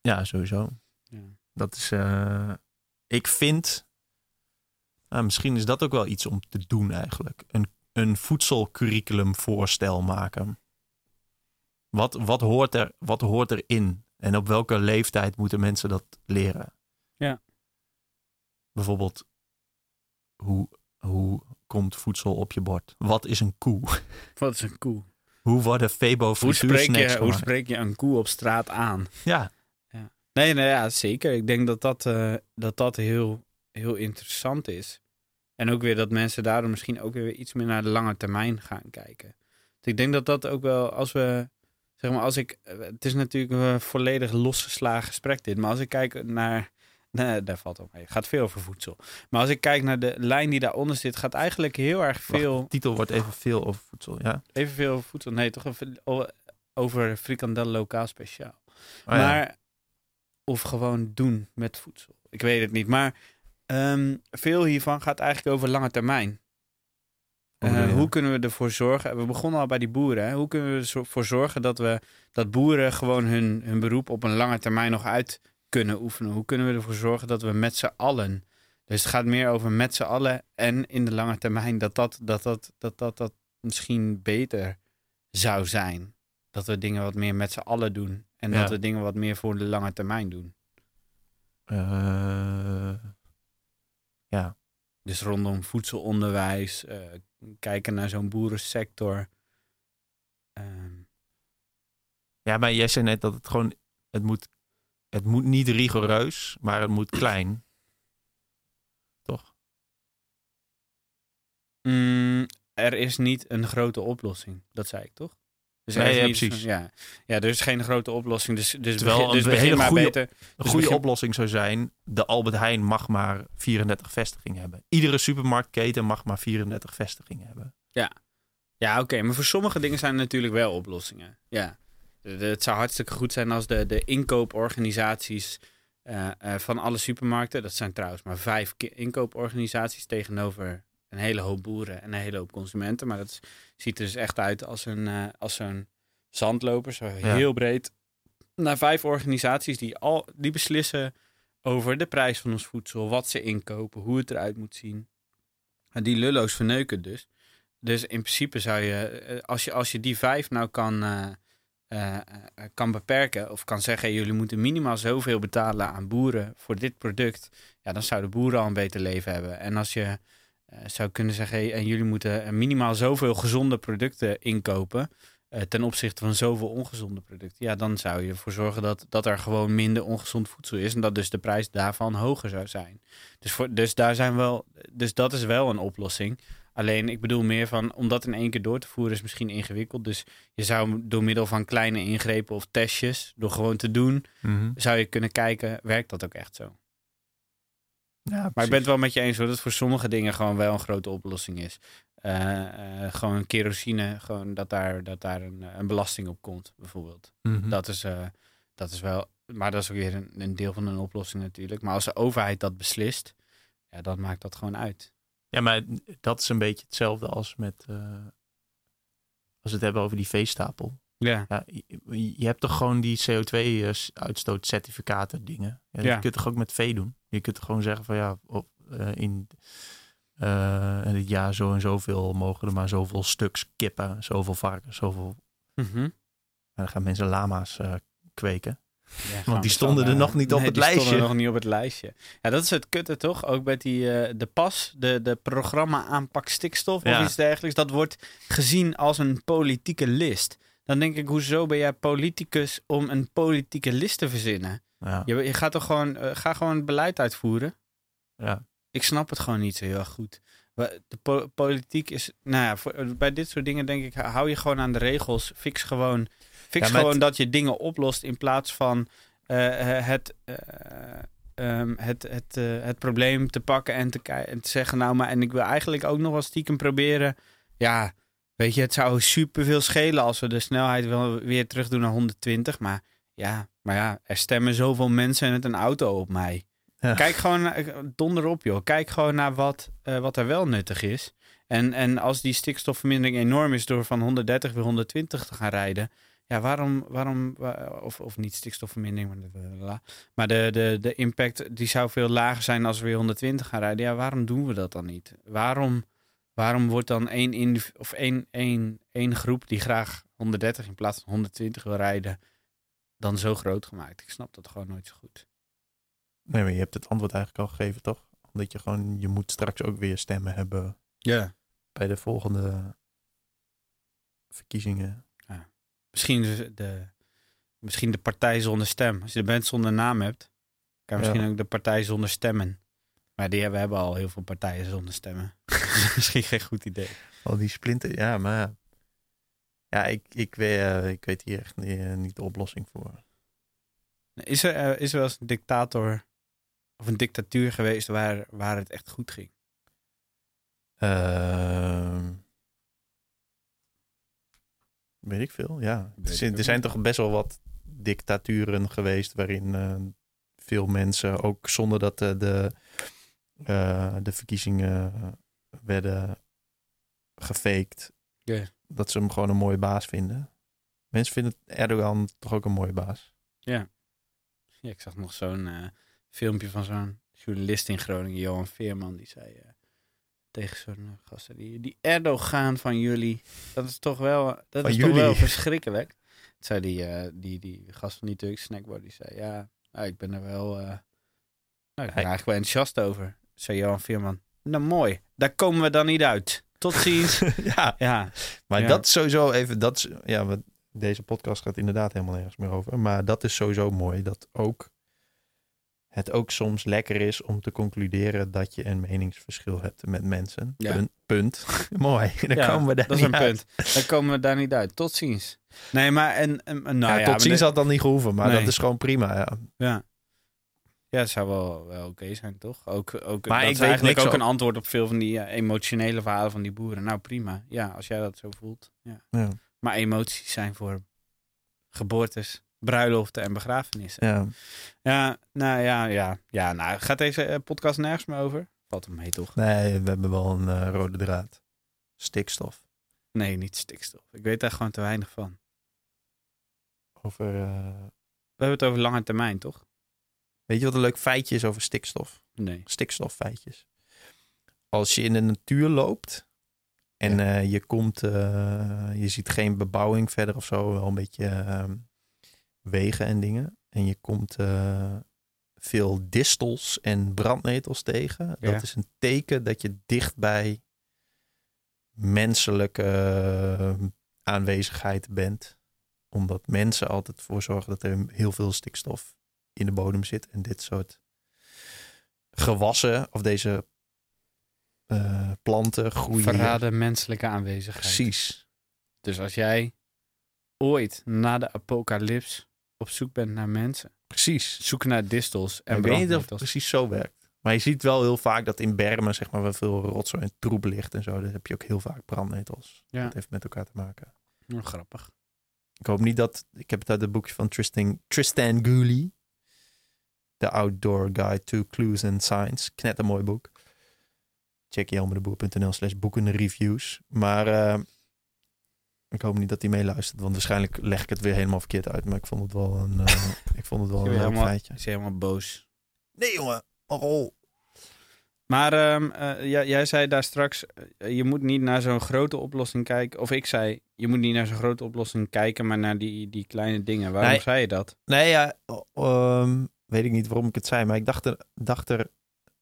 ja, sowieso. Ja. Dat is... eh, ik vind... ah, misschien is dat ook wel iets om te doen eigenlijk. Een, een voedselcurriculum voorstel maken. Wat, wat, hoort er, wat hoort erin? En op welke leeftijd moeten mensen dat leren? Ja. Bijvoorbeeld, hoe, hoe komt voedsel op je bord? Wat is een koe? Wat is een koe? Hoe worden Febo Hoe spreek, je, hoe spreek je een koe op straat aan? Ja, Nee, nee, ja, zeker. Ik denk dat dat, eh, dat, dat heel, heel interessant is. En ook weer dat mensen daardoor misschien ook weer iets meer naar de lange termijn gaan kijken. Dus ik denk dat dat ook wel, als we, zeg maar, als ik, eh, het is natuurlijk een volledig losgeslagen gesprek dit, maar als ik kijk naar, nee, daar valt ook mee, het gaat veel over voedsel. Maar als ik kijk naar de lijn die daaronder zit, gaat eigenlijk heel erg Wacht, veel, de titel wordt even veel over voedsel, ja. evenveel over voedsel, nee, toch over frikandel lokaal speciaal. Oh, ja. Maar, of gewoon doen met voedsel. Ik weet het niet. Maar ehm, veel hiervan gaat eigenlijk over lange termijn. Hoe Eh, hoe kunnen we ervoor zorgen? We begonnen al bij die boeren. Hè? Hoe kunnen we ervoor zorgen dat we dat boeren gewoon hun, hun beroep op een lange termijn nog uit kunnen oefenen? Hoe kunnen we ervoor zorgen dat we met z'n allen. Dus het gaat meer over met z'n allen en in de lange termijn dat dat, dat, dat, dat, dat, dat misschien beter zou zijn. Dat we dingen wat meer met z'n allen doen. En Ja. dat we dingen wat meer voor de lange termijn doen. Eh, ja, Dus rondom voedselonderwijs, eh, kijken naar zo'n boerensector. Ehm, Ja, maar jij zei net dat het gewoon, het moet, het moet niet rigoureus, maar het moet klein. Toch? mm, er is niet een grote oplossing, dat zei ik toch? Dus Nee, ja, precies. Ja. ja, er is geen grote oplossing. Dus, dus, Terwijl begin, dus een hele maar goede- beter. Een Dus goede begin- oplossing zou zijn, de Albert Heijn mag maar 34 vestigingen hebben. Iedere supermarktketen mag maar 34 vestigingen hebben. Ja, oké, maar voor sommige dingen zijn er natuurlijk wel oplossingen. Ja. Het zou hartstikke goed zijn als de, de inkooporganisaties eh, eh, van alle supermarkten, dat zijn trouwens maar vijf inkooporganisaties tegenover een hele hoop boeren en een hele hoop consumenten. Maar dat ziet er dus echt uit als een eh, als zo'n zandloper, zo heel breed. Naar vijf organisaties die, al, die beslissen over de prijs van ons voedsel, wat ze inkopen, hoe het eruit moet zien. En die lullo's verneuken dus. Dus in principe zou je, eh, als je, als je die vijf nou kan, eh, kan beperken, of kan zeggen, hey, jullie moeten minimaal zoveel betalen aan boeren voor dit product, ja, dan zouden boeren al een beter leven hebben. En als je zou kunnen zeggen, hey, en jullie moeten eh, minimaal zoveel gezonde producten inkopen, eh, ten opzichte van zoveel ongezonde producten, ja, dan zou je ervoor zorgen dat, dat er gewoon minder ongezond voedsel is en dat dus de prijs daarvan hoger zou zijn. Dus, voor, dus, daar zijn wel, dus dat is wel een oplossing. Alleen, ik bedoel meer van, om dat in één keer door te voeren is misschien ingewikkeld. Dus je zou door middel van kleine ingrepen of testjes, door gewoon te doen, zou je kunnen kijken, werkt dat ook echt zo? Ja, Maar ik ben het wel met je eens hoor, dat het voor sommige dingen gewoon wel een grote oplossing is. Eh, eh, gewoon kerosine, gewoon dat daar, dat daar een, een belasting op komt, bijvoorbeeld. Mhm. Dat, is, eh, dat is wel, maar dat is ook weer een, een deel van een oplossing natuurlijk. Maar als de overheid dat beslist, ja, dan maakt dat gewoon uit. Ja, maar dat is een beetje hetzelfde als met. als we het hebben over die veestapel. Ja. Ja, je, hebt toch gewoon die CO2-uitstootcertificaten dingen. Ja, Ja. Je kunt toch ook met vee doen. Je kunt toch gewoon zeggen van ja, op, eh, in, eh, in het jaar zo en zoveel mogen er maar zoveel stuks kippen, zoveel varkens, zoveel. Mhm. En dan gaan mensen lama's eh, kweken. Ja, Want die stonden er nog niet op het die stonden lijstje. nog niet op het lijstje. Ja, dat is het kutte toch? Ook bij die, eh, de PAS, de, de programma aanpak stikstof of iets dergelijks. Dat wordt gezien als een politieke list. Dan denk ik, hoezo ben jij politicus om een politieke list te verzinnen? Ja, Je, je gaat toch gewoon, eh, ga gewoon beleid uitvoeren? ja. Ik snap het gewoon niet zo heel goed. De po- politiek is, nou ja, voor- bij dit soort dingen denk ik, hou je gewoon aan de regels. Fix gewoon, fix Ja, gewoon het- dat je dingen oplost in plaats van eh, het, eh, ehm, het, het, eh, het probleem te pakken en te, en te zeggen, nou maar, en ik wil eigenlijk ook nog wel stiekem proberen, ja, weet je, het zou superveel schelen als we de snelheid wel weer terug doen naar 120, maar ja, maar ja, er stemmen zoveel mensen met een auto op mij. Ja. Kijk gewoon, naar- donder op joh. Kijk gewoon naar wat, eh, wat er wel nuttig is. En, en als die stikstofvermindering enorm is door van 130 weer 120 te gaan rijden. Ja, waarom, waarom wa- of, of niet stikstofvermindering, maar, de, maar de, de, de impact die zou veel lager zijn als we weer 120 gaan rijden. Ja, waarom doen we dat dan niet? Waarom, waarom wordt dan één, of één, één, één groep die graag 130 in plaats van 120 wil rijden, dan zo groot gemaakt? Ik snap dat gewoon nooit zo goed. Nee, maar je hebt het antwoord eigenlijk al gegeven, toch? Omdat je gewoon, je moet straks ook weer stemmen hebben Ja. bij de volgende verkiezingen. Misschien de, de, misschien de partij zonder stem. Als je de band zonder naam hebt, kan je misschien Ja. ook de partij zonder stemmen. Maar die hebben, we hebben al heel veel partijen zonder stemmen. misschien geen goed idee. Al die splinter, ja, maar ja. Ja, ik, ik, weet, eh, ik weet hier echt niet, eh, niet de oplossing voor. Is er, eh, is er wel eens een dictator of een dictatuur geweest waar, waar het echt goed ging? Ehm, weet ik veel, ja. Weet Er zijn, er toch best wel wat dictaturen geweest waarin veel mensen, ook zonder dat de, de, eh, de verkiezingen werden gefaked, Ja. dat ze hem gewoon een mooie baas vinden. Mensen vinden Erdogan toch ook een mooie baas. Ja, ik zag nog zo'n eh, filmpje van zo'n journalist in Groningen, Johan Veerman, die zei eh, tegen zo'n eh, gast, die, die Erdogan van jullie, dat is toch wel, dat Van is toch wel verschrikkelijk. Toen zei die, die, die gast van die Turkse snackbar, die zei, ja, nou, ik ben er wel, nou, ik ben er eigenlijk wel enthousiast over. Zei Johan Veerman, nou mooi, daar komen we dan niet uit. Tot ziens. ja, ja, maar Ja. dat is sowieso even, dat is, ja, wat- deze podcast gaat inderdaad helemaal nergens meer over. Maar dat is sowieso mooi, dat ook het ook soms lekker is om te concluderen dat je een meningsverschil hebt met mensen. Ja. Punt. punt. mooi, dan Ja, komen we daar dat is een niet uit. punt. Dan komen we daar niet uit. Tot ziens. Nee, maar en, en nou Ja, ja, tot ziens de- had dan niet gehoeven, maar Nee. dat is gewoon prima. Ja. Ja. Ja, het zou wel, wel oké zijn, toch? Ook, ook, Maar dat ik is weet eigenlijk ook een antwoord op veel van die eh, emotionele verhalen van die boeren. Nou, prima. Ja, als jij dat zo voelt. Ja. Ja. Maar emoties zijn voor geboortes, bruiloften en begrafenissen. Ja. Ja, nou ja, ja. ja nou, gaat deze eh, podcast nergens meer over? Valt hem mee, toch? Nee, we hebben wel een eh, rode draad. Stikstof. Nee, niet stikstof. Ik weet daar gewoon te weinig van. Over, eh, We hebben het over lange termijn, toch? Weet je wat een leuk feitje is over stikstof? Nee. stikstoffeitjes. Als je in de natuur loopt en Ja. eh, je komt, eh, je ziet geen bebouwing verder of zo, wel een beetje ehm, wegen en dingen. En je komt eh, veel distels en brandnetels tegen. Ja. Dat is een teken dat je dicht bij menselijke eh, aanwezigheid bent. Omdat mensen altijd voor zorgen dat er heel veel stikstof in de bodem zit. En dit soort gewassen of deze eh, planten groeien. Verraden menselijke aanwezigheid. Precies. Dus als jij ooit na de apocalyps op zoek bent naar mensen, Precies. zoek naar distels en ik weet niet of het precies zo werkt. Maar je ziet wel heel vaak dat in bermen, zeg maar, waar veel rotzooi en troep ligt en zo, daar heb je ook heel vaak brandnetels. Ja. Dat heeft met elkaar te maken. Oh, grappig. Ik hoop niet dat. Ik heb het uit het boekje van Tristan, Tristan Gooley. The Outdoor Guide to Clues and Signs. Knet een mooi boek. Check jelmerdeboer.nl slash boeken reviews. Maar eh, ik hoop niet dat hij meeluistert. Want waarschijnlijk leg ik het weer helemaal verkeerd uit. Maar ik vond het wel een, eh, ik vond het wel een helemaal- feitje. Is helemaal boos. Nee jongen. Oh. Maar ehm, eh, jij, jij zei daar straks, je moet niet naar zo'n grote oplossing kijken. Of ik zei, je moet niet naar zo'n grote oplossing kijken, maar naar die, die kleine dingen. Waarom Nee. zei je dat? Nee, ja, ehm, weet ik niet waarom ik het zei, maar ik dacht er, dacht er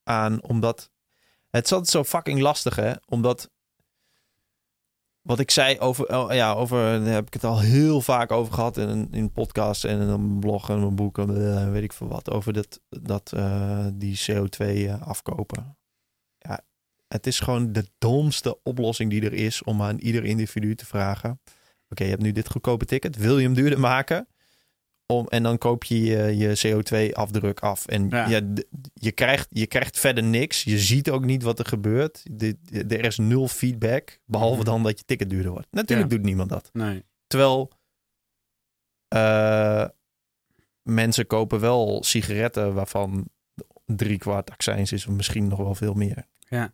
aan omdat het altijd zo fucking lastig, hè? Omdat wat ik zei over, oh, ja, over, daar heb ik het al heel vaak over gehad in in podcast en in een blog en een boek en eh, weet ik veel wat over dat, dat eh, die CO2 eh, afkopen. Ja, het is gewoon de domste oplossing die er is om aan ieder individu te vragen. Oké, je hebt nu dit goedkope ticket. Wil je hem duurder maken? Om, en dan koop je je, je CO2-afdruk af. En Ja. ja. je, krijgt, je krijgt verder niks. Je ziet ook niet wat er gebeurt. De, de- er is nul feedback. Behalve Mhm. dan dat je ticket duurder wordt. Natuurlijk Ja. doet niemand dat. Nee. Terwijl eh, mensen kopen wel sigaretten waarvan drie kwart accijns is. Of misschien nog wel veel meer. Ja,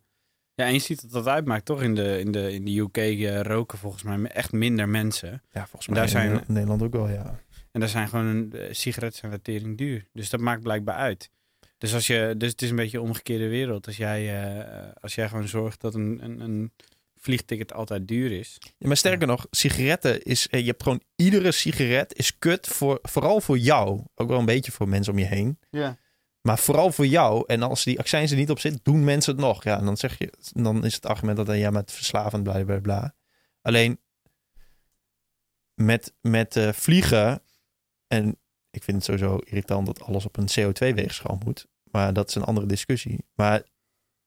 en je ziet dat dat uitmaakt, toch? In de, in de, in de UK eh, roken volgens mij echt minder mensen. Ja, volgens Daar mij zijn- in Nederland ook wel, ja. En daar zijn gewoon eh, sigaretten zijn tering duur. Dus dat maakt blijkbaar uit. Dus, als je, dus het is een beetje een omgekeerde wereld. Als jij, eh, als jij gewoon zorgt dat een, een, een vliegticket altijd duur is. Ja, maar sterker nog, sigaretten is. eh, Je hebt gewoon iedere sigaret is kut voor. Vooral voor jou. Ook wel een beetje voor mensen om je heen. Ja. Maar vooral voor jou. En als die accijns er niet op zit, doen mensen het nog. Ja, en dan zeg je. Dan is het argument dat dan ja, met verslavend bla bla bla. Alleen. met, met eh, vliegen. En ik vind het sowieso irritant dat alles op een CO2-weegschaal moet. Maar dat is een andere discussie. Maar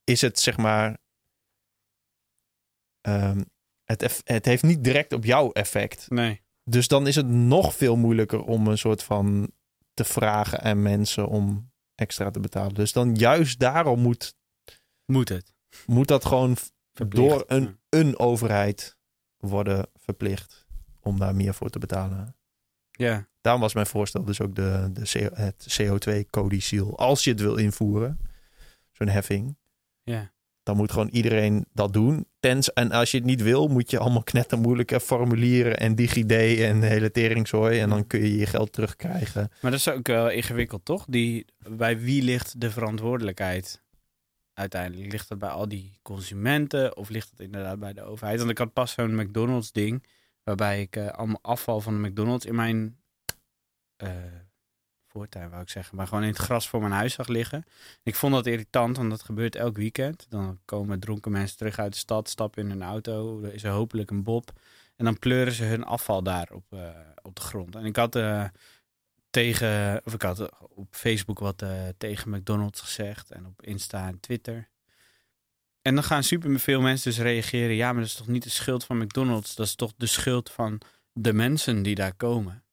is het zeg maar. ehm, het, eff- het heeft niet direct op jou effect. Nee. Dus dan is het nog veel moeilijker om een soort van te vragen aan mensen om extra te betalen. Dus dan juist daarom moet, Moet het. moet dat gewoon Verplicht. door een, een overheid worden verplicht om daar meer voor te betalen. Ja. Daarom was mijn voorstel dus ook de, de CO, het CO2-codiciel. Als je het wil invoeren, zo'n heffing, Ja. dan moet gewoon iedereen dat doen. Tens, en als je het niet wil, moet je allemaal knettermoeilijke formulieren en DigiD en hele teringzooi. En dan kun je je geld terugkrijgen. Maar dat is ook wel ingewikkeld, toch? Die, bij wie ligt de verantwoordelijkheid? Uiteindelijk ligt dat bij al die consumenten of ligt het inderdaad bij de overheid? Want ik had pas zo'n McDonald's ding waarbij ik eh, allemaal afval van de McDonald's in mijn eh, voortuin, wou ik zeggen, maar gewoon in het gras voor mijn huis zag liggen. Ik vond dat irritant, want dat gebeurt elk weekend. Dan komen dronken mensen terug uit de stad, stappen in hun auto, er is er hopelijk een bob. En dan pleuren ze hun afval daar op, eh, op de grond. En ik had tegen, of ik had op Facebook wat tegen McDonald's gezegd en op Insta en Twitter. En dan gaan super veel mensen dus reageren. Ja, maar dat is toch niet de schuld van McDonald's? Dat is toch de schuld van de mensen die daar komen?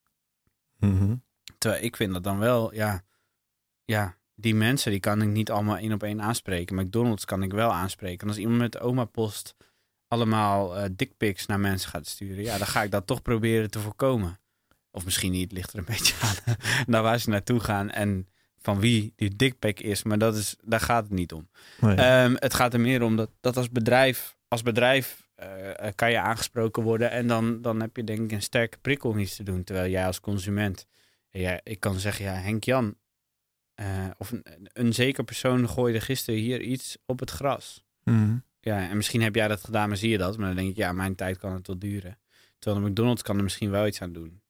Mhm. Terwijl ik vind dat dan wel, ja, ja, die mensen die kan ik niet allemaal één op één aanspreken. McDonald's kan ik wel aanspreken. En als iemand met oma post allemaal eh dickpics naar mensen gaat sturen, ja, dan ga ik dat toch proberen te voorkomen. Of misschien niet, het ligt er een beetje aan naar waar ze naartoe gaan en van wie die dickpic is. Maar dat is, daar gaat het niet om. Ehm, het gaat er meer om dat, dat als bedrijf, als bedrijf eh, eh, kan je aangesproken worden. En dan, dan heb je denk ik een sterke prikkel om iets te doen. Terwijl jij als consument, ja, ik kan zeggen, ja, Henk Jan, eh, of een, een zeker persoon gooide gisteren hier iets op het gras. Mhm. Ja, en misschien heb jij dat gedaan, maar zie je dat? Maar dan denk ik, ja, mijn tijd kan het wel duren. Terwijl de McDonald's kan er misschien wel iets aan doen.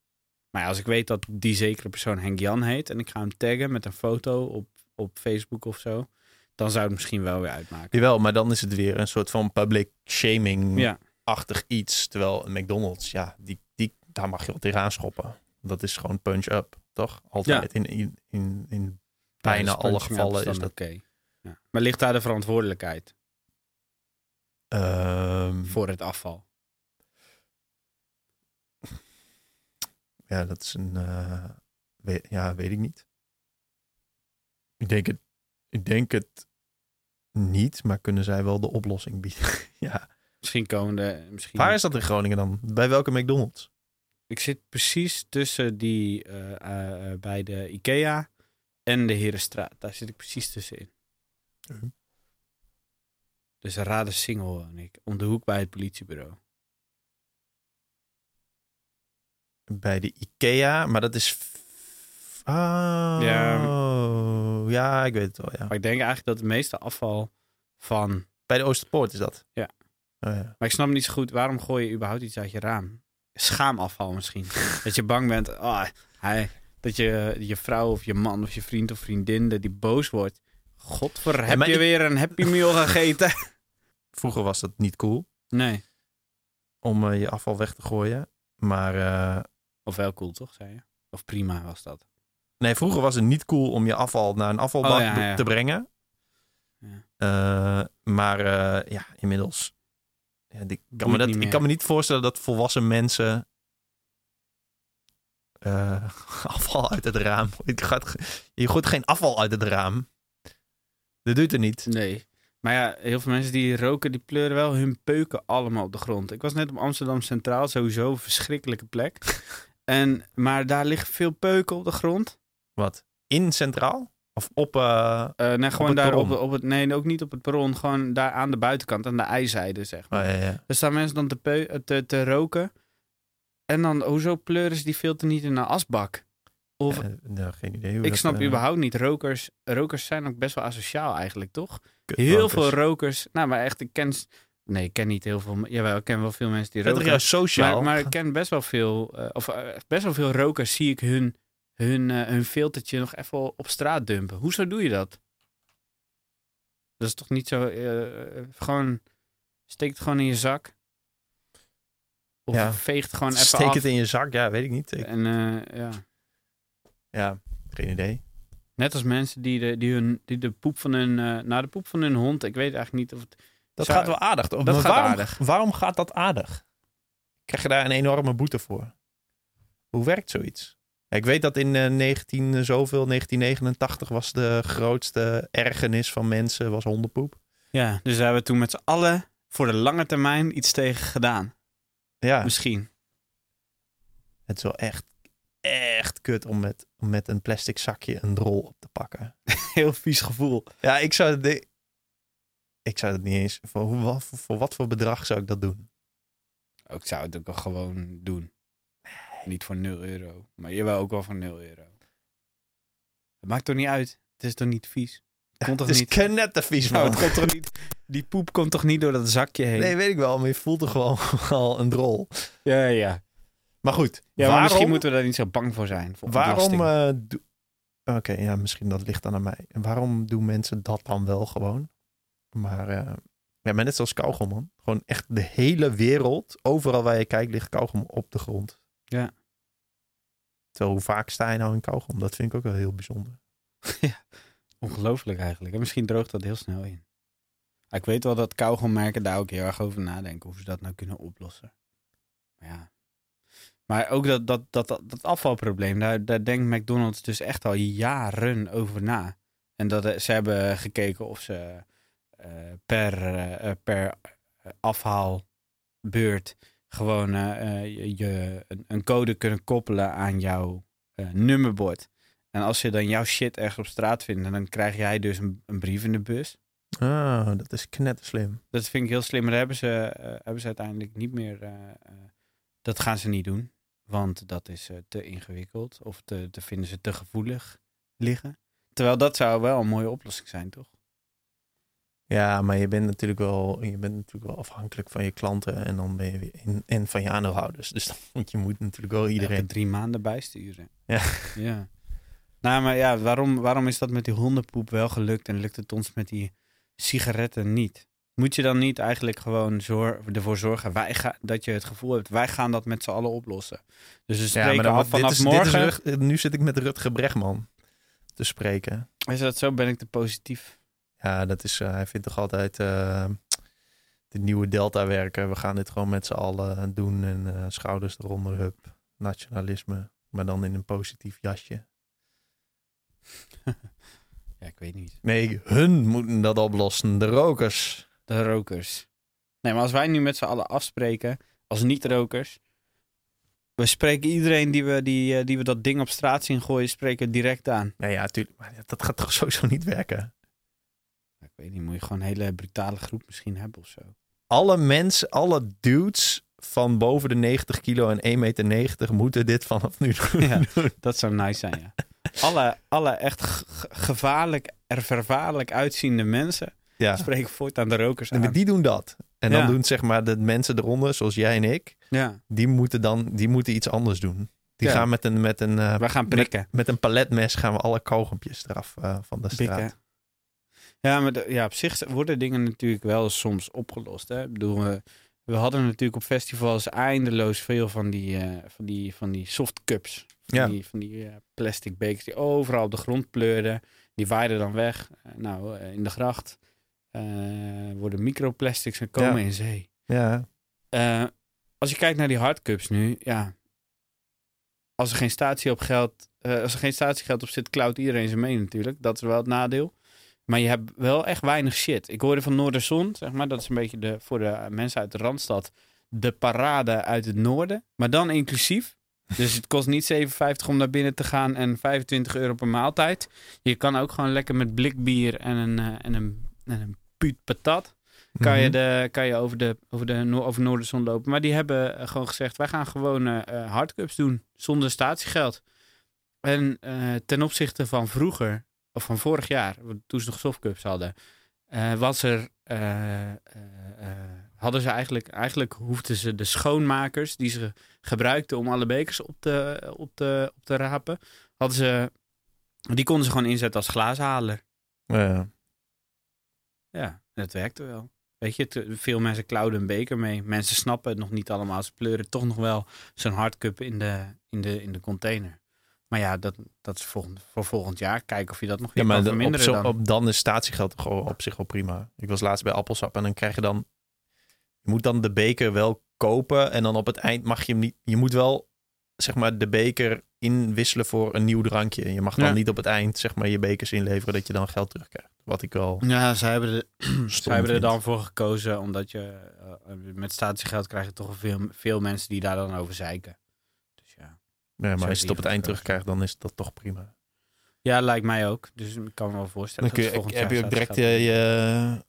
Maar als ik weet dat die zekere persoon Henk Jan heet en ik ga hem taggen met een foto op, op Facebook of zo, dan zou het misschien wel weer uitmaken. Jawel, maar dan is het weer een soort van public shaming-achtig Ja, iets. Terwijl een McDonald's, ja, die, die, daar mag je wel tegenaan schoppen. Dat is gewoon punch-up, toch? Altijd. In, in, in, in bijna dus alle gevallen is dat... oké. Ja. Maar ligt daar de verantwoordelijkheid ehm, voor het afval? Ja, dat is een... eh, we- ja, weet ik niet. Ik denk het, ik denk het niet, maar kunnen zij wel de oplossing bieden? ja. Misschien komende, misschien. Waar is dat in Groningen dan? Bij welke McDonald's? Ik zit precies tussen die eh, eh, bij de IKEA en de Herenstraat. Daar zit ik precies tussenin. Mhm. Dus raad de single woon ik. Om de hoek bij het politiebureau. Bij de IKEA, maar dat is... Oh, ja. ik weet het wel, ja. Maar ik denk eigenlijk dat het meeste afval van... Bij de Oosterpoort is dat? Ja. Oh, ja. Maar ik snap niet zo goed, waarom gooi je überhaupt iets uit je raam? Schaamafval misschien. dat je bang bent, oh, hij, dat je je vrouw of je man of je vriend of vriendin dat die boos wordt. Godver, heb je ik- weer een Happy Meal gegeten? Vroeger was dat niet cool nee. om eh, je afval weg te gooien. Maar eh, Of wel cool, toch, zei je? Of prima was dat. nee, vroeger was het niet cool om je afval naar een afvalbak Oh, ja, ja. te brengen. Ja. Eh, maar eh, ja, inmiddels. Ik, kan me dat, niet ik kan me niet voorstellen dat volwassen mensen eh, afval uit het raam. Je gooit geen afval uit het raam. Dat doet er niet. Nee. Maar ja, heel veel mensen die roken, die pleuren wel hun peuken allemaal op de grond. Ik was net op Amsterdam Centraal, sowieso een verschrikkelijke plek. En, maar daar liggen veel peuken op de grond. Wat? In Centraal? Of op... eh, Eh nee, gewoon daar op, perron? op het... Nee, ook niet op het perron. Gewoon daar aan de buitenkant, aan de ijzijde, zeg maar. oh, ja, ja. Er staan mensen dan te, peu- te, te roken. En dan, hoezo pleuren ze die filter niet in een asbak? Of, Ja, nou, geen idee. Hoe ik snap eh, überhaupt niet, rokers, rokers zijn ook best wel asociaal eigenlijk, toch? Heel veel rokers. Nou, maar echt, ik ken... Nee, ik ken niet heel veel... Jawel, ik ken wel veel mensen die Dat is roken. juist sociaal? Maar, maar ik ken best wel veel... eh, of eh, best wel veel rokers zie ik hun, hun, eh, hun filtertje nog even op straat dumpen. Hoezo doe je dat? Dat is toch niet zo... gewoon... Steek het gewoon in je zak. Of Ja. veeg het gewoon even Steek af. het in je zak, ja, weet ik niet. Ik- En eh, ja. ja, geen idee. Net als mensen die de, die hun, die de poep van hun, eh naar de poep van hun hond. Ik weet eigenlijk niet of het. Dat Zou- gaat wel aardig. toch? dat gaat waarom, aardig. Waarom gaat dat aardig? Krijg je daar een enorme boete voor? Hoe werkt zoiets? Ja, ik weet dat in eh, 19 zoveel, 1989 was de grootste ergernis van mensen was hondenpoep. Ja, dus daar hebben we toen met z'n allen voor de lange termijn iets tegen gedaan. Ja, Misschien. het is wel echt, echt kut om met, om met een plastic zakje een drol op te pakken. Heel vies gevoel. Ja, ik zou ik zou het niet eens, voor, hoe, voor, voor wat voor bedrag zou ik dat doen? Ik zou het ook wel gewoon doen. Niet voor 0 euro. Maar je wil ook wel voor 0 euro. Het maakt toch niet uit? Het is toch niet vies? Het komt toch Het is niet? knettervies, Nou, man. het komt toch niet? Die poep komt toch niet door dat zakje heen? Nee, weet ik wel, maar je voelt er gewoon al een drol. Ja, ja. Maar goed, Ja, maar misschien moeten we daar niet zo bang voor zijn. Voor waarom eh, Oké, ja, misschien dat ligt dan aan mij. En waarom doen mensen dat dan wel gewoon? Maar, eh, ja, maar net zoals kauwgom, man. Gewoon echt de hele wereld, overal waar je kijkt, ligt kauwgom op de grond. Ja. Terwijl, hoe vaak sta je nou in kauwgom? Dat vind ik ook wel heel bijzonder. Ongelooflijk eigenlijk. En misschien droogt dat heel snel in. Maar ik weet wel dat kauwgommerken daar ook heel erg over nadenken. Hoe ze dat nou kunnen oplossen. Maar ja. Maar ook dat, dat, dat, dat, afvalprobleem. Daar, daar denkt McDonald's dus echt al jaren over na. En dat eh, ze hebben gekeken of ze per, eh, eh, per eh, afhaalbeurt gewoon eh, eh, je, je een, code kunnen koppelen aan jouw eh, nummerbord. En als je dan jouw shit ergens op straat vindt, dan krijg jij dus een, een brief in de bus. Ah, dat is knetterslim. Dat vind ik heel slim. Maar hebben ze, eh, hebben ze uiteindelijk niet meer. eh, eh, dat gaan ze niet doen. Want dat is eh, te ingewikkeld. Of te, te vinden ze te gevoelig liggen. Terwijl dat zou wel een mooie oplossing zijn, toch? Ja, maar je bent natuurlijk wel, je bent natuurlijk wel afhankelijk van je klanten en dan ben je in, en van je aandeelhouders. Dus dan moet je moet natuurlijk wel Iedereen iedereen. drie maanden bijsturen. Ja. ja. Nou, maar ja, waarom, waarom is dat met die hondenpoep wel gelukt en lukt het ons met die sigaretten niet? Moet je dan niet eigenlijk gewoon zor ervoor zorgen wij ga, dat je het gevoel hebt, wij gaan dat met z'n allen oplossen? Dus we spreken dan af wordt- vanaf is, morgen. Is, nu zit ik met Rutger Bregman te spreken. Is dat zo? Ben ik te positief? Ja, dat is, eh, hij vindt toch altijd eh, de nieuwe Delta werken. We gaan dit gewoon met z'n allen doen en eh, schouders eronder, hup, nationalisme. Maar dan in een positief jasje. Ja, ik weet niet. Nee, hun moeten dat oplossen, de rokers. De rokers. Nee, maar als wij nu met z'n allen afspreken, als niet-rokers, we spreken iedereen die we, die, die we dat ding op straat zien gooien, spreken direct aan. Ja, ja, tuurlijk. Maar dat gaat toch sowieso niet werken? Ik weet niet, moet je gewoon een hele brutale groep misschien hebben of zo. alle mensen, alle dudes van boven de 90 kilo en 1,90 meter moeten dit vanaf nu doen. Ja. Dat zou nice zijn, ja. Alle, alle echt ge- gevaarlijk, er vervaarlijk uitziende mensen Ja. spreken voortaan de rokers aan. die doen dat. En dan Ja. doen zeg maar de mensen eronder, zoals jij en ik, Ja, die moeten dan die moeten iets anders doen. Die Ja. gaan met een, met een, eh, we gaan prikken. met een paletmes gaan we alle kauwgompjes eraf eh, van de straat. Pikken. Ja, maar de- ja, op zich worden dingen natuurlijk wel soms opgelost. Hè? Ik bedoel, we, we hadden natuurlijk op festivals eindeloos veel van die, eh, van die, van die soft cups. Van Ja. die, van die eh, plastic bekers die overal op de grond pleurden. Die waaiden dan weg. Eh, nou, in de gracht worden microplastics en komen Ja. in zee. Ja, als je kijkt naar die hardcups nu, ja. Als er geen statie op geld, als er geen statiegeld op zit, klauwt iedereen ze mee natuurlijk. Dat is wel het nadeel. Maar je hebt wel echt weinig shit. Ik hoorde van Noorderzon, zeg maar, dat is een beetje de, voor de mensen uit de Randstad, de parade uit het noorden. Maar dan inclusief. Dus het kost niet 7,50 om naar binnen te gaan en 25 euro per maaltijd. Je kan ook gewoon lekker met blikbier en een, eh, en een, en een puut patat kan je, Mhm. de, kan je over, de, over, de, over Noorderzon lopen. Maar die hebben eh, gewoon gezegd, wij gaan gewoon eh, eh, hardcups doen, zonder statiegeld. En ten opzichte van vroeger, of van vorig jaar, toen ze nog softcups hadden, eh, was er, eh, eh, hadden ze eigenlijk, eigenlijk hoefden ze de schoonmakers die ze gebruikten om alle bekers op te, op te, op te rapen, hadden ze, die konden ze gewoon inzetten als glazenhaler. Ja. Ja, dat werkte wel. Weet je, te- veel mensen clouden een beker mee. Mensen snappen het nog niet allemaal. Ze pleuren toch nog wel zo'n hardcup in de, in, de, in de container. Maar ja, dat, dat is volgend, voor volgend jaar. Kijken of je dat nog Ja, maar kan op, verminderen zo, dan. op, dan is statiegeld gewoon op zich wel prima. Ik was laatst bij Appelsap en dan krijg je dan... Je moet dan de beker wel kopen en dan op het eind mag je hem niet... Je moet wel, zeg maar, de beker inwisselen voor een nieuw drankje. Je mag dan Ja. niet op het eind, zeg maar, je bekers inleveren dat je dan geld terugkrijgt. Wat ik al Ja, zij hebben, er, zij hebben er dan voor gekozen. Omdat je eh, met statiegeld krijg je toch veel, veel mensen die daar dan over zeiken. Ja. Maar Zo als je het op het eind terugkrijgt, dan is dat toch prima. ja, lijkt mij ook. Dus ik kan me wel voorstellen. Dan kun je, dat heb je ook direct je, je,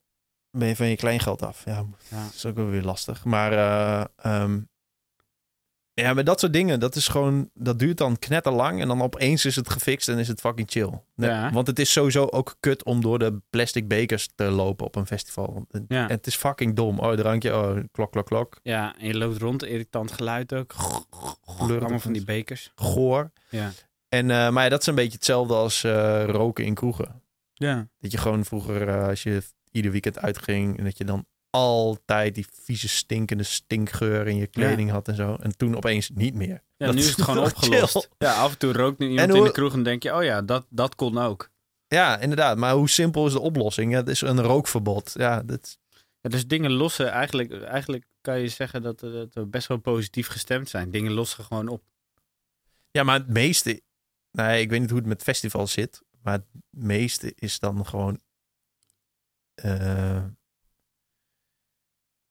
ben je van je kleingeld af. Ja, Ja. dat is ook wel weer lastig. Maar eh, ehm, ja, maar dat soort dingen, dat is gewoon, dat duurt dan knetterlang en dan opeens is het gefixt en is het fucking chill. Nee, Ja. Want het is sowieso ook kut om door de plastic bekers te lopen op een festival. Ja. Het is fucking dom. Oh, drankje, oh, klok, klok, klok. Ja, en je loopt rond, irritant geluid ook. Allemaal van die bekers. Goor. Ja. En, eh, maar ja, dat is een beetje hetzelfde als eh, roken in kroegen. Ja. Dat je gewoon vroeger, eh, als je ieder weekend uitging, en dat je dan altijd die vieze stinkende stinkgeur in je kleding had en zo. En toen opeens niet meer. Ja, Dat nu is het gewoon opgelost. chill? Ja, af en toe rookt nu iemand in de kroeg en denk je, oh ja, dat, dat kon ook. Ja, inderdaad. Maar hoe simpel is de oplossing? Het is een rookverbod. Ja, dat, Ja, dus dingen lossen, eigenlijk, eigenlijk kan je zeggen dat, eh, dat we best wel positief gestemd zijn. Dingen lossen gewoon op. ja maar het meeste... Nee, ik weet niet hoe het met festivals zit. Maar het meeste is dan gewoon... eh,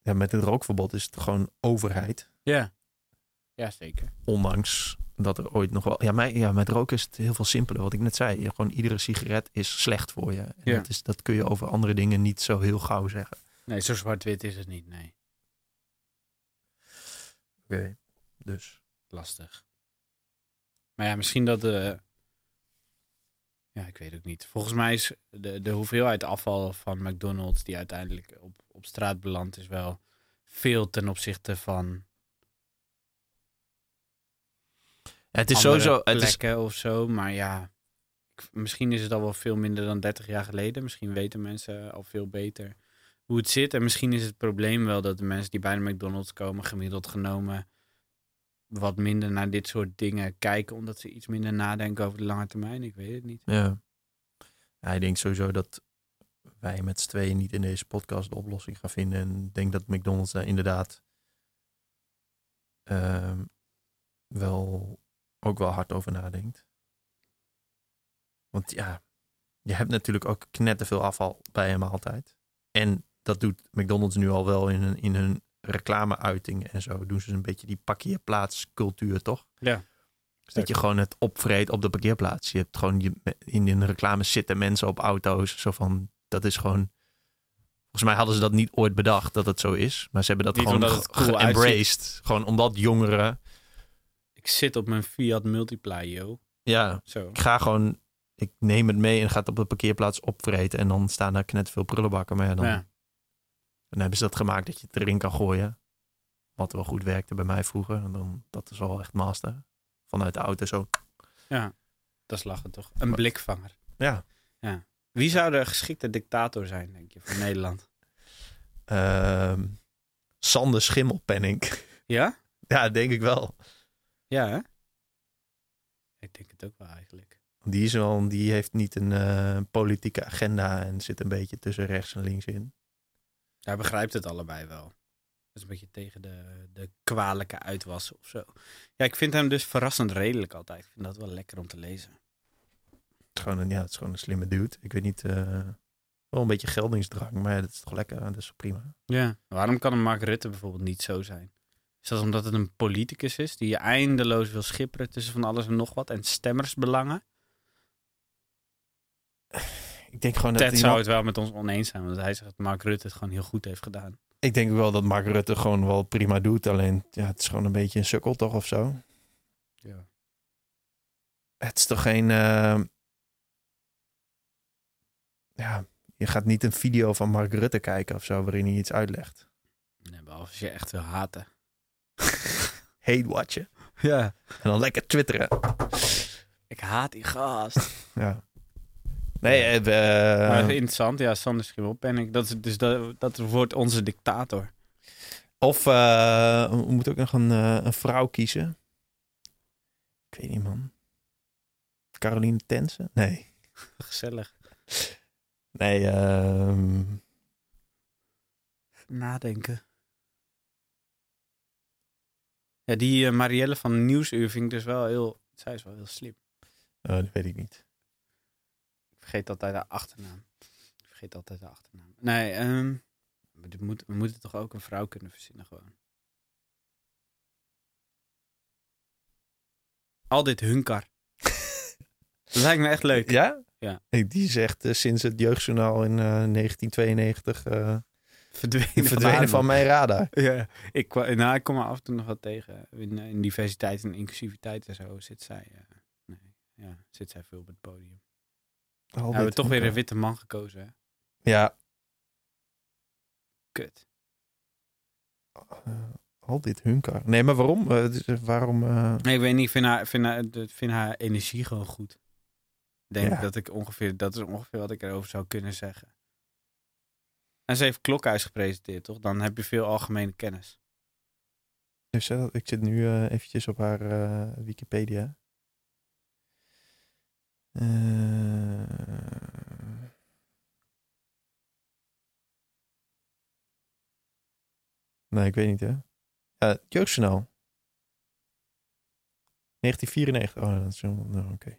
ja, met het rookverbod is het gewoon overheid. Ja. Ja, zeker. Ondanks dat er ooit nog wel... Ja, maar, ja, met roken is het heel veel simpeler. Wat ik net zei. Gewoon iedere sigaret is slecht voor je. En Ja. dat, is, dat kun je over andere dingen niet zo heel gauw zeggen. Nee, zo zwart-wit is het niet, nee. Oké. Dus. Lastig. Maar ja, misschien dat de... Ja, ik weet ook niet. Volgens mij is de, de hoeveelheid afval van McDonald's die uiteindelijk op, op straat belandt, is wel veel ten opzichte van het is sowieso... Het is, plekken of zo. Maar ja, ik- misschien is het al wel veel minder dan 30 jaar geleden. Misschien weten mensen al veel beter hoe het zit. En misschien is het probleem wel dat de mensen die bij de McDonald's komen, gemiddeld genomen, wat minder naar dit soort dingen kijken. Omdat ze iets minder nadenken over de lange termijn. Ik weet het niet. ja. ja, ik denk sowieso dat wij met z'n tweeën niet in deze podcast de oplossing gaan vinden. En ik denk dat McDonald's daar inderdaad ehm, wel ook wel hard over nadenkt. Want ja, je hebt natuurlijk ook knetterveel afval bij een maaltijd. En dat doet McDonald's nu al wel in hun, in hun reclameuitingen en zo. Doen ze een beetje die parkeerplaatscultuur, toch? Ja. Dus dat je gewoon het opvreet op de parkeerplaats. Je hebt gewoon je, in de reclame zitten mensen op auto's. Zo van, dat is gewoon... Volgens mij hadden ze dat niet ooit bedacht dat het zo is. Maar ze hebben dat Niet gewoon omdat het ge- cool geëmbraced. Gewoon omdat jongeren... Ik zit op mijn Fiat Multipla, yo. Ja, Zo. ik ga gewoon... Ik neem het mee en ga het op de parkeerplaats opvreten. En dan staan daar knet veel prullenbakken. Maar ja, dan, Ja. Dan hebben ze dat gemaakt dat je het erin kan gooien. Wat wel goed werkte bij mij vroeger. En dan, dat is wel echt master. Vanuit de auto zo. ja, dat is lachen toch? Een blikvanger. Ja. Wie zou de geschikte dictator zijn, denk je, van Nederland? Ehm Sander Schimmelpenning. Ja? ja, denk ik wel. Ja, hè? Ik denk het ook wel eigenlijk. Die, is wel, die heeft niet een eh, politieke agenda en zit een beetje tussen rechts en links in. Hij begrijpt het allebei wel. Dat is een beetje tegen de, de kwalijke uitwassen of zo. Ja, ik vind hem dus verrassend redelijk altijd. Ik vind dat wel lekker om te lezen. Het is gewoon een, ja, het is gewoon een slimme dude. Ik weet niet, eh, wel een beetje geldingsdrang, maar dat is toch lekker, dat is prima. Ja. Waarom kan een Mark Rutte bijvoorbeeld niet zo zijn? Is dat omdat het een politicus is die je eindeloos wil schipperen tussen van alles en nog wat en stemmersbelangen? Ik denk gewoon dat Ted zou het wel met ons oneens zijn, want hij zegt dat Mark Rutte het gewoon heel goed heeft gedaan. ik denk wel dat Mark Rutte gewoon wel prima doet. Alleen, ja, het is gewoon een beetje een sukkel toch of zo. Ja. Het is toch geen... eh, ja, je gaat niet een video van Mark Rutte kijken of zo, waarin hij iets uitlegt. Nee, behalve als je echt wil haten. Hate watchen. Ja. En dan lekker twitteren. Ik haat die gast. Ja. Nee, eh, we- Maar interessant, ja, Sander Schimmelpenninck. Dat, is, dus dat, dat wordt onze dictator. of eh, we moeten ook nog een, eh, een vrouw kiezen. Ik weet niet, man. Caroline Tensen? Nee. Gezellig. Nee, ehm, Nadenken. Ja, die Marielle van Nieuwsuur vind ik dus wel heel... Zij is wel heel slim. oh, dat weet ik niet. Vergeet altijd haar achternaam. Ik vergeet altijd haar achternaam. Nee, ehm, we, moet, we moeten toch ook een vrouw kunnen verzinnen gewoon. Al dit hunkar. dat lijkt me echt leuk. Ja? Ja. Die zegt eh, sinds het jeugdjournaal in eh, 1992 eh, Verdwenen, verdwenen van mijn radar. Ja, ik, nou, ik kom er af en toe nog wat tegen. In, eh, in diversiteit en inclusiviteit en zo zit zij, eh, nee, ja, zit zij veel op het podium. We hebben toch weer een witte man gekozen, hè? Ja, Kut. eh, al dit hunkar. Nee, maar waarom? Eh, eh, waarom? eh, Nee, ik weet niet, ik vind haar, vind haar, vind haar energie gewoon goed. Denk Ja. dat ik ongeveer, dat is ongeveer wat ik erover zou kunnen zeggen. En ze heeft Klokhuis gepresenteerd, toch? Dan heb je veel algemene kennis. Dus, ik zit nu eventjes op haar eh, Wikipedia. Eh, Nee, ik weet niet, hè. Ja, Jeugdjournaal. 1994. Oh, dat is. Nou, oké.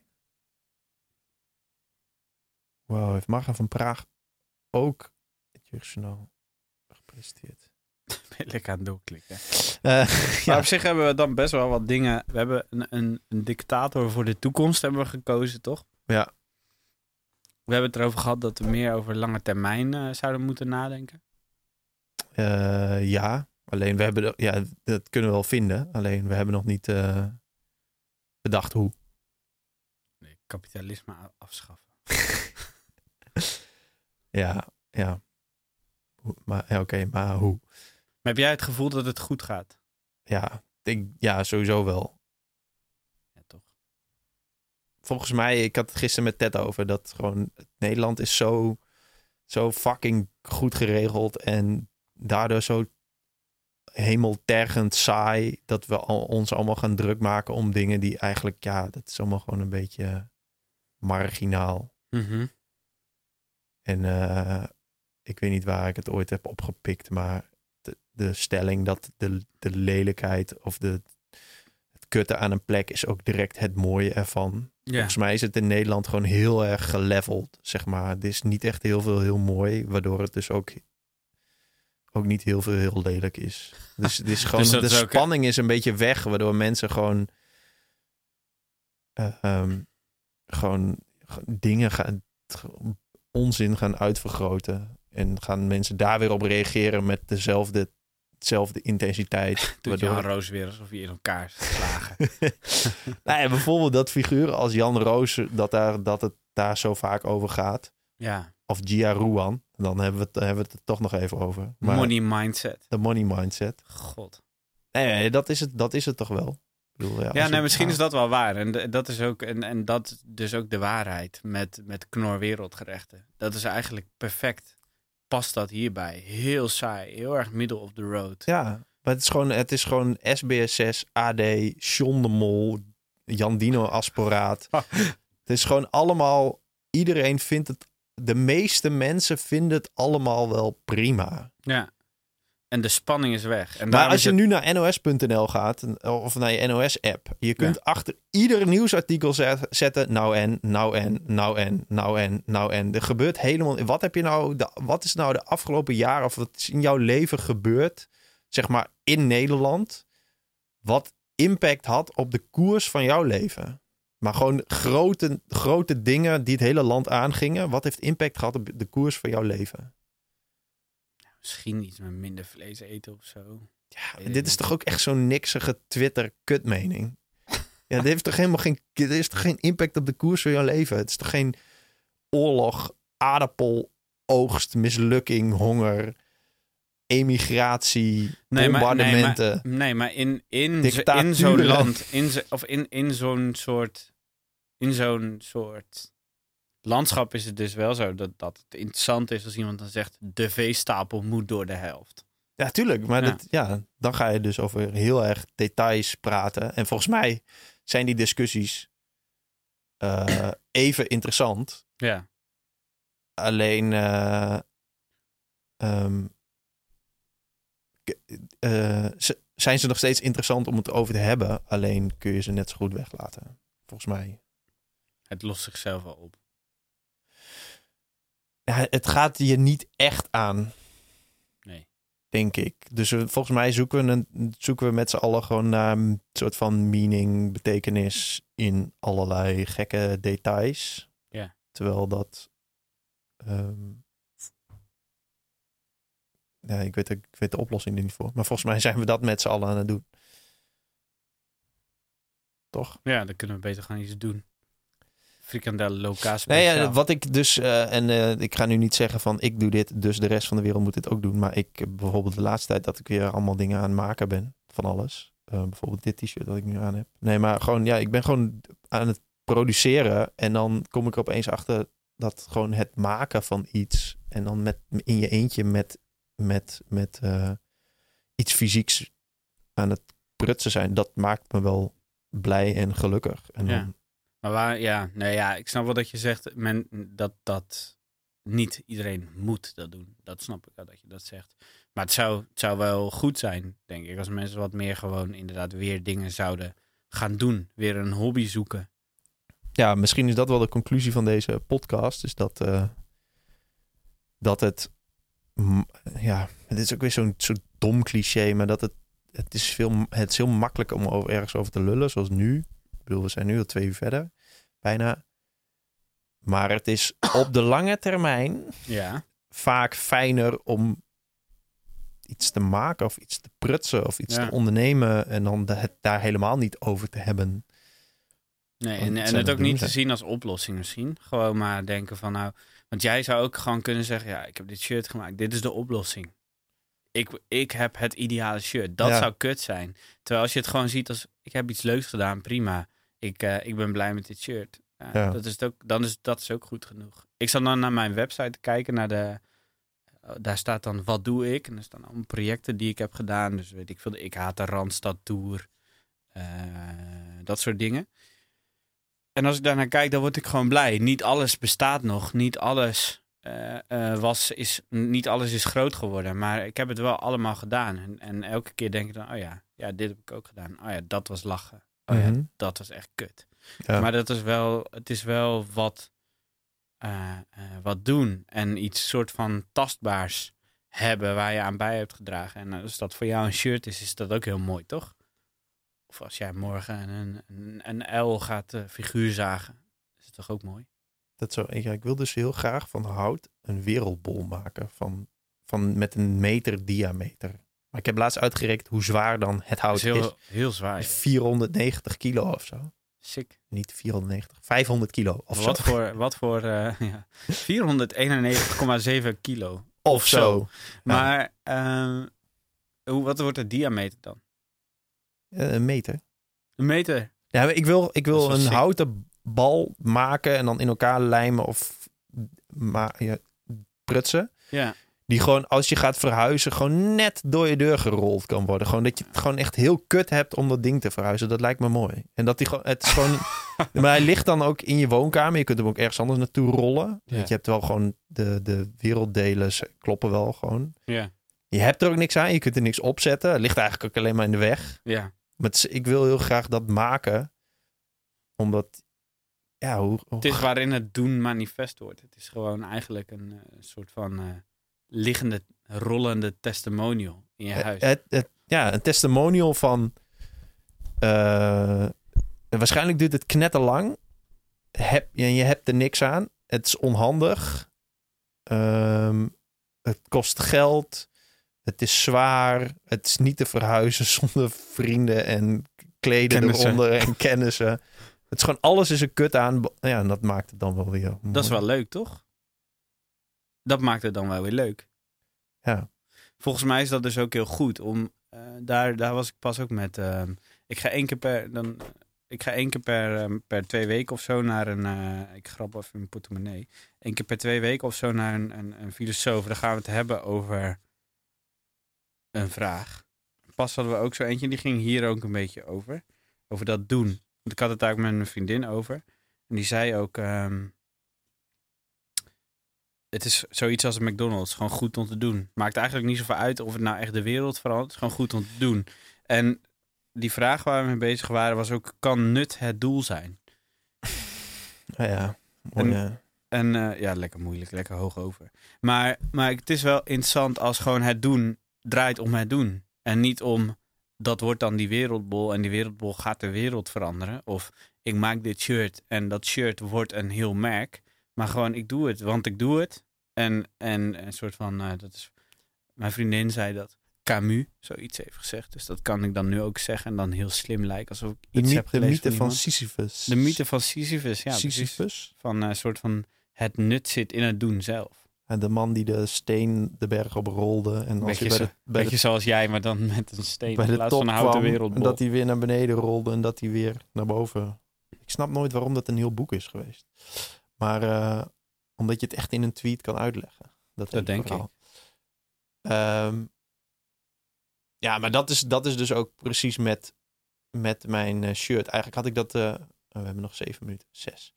Wauw, heeft Marga van Praag ook het Jeugdjournaal gepresenteerd. Lekker aan het doorklikken. Eh, Maar ja, op zich hebben we dan best wel wat dingen. We hebben een, een, een dictator voor de toekomst hebben we gekozen, toch? Ja. We hebben het erover gehad dat we meer over lange termijn eh, zouden moeten nadenken. Eh, ja, alleen we hebben de- ja, dat kunnen we wel vinden. Alleen we hebben nog niet bedacht hoe. Nee, kapitalisme afschaffen. Ja, ja. Maar ja, oké, maar hoe? Maar heb jij het gevoel dat het goed gaat? Ja, ik denk, ja, sowieso wel. Ja, toch? Volgens mij, ik had het gisteren met Ted over dat gewoon Nederland is zo, zo fucking goed geregeld en daardoor zo hemeltergend saai dat we al, ons allemaal gaan druk maken om dingen die eigenlijk, ja, dat is allemaal gewoon een beetje marginaal. Mhm. En eh, ik weet niet waar ik het ooit heb opgepikt, maar de, stelling dat de, de lelijkheid of de, het kutte aan een plek is ook direct het mooie ervan. Ja. Volgens mij is het in Nederland gewoon heel erg geleveld, zeg maar. Het is niet echt heel veel heel mooi, waardoor het dus ook, ook niet heel veel heel lelijk is. Dus het is gewoon, Dus de is ook- spanning is een beetje weg, waardoor mensen gewoon, eh, ehm, gewoon dingen gaan, onzin gaan uitvergroten. En gaan mensen daar weer op reageren met dezelfde, dezelfde intensiteit. Doet Jan waardoor Roos weer alsof je in elkaar is geslagen. nou ja, bijvoorbeeld dat figuren als Jan Roos, dat, daar, dat het daar zo vaak over gaat. ja, Of Gia Ruan, dan hebben we, het, hebben we het er toch nog even over. Maar money mindset. De money mindset. God. Nee, nee, dat is het, dat is het toch wel. Ik bedoel, ja, Ja, nee, misschien is dat wel waar. En dat is ook, en, en dat dus ook de waarheid met, met knor wereldgerechten. Dat is eigenlijk perfect. Past dat hierbij? Heel saai, heel erg middle of the road. Ja, maar het is gewoon, het is gewoon SBS6, AD, John de Mol, Jan Dino Asporaat. het is gewoon allemaal, iedereen vindt het, de meeste mensen vinden het allemaal wel prima. Ja. En de spanning is weg. En Maar als je het- nu naar nos.nl gaat, of naar je NOS-app, je kunt achter ieder nieuwsartikel zet- zetten, nou en, nou en, nou en, nou en, nou en. Er gebeurt helemaal, wat heb je nou, de, wat is nou de afgelopen jaren, of wat is in jouw leven gebeurd, zeg maar in Nederland, wat impact had op de koers van jouw leven? Maar gewoon grote, grote dingen die het hele land aangingen, wat heeft impact gehad op de koers van jouw leven? Misschien iets met minder vlees eten of zo. Ja, dit is toch ook echt zo'n niksige Twitter-kutmening? Ja, dit heeft toch helemaal geen, dit is toch geen impact op de koers van jouw leven? Het is toch geen oorlog, aardappel, oogst, mislukking, honger, emigratie, Nee, maar, nee, bombardementen. maar, nee, maar in, in, in zo'n land, in of in, in zo'n soort, in zo'n soort landschap is het dus wel zo dat, dat het interessant is als iemand dan zegt... de veestapel moet door de helft. Ja, tuurlijk. Maar Ja. Dat, ja, dan ga je dus over heel erg details praten. En volgens mij zijn die discussies eh, even interessant. Ja, Alleen ze- zijn ze nog steeds interessant om het over te hebben. Alleen kun je ze net zo goed weglaten. Volgens mij. het lost zichzelf wel op. Het gaat je niet echt aan. Nee. denk ik. Dus we- volgens mij zoeken we, een, zoeken we met z'n allen gewoon naar een soort van meaning, betekenis in allerlei gekke details. Ja. Terwijl dat. ehm, ja, ik weet, ik weet de oplossing er niet voor. Maar volgens mij zijn we dat met z'n allen aan het doen. Toch? Ja, dan kunnen we beter gaan iets doen. Frikandellen lokaal Nee, ja, wat ik dus, eh, en eh, ik ga nu niet zeggen van ik doe dit, dus de rest van de wereld moet dit ook doen. Maar ik eh, bijvoorbeeld de laatste tijd dat ik weer allemaal dingen aan het maken ben van alles. Bijvoorbeeld dit t-shirt dat ik nu aan heb. Nee, maar gewoon, ja, ik ben gewoon aan het produceren. En dan kom ik er opeens achter dat gewoon het maken van iets. En dan met in je eentje met, met, met iets fysieks aan het prutsen zijn. Dat maakt me wel blij en gelukkig. En Ja. dan, Maar ja, nee, ja, ik snap wel dat je zegt men, dat, dat niet iedereen moet dat doen. Dat snap ik wel dat je dat zegt. Maar het zou, het zou wel goed zijn, denk ik, als mensen wat meer gewoon inderdaad weer dingen zouden gaan doen. Weer een hobby zoeken. ja, misschien is dat wel de conclusie van deze podcast. Is dat, eh, dat het. Ja, het is ook weer zo'n zo'n dom cliché, maar dat het. Het is, veel, het is heel makkelijk om over, ergens over te lullen, zoals nu. We zijn nu al twee uur verder, bijna. Maar het is op de lange termijn Ja, vaak fijner om iets te maken of iets te prutsen of iets Ja. te ondernemen en dan de- het daar helemaal niet over te hebben. nee, en, het en ook niet te zien als oplossing misschien. Gewoon maar denken van nou, want jij zou ook gewoon kunnen zeggen, ja, ik heb dit shirt gemaakt, dit is de oplossing. Ik, ik heb het ideale shirt. Dat Ja. zou kut zijn. Terwijl als je het gewoon ziet als, ik heb iets leuks gedaan, prima. Ik, eh, ik ben blij met dit shirt. Ja, Ja. Dat is het ook, dan is dat is ook goed genoeg. Ik zal dan naar mijn website te kijken, naar de, eh, daar staat dan wat doe ik. En er staan allemaal projecten die ik heb gedaan. Dus weet ik veel, ik haat de Randstad Tour. eh, dat soort dingen. En als ik daarnaar kijk, dan word ik gewoon blij. Niet alles bestaat nog. Niet alles, eh, eh, was, is, niet alles is groot geworden. Maar ik heb het wel allemaal gedaan. En, en elke keer denk ik dan, oh ja, ja, dit heb ik ook gedaan. Oh ja, dat was lachen. Oh ja, Mhm. dat was echt kut. Ja. Maar dat is wel, het is wel wat, eh, eh, wat doen. En iets soort van tastbaars hebben waar je aan bij hebt gedragen. En als dat voor jou een shirt is, is dat ook heel mooi, toch? Of als jij morgen een, een, een uil gaat eh, figuur zagen, is het toch ook mooi? Dat zo, ja, ik wil dus heel graag van hout een wereldbol maken van, van, met een meter diameter. Maar ik heb laatst uitgerekend hoe zwaar dan het hout is is. heel, heel zwaar. joh. 490 kilo of zo. Sick. Niet 490, 500 kilo of Wat zo. voor, wat voor eh, ja, 491,7 kilo. Of zo. Maar ehm, hoe, wat wordt de diameter dan? Eh, een meter. Een meter. Ja, maar ik wil, ik wil een sick. houten bal maken en dan in elkaar lijmen of ma ja, prutsen. Ja. Die gewoon, als je gaat verhuizen, gewoon net door je deur gerold kan worden. Gewoon dat je het gewoon echt heel kut hebt om dat ding te verhuizen. Dat lijkt me mooi. En dat die gewoon, het is gewoon, maar hij ligt dan ook in je woonkamer. Je kunt hem ook ergens anders naartoe rollen. Ja. Want je hebt wel gewoon de, de werelddelen kloppen wel gewoon. Ja. Je hebt er ook niks aan. Je kunt er niks opzetten. Het ligt eigenlijk ook alleen maar in de weg. Ja. Maar is- ik wil heel graag dat maken. Omdat, ja, hoe... hoe- Het is waarin het doen manifest wordt. Het is gewoon eigenlijk een eh, soort van eh, liggende, rollende testimonial in je huis. Het, het, ja, een testimonial van... eh, waarschijnlijk duurt het knetterlang. Heb, je, je hebt er niks aan. Het is onhandig. Ehm, het kost geld. Het is zwaar. Het is niet te verhuizen zonder vrienden en kleden Kennissen. eronder en kennissen. Het is gewoon alles is een kut aan. Ja, en dat maakt het dan wel weer. Dat is wel leuk, toch? Dat maakt het dan wel weer leuk. Ja. Volgens mij is dat dus ook heel goed. Om, eh, daar, daar was ik pas ook met... ehm, ik ga één keer per... Dan ik ga één keer per, ehm, per twee weken of zo naar een, eh, ik grap even mijn portemonnee, Eén keer per twee weken of zo naar een, een, een filosoof. Dan gaan we het hebben over een vraag. Pas hadden we ook zo eentje, die ging hier ook een beetje over. Over dat doen. Want ik had het daar met mijn vriendin over. En die zei ook, ehm, het is zoiets als een McDonald's. Gewoon goed om te doen. Maakt eigenlijk niet zoveel uit of het nou echt de wereld verandert. Gewoon goed om te doen. En die vraag waar we mee bezig waren was ook, kan nut het doel zijn? Nou ja, mooi, En- eh, En eh, ja, lekker moeilijk, lekker hoog over. Maar, maar het is wel interessant als gewoon het doen draait om het doen. En niet om, dat wordt dan die wereldbol en die wereldbol gaat de wereld veranderen. Of ik maak dit shirt en dat shirt wordt een heel merk. Maar gewoon, ik doe het, want ik doe het. En, en een soort van, eh, dat is, mijn vriendin zei dat Camus zoiets heeft gezegd. Dus dat kan ik dan nu ook zeggen en dan heel slim lijken. Alsof ik de iets mythe, heb de gelezen mythe van. Sisyphus. De mythe van Sisyphus, ja precies. Sisyphus? Van een soort van het nut zit in het doen zelf. En de man die de steen de berg op rolde. En als Beetje, bij de, beetje de, zoals jij, maar dan met een steen bij in de plaats top van een houten wereldbol. En dat hij weer naar beneden rolde en dat hij weer naar boven. Ik snap nooit waarom dat een heel boek is geweest. Maar eh, omdat je het echt in een tweet kan uitleggen. Dat, denk verhaal. Ehm, ja, maar dat is, dat is dus ook precies met, met mijn eh, shirt. Eigenlijk had ik dat... eh, oh, we hebben nog zeven minuten. Zes.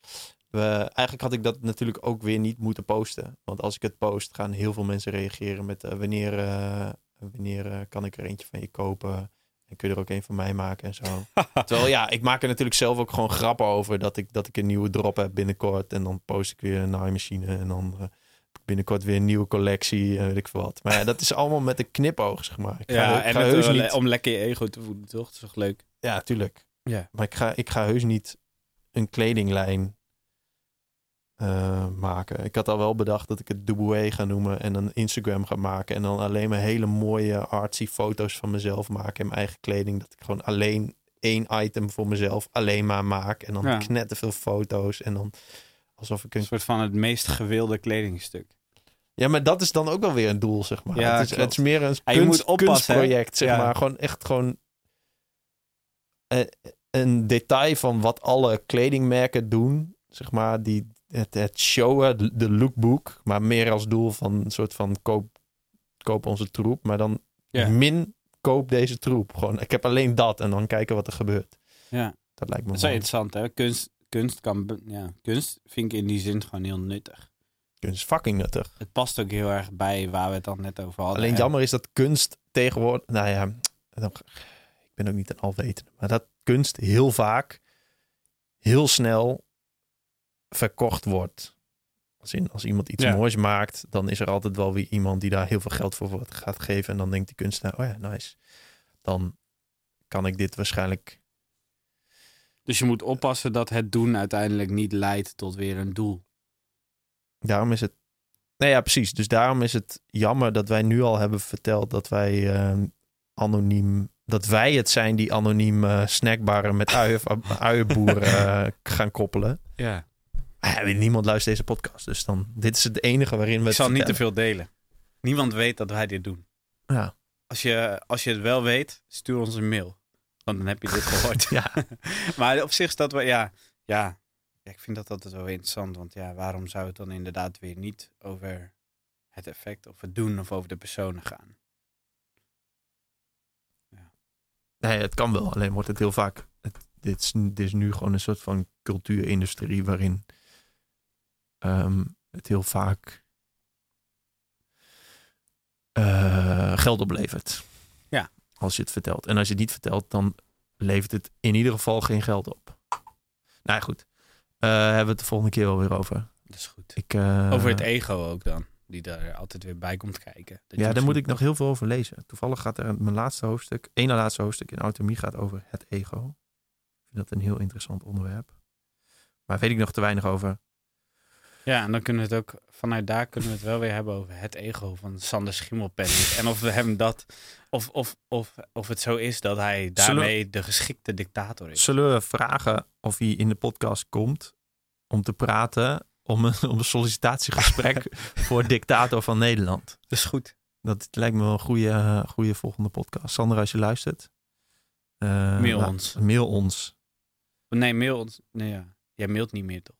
We, eigenlijk had ik dat natuurlijk ook weer niet moeten posten. Want als ik het post, gaan heel veel mensen reageren met... eh, wanneer wanneer kan ik er eentje van je kopen? En kun je er ook een van mij maken en zo. Terwijl ja, ik maak er natuurlijk zelf ook gewoon grappen over dat ik, dat ik een nieuwe drop heb binnenkort. En dan post ik weer een naaimachine. En dan eh, heb ik binnenkort weer een nieuwe collectie en weet ik veel wat. Maar ja, dat is allemaal met een knipoog, zeg maar. Ik ja, ik en ga heus wel- niet... om lekker je ego te voeden, toch? Dat is toch leuk? Ja, tuurlijk. Ja. Maar ik ga, ik ga heus niet een kledinglijn eh, maken. Ik had al wel bedacht dat ik het Dubué ga noemen en een Instagram ga maken. En dan alleen maar hele mooie artsy foto's van mezelf maken in mijn eigen kleding. Dat ik gewoon alleen één item voor mezelf alleen maar maak. En dan Ja. knetterveel foto's. En dan alsof ik Een een... soort van het meest gewilde kledingstuk. Ja, maar dat is dan ook wel weer een doel, zeg maar. Ja, het, is, het is meer een Ja, kunst, kunstproject, zeg Ja. maar. Gewoon echt gewoon... eh, een detail van wat alle kledingmerken doen, zeg maar, die, het, het showen, de, lookbook, maar meer als doel van een soort van koop, koop onze troep, maar dan Ja. min koop deze troep. Gewoon, ik heb alleen dat en dan kijken wat er gebeurt. Ja. Dat lijkt me Dat is wel interessant, hè? Kunst, kunst, kan, ja, kunst vind ik in die zin gewoon heel nuttig. Kunst is fucking nuttig. Het past ook heel erg bij waar we het dan net over hadden. Alleen En- jammer is dat kunst tegenwoordig, nou ja, ik ben ook niet een alwetende, maar dat kunst heel vaak heel snel verkocht wordt. Als, in, als iemand iets Ja. moois maakt, dan is er altijd wel weer iemand die daar heel veel geld voor wordt- gaat geven. En dan denkt die kunstenaar, oh ja, nice. Dan kan ik dit waarschijnlijk... Dus je moet oppassen dat het doen uiteindelijk niet leidt tot weer een doel. Daarom is het... Nee, ja, precies. Dus daarom is het jammer dat wij nu al hebben verteld dat wij eh, anoniem... Dat wij het zijn die anoniem eh, snackbarren met uien, uienboeren eh, gaan koppelen. Ja. Ah, ja, niemand luistert deze podcast, dus dan... Dit is het enige waarin we Ik het zal niet te veel delen. Niemand weet dat wij dit doen. Ja. Als je, als je het wel weet, stuur ons een mail. Want dan heb je dit gehoord. Ja. maar op zich is dat wel, ja, ja, ja, ik vind dat altijd wel interessant. Want ja, waarom zou het dan inderdaad weer niet over het effect of het doen of over de personen gaan? Nee, het kan wel. Alleen wordt het heel vaak... Het, dit, is, dit is nu gewoon een soort van cultuurindustrie waarin ehm, het heel vaak eh, geld oplevert. Ja. Als je het vertelt. En als je het niet vertelt, dan levert het in ieder geval geen geld op. Nou ja, goed. Eh, hebben we het de volgende keer wel weer over. Dat is goed. Ik, eh, Over het ego ook dan, die daar altijd weer bij komt kijken. Dat Ja, daar moet ik nog heel veel over lezen. Toevallig gaat er mijn laatste hoofdstuk, één na laatste hoofdstuk in Autonomie gaat over het ego. Ik vind dat een heel interessant onderwerp. Maar weet ik nog te weinig over. Ja, en dan kunnen we het ook, vanuit daar kunnen we het wel weer hebben over het ego van Sander Schimmelpenning. en of we hem dat, of, of, of, of het zo is dat hij daarmee de geschikte dictator is. Zullen we vragen of hij in de podcast komt om te praten om een, om een sollicitatiegesprek voor dictator van Nederland? Dat is goed. Dat lijkt me wel een goede, goede volgende podcast. Sander, als je luistert. eh, Mail nou, ons. Mail ons. Nee, mail ons. Nee, ja. Jij mailt niet meer toch?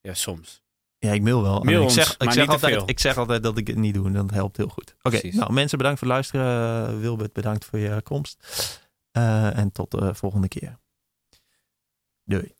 Ja, soms. Ja, ik mail wel. Mail ik ons, zeg, ik, zeg altijd, ik zeg altijd dat ik het niet doe en dat helpt heel goed. Oké, nou mensen bedankt voor het luisteren. Wilbert bedankt voor je komst. Eh, en tot de volgende keer. Doei.